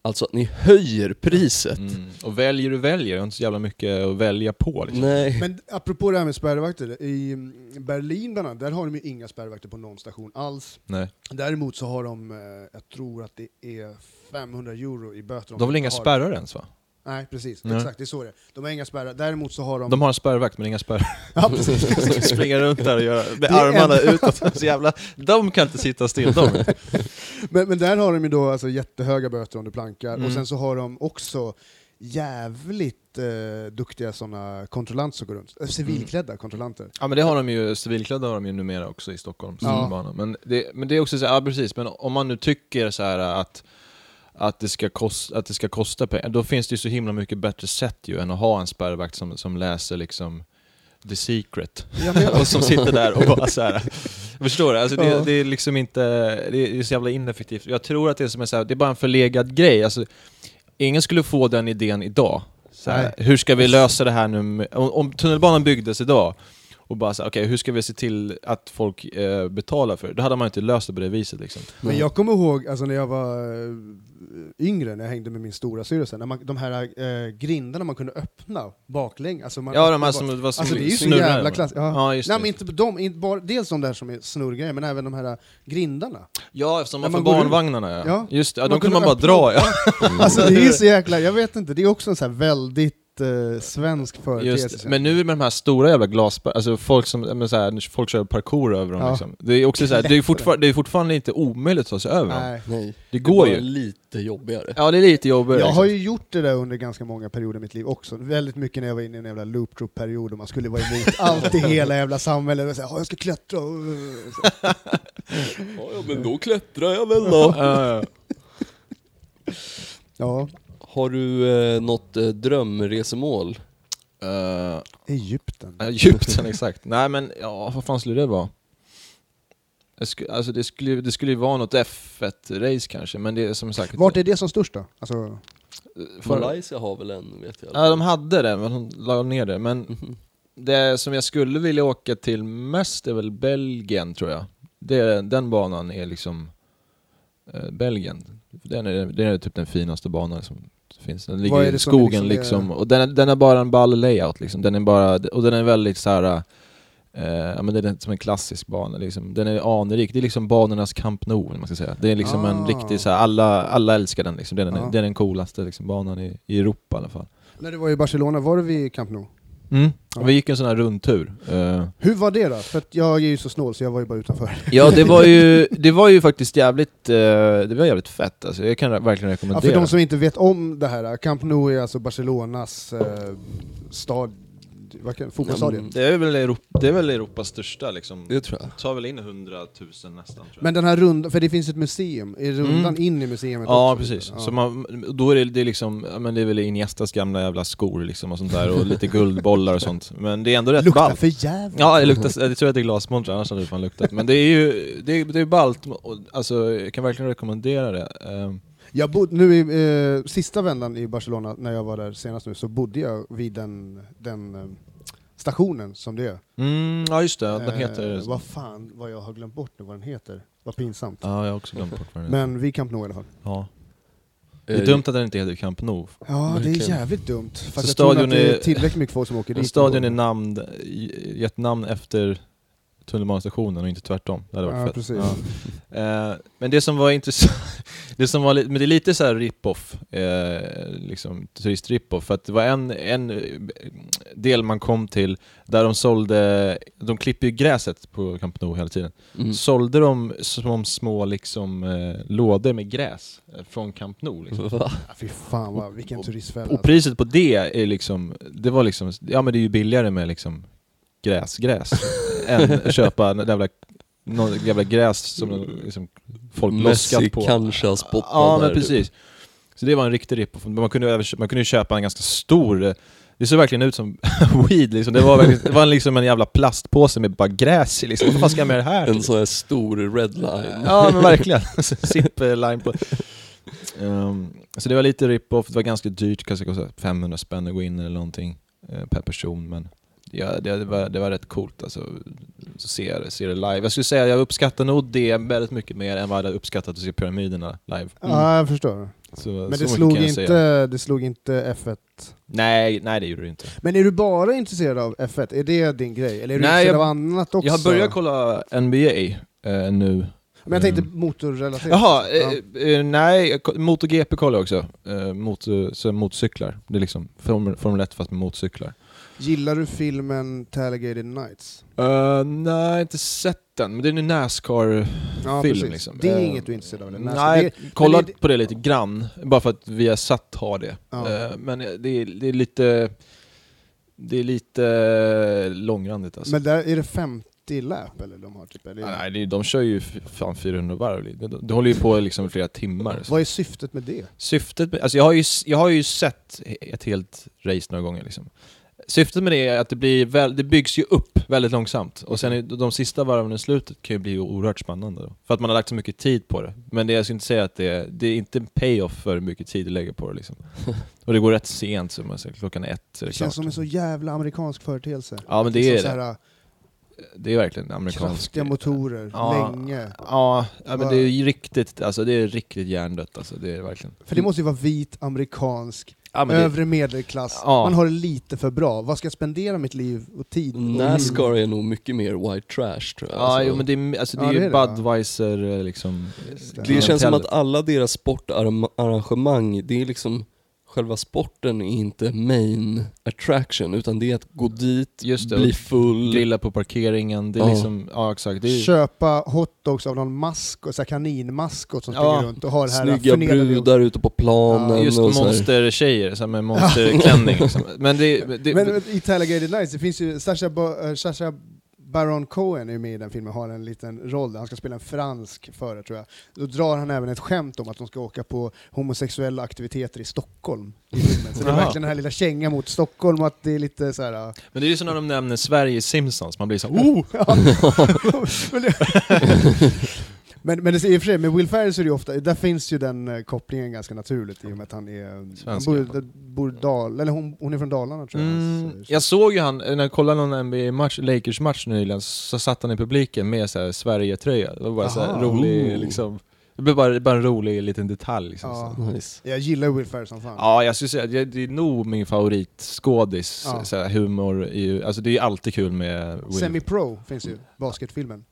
alltså att ni höjer priset. Mm. Och väljer du väljer, det är inte så jävla mycket att välja på. Liksom. Nej, Men apropå det här med spärrvakter, i Berlin bland annat, där har de ju inga spärrvakter på någon station alls. Nej. Däremot så har de, eh, jag tror att det är 500 euro i böter. De har väl inga spärrar ens va? Nej precis, Nej. exakt det är så det är. De har inga spärrar, däremot så har de... De har en spärrvakt men inga spärrar. [LAUGHS] ja, precis. [LAUGHS] Springa runt där och göra, med armarna en- utåt. Så jävla, de kan inte sitta still de. [LAUGHS] Men, men där har de ju då alltså jättehöga böter om du plankar, Mm. och sen så har de också jävligt eh, duktiga sådana kontrollanter som går runt. Eh, Civilklädda kontrollanter. Ja men det har de ju, civilklädda har de ju numera också i Stockholm, tunnelbanan. Men, det, men det är också så här, ja precis, men om man nu tycker så här att att det, ska kosta, att det ska kosta pengar, då finns det ju så himla mycket bättre sätt ju än att ha en spärrvakt som, som läser liksom The Secret. [LAUGHS] Och som sitter där och bara så här. [LAUGHS] Förstår du? Alltså det, Ja. det är liksom inte, det är så jävla ineffektivt. Jag tror att det är som en så här, det är bara en förlegad grej. Alltså, ingen skulle få den idén idag. Så här, hur ska vi lösa det här nu? Med, om, om tunnelbanan byggdes idag och bara så här, okej hur ska vi se till att folk eh, betalar för det? Då hade man inte löst det på det viset liksom. Men jag kommer ihåg alltså, när jag var eh, yngre, när jag hängde med min stora syrra, när man, de här eh, grindarna man kunde öppna baklänges. Alltså man, Ja, de här som var Alltså det är ju så jävla va? klass. Ja. Ja, just Nej, men inte de, inte bara, dels de där som är snurrgrejer, men även de här grindarna. Ja, som När var för man går ut. barnvagnarna ja. Ja. Just det, ja, Man de kunde man bara öppna dra ja. [LAUGHS] Alltså det är [LAUGHS] så jäkla, jag vet inte, det är också en så här väldigt eh, svensk företeelse. Det. men nu med de här stora jävla glasspärrarna, alltså folk som, men så här, folk kör parkour över dem Ja. liksom. Det är också så här, det är fortfarande, det är fortfarande inte omöjligt att ta sig över dem. Nej. nej. Det går bara ju. lite jobbigare. Ja, det är lite jobbigt. Jag har liksom. ju gjort det där under ganska många perioder i mitt liv också. Väldigt mycket när jag var inne i en jävla loop period och man skulle vara emot [LAUGHS] allt i hela jävla samhället. Och säga, "Ja, jag ska klättra. [LAUGHS] Ja, ja, men då klättrar jag väl då. Ja, Har du eh, något eh, drömresemål? Eh, Egypten. [LAUGHS] Egypten, exakt. Nej men, ja, vad fan skulle det vara? Det skulle, alltså det skulle, det skulle ju vara något F1-race kanske, men det är som sagt... Vart är det som störst då? Alltså, för, Malaysia har väl en, vet jag. Ja, de hade det, men de la ner det. Men Mhm. det som jag skulle vilja åka till mest är väl Belgien, tror jag. Det, den banan är liksom... Eh, Belgien. Den är, den är typ den finaste banan som finns. Den ligger i skogen liksom liksom. Och den, är- den är bara en ball layout liksom. Den är bara, och den är väldigt så här. Eh, ja, men det är som en klassisk bana, liksom. den är anrik. Det är liksom banornas Camp Nou, man ska säga. Det är liksom en Ah. riktig, så här, alla, alla älskar den. Liksom. Det, är den, Ja. det är den coolaste liksom, banan i, i Europa i alla fall. när du var i Barcelona, var du vid Camp Nou? Mm. Vi gick en sån här rundtur. Eh, Hur var det då? För att jag är ju så snål så jag var ju bara utanför. ja, det var ju, [LAUGHS] det var ju faktiskt jävligt, eh, det var jävligt fett alltså. Jag kan verkligen Ja, rekommendera. för de som inte vet om det här, Camp Nou är alltså Barcelonas eh, stad, kan, fotbollsstadion. Mm. det, är väl Europa, det är väl Europas största liksom. Det tror jag. tar väl in 100 000 nästan tror jag. Men den här rundan, för det finns ett museum, är rundan Mm. in i museet Ja också? precis, Ja. så man, då är det, det är liksom, ja, men det är väl Iniestas gamla jävla skor liksom och sånt där och lite guldbollar och sånt. Men det är ändå rätt Luktar ballt. för jävligt. Ja, det luktar, jag tror att det är glasmonter, annars hade det fan luktat. Men det är ju, det är, det är ballt, alltså jag kan verkligen rekommendera det. Ehm, Jag bodde, nu i eh, sista vändan i Barcelona, när jag var där senast nu, så bodde jag vid den, den eh, stationen som det är. Mm, ja just det, den heter... Eh, vad fan, vad jag har glömt bort nu vad den heter. Vad pinsamt. Ja, jag har också glömt bort vad den heter. Men vid Camp Nou i alla fall. Ja. Det Eh, är dumt att den inte heter Camp Nou. Ja, det är jävligt dumt. Fast Så jag tror stadion att det är är- tillräckligt mycket folk som åker dit. Stadion är namn, gett namn efter tunnelbanestationen och inte tvärtom. Det hade varit Ja, fett. precis. Ja. Eh, men det som var intressant, [LAUGHS] det som var, li- men det är lite så här rip-off, eh, liksom turist-rip-off, för att det var en, en eh, del man kom till där de sålde, de klipper ju gräset på Camp Nou hela tiden, Mm. sålde de som små liksom eh, lådor med gräs eh, från Camp Nou liksom. Va? Ja, fy fan vad, vilken turistfälla. Och priset på det är liksom, det var liksom, ja men det är ju billigare med liksom gräs, gräs än att köpa en jävla, någon jävla gräs som liksom folk loskat Messi på. kanske har spottat Ja men där, precis. Så det var en riktig rip man kunde, man kunde ju köpa en ganska stor, det såg verkligen ut som [LAUGHS] weed liksom. Det var, verkligen, det var liksom en jävla plastpåse med bara gräs i liksom. Vad fan ska jag med det här En sån här stor red line. Ja men verkligen, [LAUGHS] zip-line på. Ehm, så det var lite rip-off, det var ganska dyrt, kanske kostade 500 spänn att gå in eller någonting eh, per person men ja, det, var, det var rätt coolt alltså, att se, det- se det live. Jag skulle säga jag uppskattar nog det väldigt mycket mer än vad jag hade uppskattat att se pyramiderna live. Ja, jag förstår. Så, Men det slog, inte, det slog inte F1. Nej, nej det gjorde det inte. Men är du bara intresserad av F1? Är det din grej? Eller är du Nej, intresserad jag- av annat också? Jag har börjat kolla NBA eh, nu. Men jag tänkte Mm. motorrelaterat. Jaha, Ja. eh, eh, nej, MotoGP kollar jag också. Eh, motor, så motorcyklar. Det är liksom Formel, Formel 1 fast med motorcyklar. Gillar du filmen Talladega Nights? Uh, nej, inte sett den. Men det är en Nascar-film Ja, liksom. Det är Eh, inget du är intresserad av? Nej, det, jag kollat det- på det lite grann. Bara för att vi har satt har det. Ja. Eh, men det är, det är lite... Det är lite långrandigt alltså. men där är det 50 lap eller de har typ? Eller? Nej, det är, de kör ju fan 400 varv. Det, håller ju på liksom i flera timmar. Så. Vad är syftet med det? Syftet med, alltså jag har, ju, jag har ju sett ett helt race några gånger liksom. Syftet med det är att det, blir väl, det byggs ju upp väldigt långsamt, och sen är, de sista varven i slutet kan ju bli oerhört spännande då. För att man har lagt så mycket tid på det. Men det, jag skulle inte säga att det är, det är inte en payoff för hur mycket tid du lägger på det liksom. [LAUGHS] och det går rätt sent, så man säger, klockan ett så är det Det klart. känns som en så jävla amerikansk företeelse. Ja men det Liksom är så det. här, Det är verkligen amerikansk. Kraftiga motorer, Ja. länge. Ja, ja men det är ju riktigt, alltså det är riktigt hjärndött alltså, det är det verkligen. För det måste ju vara vit, amerikansk, ja, men det, övre medelklass. Ja. Man har det lite för bra. Vad ska jag spendera mitt liv och tid och Nascar är nog mycket mer white trash tror jag. Ja, alltså. jo, men det är, alltså, det Ja, är det ju är det, va? Budweiser eh, liksom. Just det. Det känns som att alla deras sportarrangemang, det är liksom själva sporten är inte main attraction, utan det är att gå dit, Just det, bli och full. Grilla på parkeringen, det är Ja. liksom, ja exakt. Det är, Köpa hotdogs av någon maskot, så kaninmaskot som springer Ja. runt och har det här Snygga brudar ute på planen Ja, just och monstertjejer, så här med monsterklänning liksom. Men det, det [LAUGHS] Men i Talladega Nights, det finns ju Sacha, Ba- eh, Sacha Baron Cohen är med i den filmen, har en liten roll där han ska spela en fransk förare tror jag. Då drar han även ett skämt om att de ska åka på homosexuella aktiviteter i Stockholm i filmen. Så det är verkligen den här lilla kängan mot Stockholm och att det är lite så här. men det är ju som när de nämner Sverige i Simpsons, man blir så oh! [LAUGHS] Ja. [LAUGHS] [LAUGHS] men, det, men, det, i och för sig, med Will Ferrell så är det ju ofta, där finns ju den eh, kopplingen ganska naturligt i och med att han är, han Svensk, bor, bor Dal, eller hon, hon är från Dalarna tror jag. Mm, Så- jag såg ju han, när jag kollade någon NBA-match, Lakers-match nyligen, så satt han i publiken med så här Sverige-tröja. Det var bara så här Aha. rolig, Oh. liksom, det blev bara, bara en rolig liten detalj liksom. Ja. Så. Nice. Jag gillar Will Ferrell som fan. Ja, jag skulle säga det är nog min favoritskådis, Ja. så humor, är ju, alltså det är ju alltid kul med Will. Semi-Pro finns ju, basketfilmen.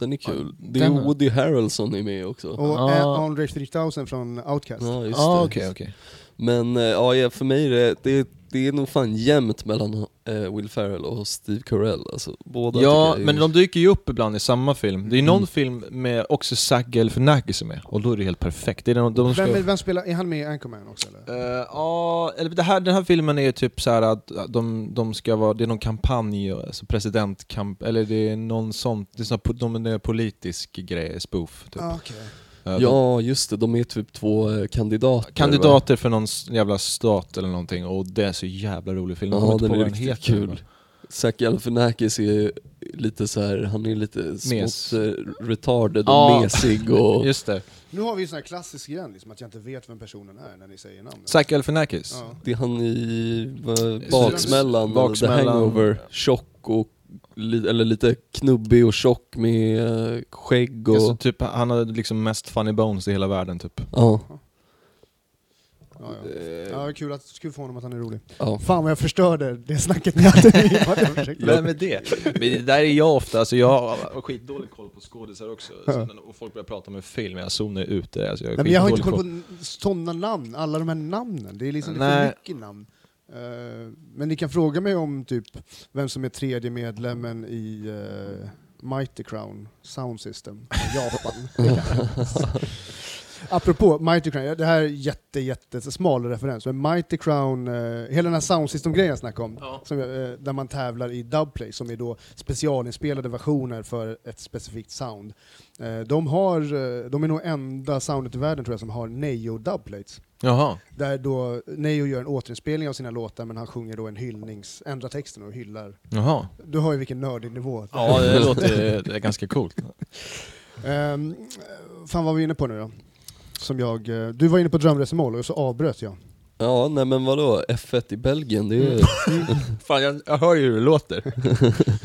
Den är kul. Det den är har- Woody Harrelson är med också. Och Ja. eh, Andre 3000 från Outcast. Ja, just Ja, det. okej, okej. Men eh, ja, ja, för mig är det, det är det är nog fan jämnt mellan eh, Will Ferrell och Steve Carell alltså. Båda Ja, men är- de dyker ju upp ibland i samma film. Det är någon Mm. film med också Zach Galifianakis som är och då är det helt perfekt. Det är de, de ska... Vem, vem spelar, är han med i Anchorman också eller? Eh, Ja, eller det här, den här filmen är ju typ så här att de, de ska vara, det är någon kampanj, alltså presidentkamp, eller det är någon sånt, det är, sån, här de, är politisk grej, spoof. Typ. Ah, okej. Ja, just det. De är typ två eh, kandidater. va? Kandidater för någon jävla stat eller någonting och det är så jävla rolig film. Ja, den är riktigt heter, kul. men- Zac Galifianakis är lite så här, han är lite smått eh, retarded Ja. och mesig och... [LAUGHS] Just det. Nu har vi ju sån här klassisk grej, liksom, att jag inte vet vem personen är när ni säger namnet. Zach Galifianakis. Ja. Det är han i baksmällan, Baksmällan. The Hangover, tjock och eller lite knubbig och tjock med eh, skägg och... Alltså, typ, han hade liksom mest funny bones i hela världen typ. ja, Ja, ja. ja, kul, att, kul för honom att han är rolig. ja. Fan vad jag förstörde det snacket ni hade. [LAUGHS] Vem är det? Men det där är jag ofta, alltså jag har skitdålig koll på skådisar också. Ja. Så när- och folk börjar prata med film, jag zonar ut det. Alltså jag, Nej, men jag har inte koll på sådana namn, alla de här namnen. Det är liksom Nej. för mycket namn. Eh, men ni kan fråga mig om typ vem som är tredje medlemmen i uh, Mighty Crown Sound System, Japan. Kan [LAUGHS] jag. Apropå Mighty Crown, det här är jätte, jätte smal referens, men Mighty Crown, eh, hela den här Sound System-grejen jag snackade om, Ja. som, eh, där man tävlar i dubplay, som är då specialinspelade versioner för ett specifikt sound. Eh, de, har, eh, de är nog enda soundet i världen tror jag som har Neo dubplates. Jaha. Där då Neo gör en återinspelning av sina låtar men han sjunger då en hyllnings, ändrar texten och hyllar. Jaha. Du har ju vilken nördig nivå. Ja, det låter det är ganska coolt. Ehm, fan vad var vi inne på nu då? Som jag, eh, du var inne på drömresmål och så avbröt jag. ja, nej men vadå, F1 i Belgien, det är... [LAUGHS] Fan, jag, jag hör ju hur det låter.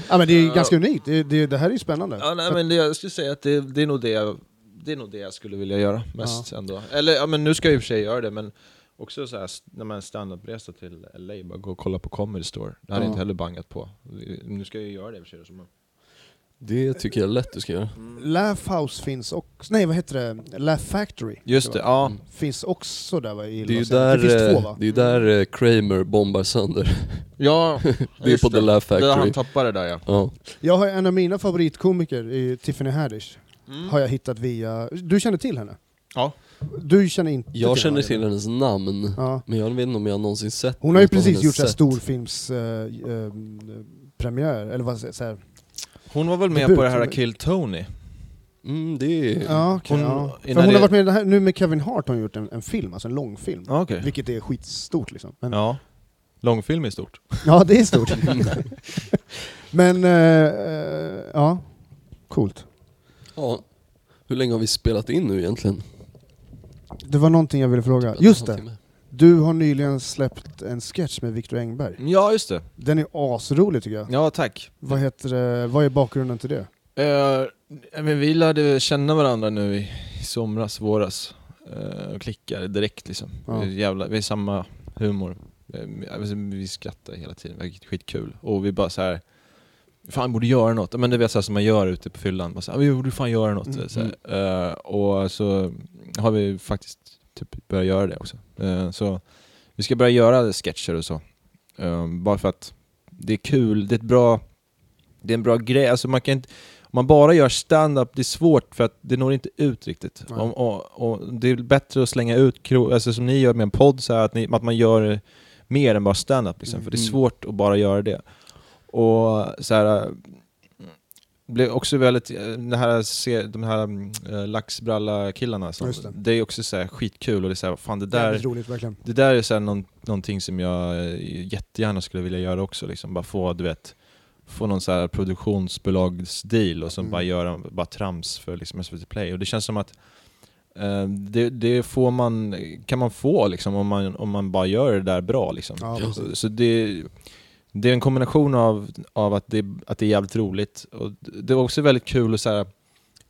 Ja men det är Ja. ganska unikt, det, det, det här är ju spännande. Ja, nej, men det, jag skulle säga att det, det är nog det jag, det är nog det jag skulle vilja göra mest ändå. Eller ja, men nu ska jag i och för sig göra det, men också så här, när man standupresa till LA, bara gå och kolla på Comedy Store. Det hade Ja. jag inte heller bangat på. Nu ska jag ju göra det i och för sig. Så Det tycker jag är lätt du ska göra. Laugh House finns också, nej vad heter det? Laugh Factory. Just det, ja. Finns också där va, i Det är ju där. Det finns två eh, va? det är där eh, Kramer bombar sönder. Ja, [LAUGHS] Det är på The Laugh Där han Factory. tappade det där ja. Ja. Jag har en av mina favoritkomiker, i Tiffany Haddish, Mm. har jag hittat via... Du känner till henne? Ja. Du känner inte Jag till känner henne? till hennes namn, Ja. men jag vet inte om jag någonsin sett Hon har ju precis gjort sätt. storfilms... eh, eh, premiär, eller vad säger här. Hon var väl med Debut, på det här Kill Tony? Mm, det är... Ja, okej, Hon- ja. Hon har det- varit med här, nu med Kevin Hart har hon gjort en, en film, alltså en långfilm. Ja, okej. Vilket är skitstort liksom. Men, ja. Ja. Långfilm är stort. [LAUGHS] det är stort. [LAUGHS] [LAUGHS] Men, eh, eh, ja. Coolt. Ja. Hur länge har vi spelat in nu egentligen? Det var någonting jag ville fråga. Just det, du har nyligen släppt en sketch med Viktor Engberg. Ja, just det. Den är asrolig tycker jag. Ja, tack. Vad, heter det, vad är bakgrunden till det? Eh, men vi lärde känna varandra nu i, somras, våras. Uh, och klickade direkt liksom. Ja. Vi, är jävla, vi är samma humor. Eh, vi- vi skrattar hela tiden, det är skitkul. Och vi bara så här. Fan, borde göra något. Men det vet så här som man gör ute på fyllan. Så här, vi borde fan göra något. Mm, Så. Eh, och så har vi faktiskt typ börjat göra det också. Eh, så vi ska börja göra sketcher och så. Eh, bara för att det är kul, det är ett bra det är en bra grej, alltså man kan inte, om man bara gör stand-up, det är svårt för att det når inte ut riktigt. Om, och, och det är bättre att slänga ut, alltså som ni gör med en podd, så här, att, ni, att man gör mer än bara stand-up liksom, för det är Mm. svårt att bara göra det. Och så här, blev också väldigt, eh, det här, de här äh, laxbralla-killarna, det. det. är också så här, skitkul och det är så här, fan det där, Jävligt roligt det där är så här någon, någonting som jag eh, jättegärna skulle vilja göra också, liksom. bara få, du vet, få någon så här produktionsbolagsdeal och som Mm. bara göra bara trams för liksom SVT Play. Och det känns som att det, det får man, kan man få liksom, om, man, om man bara gör det där bra. Liksom. Ja, så det, det är en kombination av, av att, det, att det är jävligt roligt, och det är också väldigt kul att så här,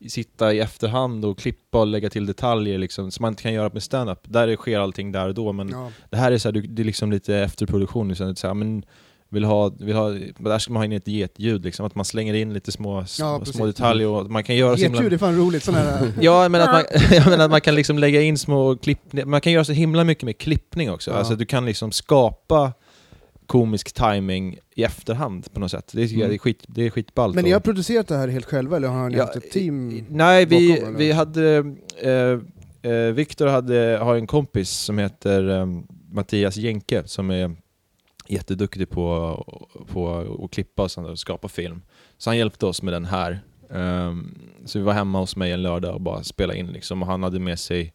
sitta i efterhand och klippa och lägga till detaljer liksom, som man inte kan göra med stand-up. Där sker allting där och då, men Ja. det här är, så här, det är liksom lite efterproduktion, liksom, så här, men vill ha, vill ha, där ska man ha in ett getljud, liksom, att man slänger in lite små, precis. små detaljer och man kan göra Getljud är himla... fan roligt, sån här... [LAUGHS] Ja, men att man, [LAUGHS] jag menar att man kan liksom lägga in små klipp, man kan göra så himla mycket med klippning också. Ja. Alltså du kan liksom skapa komisk timing i efterhand på något sätt. Det, tycker jag, Mm. det, är, skit, det är skitballt. Men ni har producerat det här helt själva eller har ni Ja, haft ett team? Nej, vi, bakom, vi hade... Eh, eh, Viktor hade, har en kompis som heter eh, Mattias Jenke som är jätteduktig på, på att klippa och sånt och skapa film. Så han hjälpte oss med den här. Ehm, så vi var hemma hos mig en lördag och bara spelade in liksom. Och han hade med sig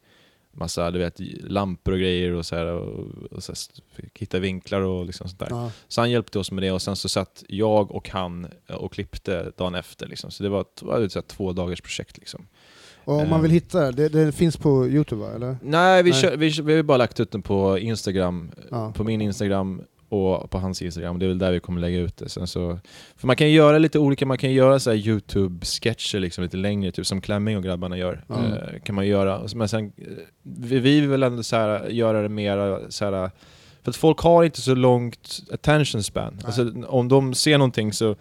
massa du vet, lampor och grejer och så här, och, och så här, hitta vinklar och liksom sånt där. Ja. Så han hjälpte oss med det och sen så satt jag och han eh, och klippte dagen efter. Liksom. Så det var ett, var ett så här två dagars projekt. Liksom. Och om man Eh. vill hitta det, det finns på Youtube va? Eller? Nej, vi, Nej. Kör, vi, vi har bara lagt ut den på Instagram, Ja. på min Instagram och på hans Instagram. Det är väl där vi kommer lägga ut det. Sen så, för man kan ju göra lite olika, man kan göra så Youtube-sketcher liksom, lite längre, typ som Klemming och grabbarna gör. Mm. Eh, kan man göra. Men sen, eh, vi, vi vill ändå så här, göra det mera så här, för att folk har inte så långt attention span. Alltså, om de ser någonting så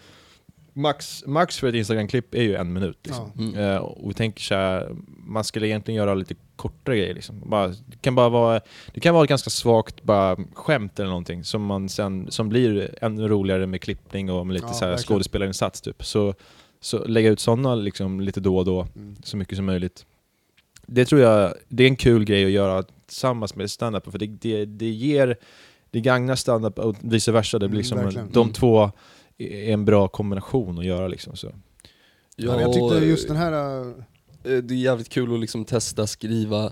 Max, max för ett Instagram-klipp är ju en minut. Liksom. Ja. Mm. Eh, och vi tänker så här, man skulle egentligen göra lite kortare grejer. Liksom. Bara, det, kan bara vara, det kan vara ett ganska svagt bara, skämt eller någonting som, man sen, som blir ännu roligare med klippning och med lite Ja, så här verkligen. skådespelarinsats. Typ. Så, så lägga ut sådana liksom, lite då och då, Mm. så mycket som möjligt. Det tror jag det är en kul grej att göra tillsammans med stand-up för det, det, det ger, det gagnar stand-up och vice versa. Det blir Mm, liksom, de Mm. två är en bra kombination att göra. Liksom, så. Ja, jag tyckte just den här... äh, eh, Det är jävligt kul att liksom testa skriva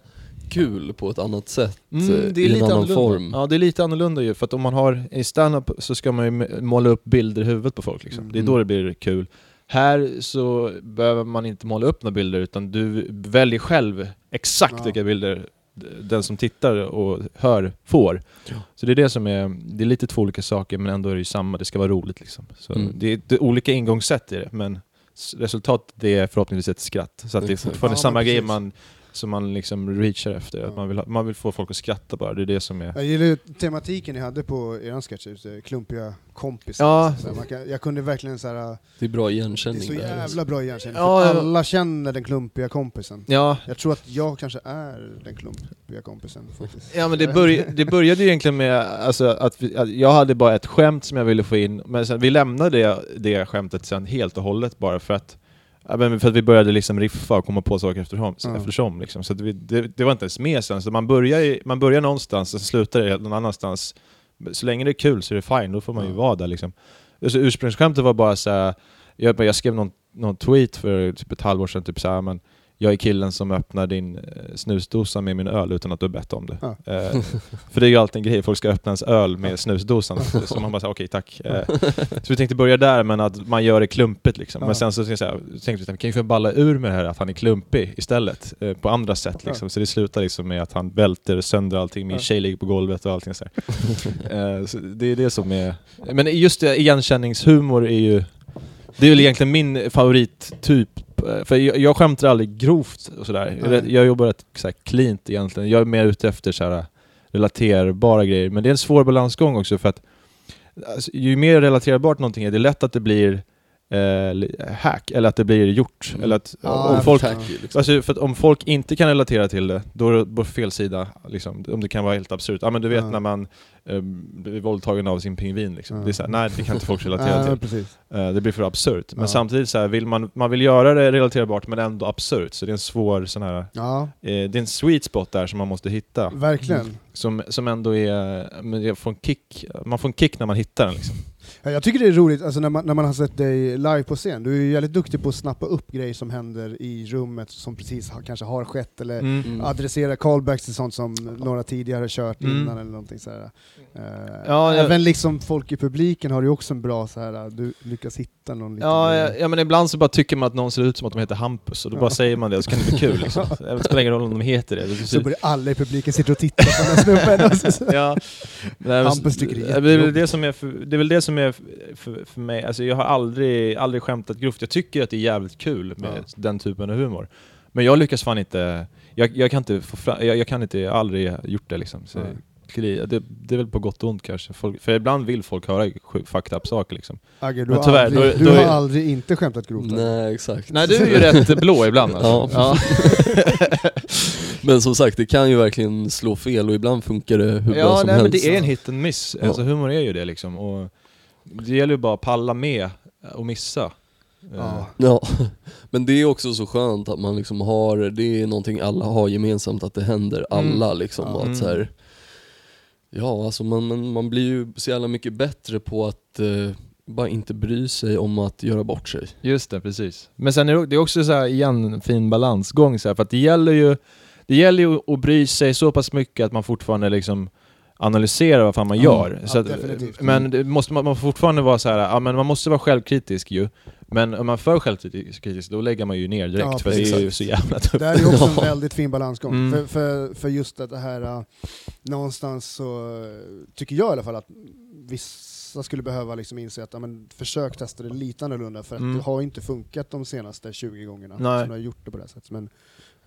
kul på ett annat sätt, Mm, eh, det är i en lite annan annorlunda. form. Ja, det är lite annorlunda ju, för att om man har i stand-up så ska man ju måla upp bilder i huvudet på folk liksom. Mm. Det är då det blir kul. Här så behöver man inte måla upp några bilder, utan du väljer själv exakt Ja. vilka bilder den som tittar och hör får. Ja. Så det är det som är, det är lite två olika saker men ändå är det ju samma, det ska vara roligt liksom. Så Mm. det, är, det är olika ingångssätt i det, men resultatet är förhoppningsvis ett skratt. Så att det är fortfarande Ja, samma grej man, som man liksom reachar efter. Ja. Att man, vill ha, man vill få folk att skratta bara, det är det som är... Jag gillar ju tematiken ni hade på er sketch, klumpiga kompisar. Ja. Så här, man kan, jag kunde verkligen så här, Det är bra det är igenkänning så där. jävla bra igenkänning, Ja, för ja. alla känner den klumpiga kompisen. Ja, Jag tror att jag kanske är den klumpiga kompisen faktiskt. Ja men det, börj det började ju egentligen med alltså, att, vi, att jag hade bara ett skämt som jag ville få in, men sen, vi lämnade det, det skämtet sen helt och hållet bara för att ja, men för att vi började liksom riffa och komma på saker eftersom. Ja. eftersom liksom. Så vi, det, det var inte ens med sen, så man börjar, i, man börjar någonstans och slutar det någon annanstans. Så länge det är kul så är det fine, då får man ju Ja. vara där liksom. Så ursprungsskämtet var bara så här, jag, jag skrev någon, någon tweet för typ ett halvår sedan, typ så här, men jag är killen som öppnar din eh, snusdosa med min öl utan att du har bett om det. Ja. Eh, för det är ju alltid en grej, folk ska öppna ens öl med snusdosan. Så man bara säger okej tack. Eh, [LAUGHS] så vi tänkte börja där, men att man gör det klumpigt liksom. Ja. Men sen så tänkte jag, tänkte vi, vi kan ju balla ur med det här att han är klumpig istället, eh, på andra sätt liksom. Så det slutar liksom med att han välter sönder allting, min Ja. tjej ligger på golvet och allting så. [LAUGHS] Eh, så det är det som är... Men just det, igenkänningshumor är ju... Det är väl egentligen min favorittyp. Eh, För jag, jag skämtar aldrig grovt och sådär. Nej. Jag jobbar rätt så här cleant egentligen. Jag är mer ute efter så här relaterbara grejer. Men det är en svår balansgång också för att alltså, ju mer relaterbart någonting är, det är lätt att det blir eh, hack, eller att det blir gjort. Mm. Eller att, Ja, om folk. Tacky, liksom. Alltså för att om folk inte kan relatera till det, då är det på fel sida, liksom, om det kan vara helt absurt. Ja men du vet Ja. när man eh, blir våldtagen av sin pingvin liksom. Ja. Det är så här, nej det kan inte folk relatera till. Eh, det blir för absurt. Men samtidigt så här, vill man, man vill göra det relaterbart men ändå absurt. Så det är en svår sån här, Ja, eh, det är en sweet spot där som man måste hitta. verkligen. Som, som ändå är, men får en kick, man får en kick när man hittar den liksom. Ja, Jag tycker det är roligt alltså, när, man, när man har sett dig live på scen. Du är ju väldigt duktig på att snappa upp grejer som händer i rummet som precis har, kanske har skett, eller Mm. Mm. adressera callbacks till sånt som några tidigare har kört Mm. innan eller någonting sådär. Eh, Ja, jag- Även liksom folk i publiken har ju också en bra så här. du lyckas hitta någon liten Ja, ja, ja, men ibland så bara tycker man att någon ser ut som att de heter Hampus, och då bara Ja. säger man det och så kan det bli kul liksom. [LAUGHS] Det spelar ingen roll om de heter det. Så börjar alla i publiken sitta och titta på den här snubben. så- [LAUGHS] ja. Nej, [LAUGHS] Hampus tycker det är det är väl det som är för, det är väl det som är för, för, mig, alltså jag har aldrig, aldrig skämtat grovt. Jag tycker att det är jävligt kul med Ja. den typen av humor. Men jag lyckas fan inte, jag, jag kan inte få fram, jag, jag kan inte, jag har aldrig gjort det liksom. Så, Nej. Kli- det, det är väl på gott och ont kanske. Folk, för ibland vill folk höra fucked up saker liksom. Agge, du, Men har, tyvärr, aldrig, då är- du då har är- aldrig inte skämtat grovt. Nej, exakt. Nej du är ju rätt blå ibland alltså. [LAUGHS] Ja. Men som sagt, det kan ju verkligen slå fel och ibland funkar det hur bra Ja, som nej, helst. men det är en hit and miss. Ja. Alltså humor är ju det liksom. Och det gäller ju bara att palla med och missa. Ja. Eh, Ja, [LAUGHS] men det är också så skönt att man liksom har, det är någonting alla har gemensamt, att det händer alla Mm. liksom. Ja. och Att så här, ja, alltså man, man, man blir ju så jävla mycket bättre på att eh, bara inte bry sig om att göra bort sig. Just det, precis. Men sen är det, är också så här, igen en fin balansgång så här, för att det gäller ju det gäller ju att bry sig så pass mycket att man fortfarande liksom analyserar vad fan man gör. ja, så att, men det måste, man, man får fortfarande vara så här, ja men man måste vara självkritisk ju. Men om man är för självkritisk, då lägger man ju ner direkt, Ja, för det är ju så jävla tufft. Det här är ju också en [LAUGHS] väldigt fin balansgång. Mm. För, för, för just det här, uh, någonstans så uh, tycker jag i alla fall att vissa skulle behöva liksom inse att ja, men, försök testa det lite annorlunda, för att Mm. det har inte funkat de senaste 20 gångerna Nej. som du har gjort det på det här sättet. Men,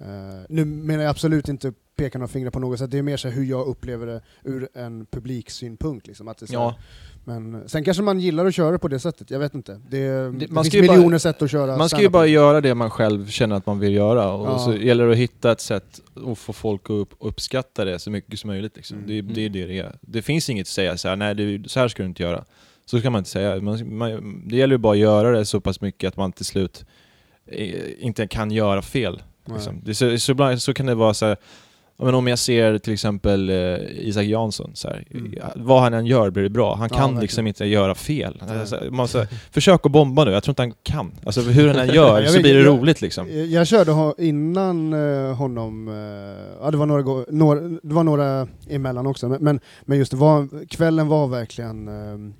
uh, nu menar jag absolut inte peka några fingrar på något sätt, det är mer så hur jag upplever det ur en publiksynpunkt. Liksom, att det så Ja. Men sen kanske man gillar att köra på det sättet, jag vet inte. Det, det, man finns ska ju bara- miljoner sätt att köra Man ska ju bara göra det man själv känner att man vill göra, och Ja. så gäller det att hitta ett sätt att få folk att upp, uppskatta det så mycket som möjligt. Liksom. Mm. Det, är- det är det det är. Det finns inget att säga så här, nej det, så här ska du inte göra. Så kan man inte säga. Man, man, det gäller ju bara att göra det så pass mycket att man till slut eh, inte kan göra fel. Liksom. Det, så, så, så kan det vara så här, men om jag ser till exempel eh, Isak Jansson, så här, Mm. vad han än gör blir det bra. Han Ja, kan verkligen. liksom inte göra fel. Alltså, man, så försök att bomba nu, jag tror inte han kan. Alltså hur han än [LAUGHS] gör så vet blir det jag- roligt liksom. Jag, jag körde ho- innan eh, honom, eh, ja det var några, några, det var några emellan också, men, men, men just det var, kvällen var verkligen eh,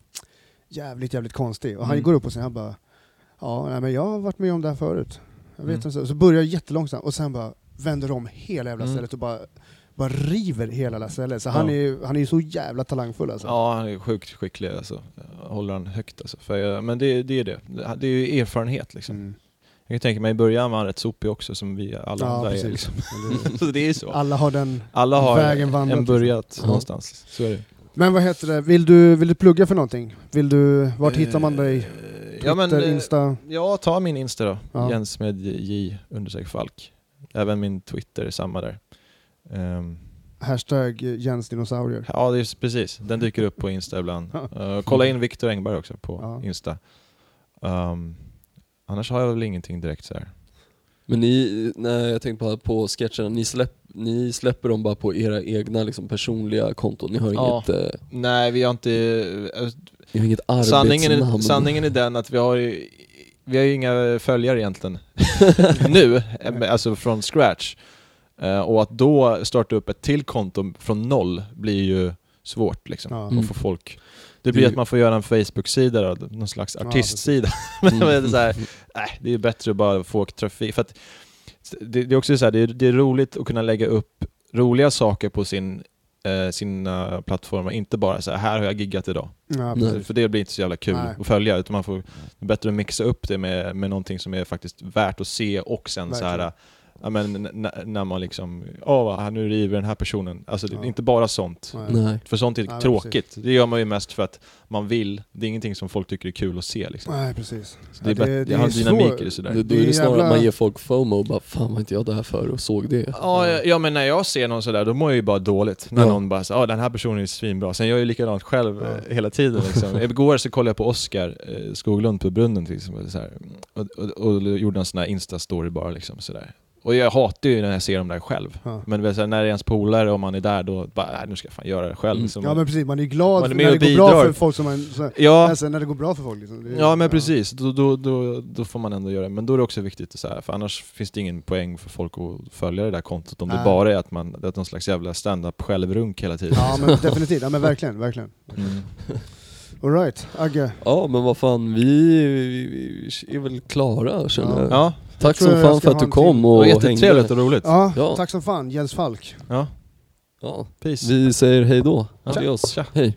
jävligt, jävligt konstig. Och han Mm. går upp och säger, han bara, ja nej, men jag har varit med om det här förut. Jag vet Mm. inte, så, så börjar jättelångsamt och sen bara vänder om hela jävla Mm. stället och bara, bara river hela stället. Så han, Ja. är, ju- han är så jävla talangfull alltså. Ja, han är sjukt skicklig alltså. Jag håller han högt alltså. För jag, men det, det är det. Det är ju erfarenhet liksom. Mm. Jag kan tänka mig i början var han rätt sopig också, som vi alla Ja, andra är precis. liksom. Men det- [LAUGHS] Så det är så. Alla har den Alla har vägen vandrat, en börjat liksom. någonstans. Så är det. Men vad heter det, vill du, vill du plugga för någonting? Vill du, vart hittar man dig? Eh, Ja, men, Twitter, eh, Insta? ja, ta min Insta då. Ja. Jens med J understreck Falk. Även min Twitter är samma där. Ehm, Hashtag Jens dinosaurier. ja, det är precis. Den dyker upp på Insta ibland. Eh, kolla in Viktor Engberg också på Ja. Insta. Ehm, annars har jag väl ingenting direkt så här. Men ni, nej jag tänkte bara på sketcherna, ni, släpp, ni släpper dem bara på era egna liksom, personliga konton, ni har Ja. inget, eh, Nej, vi har inte... eh, ni har inget Sanningen arbetsnamn. är, sanningen är den att vi har ju, vi har ju inga följare egentligen. [LAUGHS] nu, eh, alltså från scratch. Eh, och att då starta upp ett till konto från noll blir ju svårt liksom. Ja. Mm. Att få folk. Det blir är att man får göra en Facebook-sida då, någon slags Ja, artistsida. [LAUGHS] Men Mm. det är så här, nej, det är bättre att bara få trafik. För att det, det är också så här, det är, det är roligt att kunna lägga upp roliga saker på sin, eh, sina plattformar, inte bara så här, här har jag giggat idag. Ja. För det blir inte så jävla kul Nej. att följa, utan man får bättre att mixa upp det med, med någonting som är faktiskt värt att se och sen så här, Verkligen. Ja, men, när man liksom, åh nu river den här personen. Alltså det är Ja. inte bara sånt. Nej. För sånt är Nej, tråkigt. Det gör man ju mest för att man vill. Det är ingenting som folk tycker är kul att se liksom. Nej, precis. Så det är Ja, det det har en dynamik svår- i det sådär. Då, är det snarare jävla- att man ger folk FOMO och bara 'Fan var inte jag där för och såg det' Ja, ja, ja men när jag ser någon sådär, då mår jag ju bara dåligt. När Ja. någon bara ja den här personen är svinbra. Sen gör jag ju likadant själv Ja. eh, hela tiden liksom. [LAUGHS] Igår så kollade jag på Oscar eh, Skoglund på Brunnen till exempel, så här, och, och, och gjorde en sån här Insta-story bara liksom sådär. Och jag hatar ju när jag ser dem där själv. Ja. Men när det är ens polare och man är där då, bara, "Nej, nu ska jag fan göra det själv. Mm. Liksom. Ja men precis, man är ju glad Man är när det går bra bidrar. för folk som man... Så, ja, alltså, när det går bra för folk liksom. Det är- Ja men precis, då, då, då, då får man ändå göra det. Men då är det också viktigt, så här, för annars finns det ingen poäng för folk att följa det där kontot om det Nej. bara är att man det är någon slags jävla stand-up självrunk hela tiden. Ja men [LAUGHS] definitivt, ja men verkligen, verkligen. Mm. Alright, Agge. Ja men vad fan, vi, vi, vi är väl klara känner Ja. jag. Ja, Tack som fan för att du kom det och var hängde. jättetrevligt och roligt. Ja, Ja. tack som fan, Jens Falk. Ja, Ja. peace. Vi säger hej då. Adios. Tja. Hej.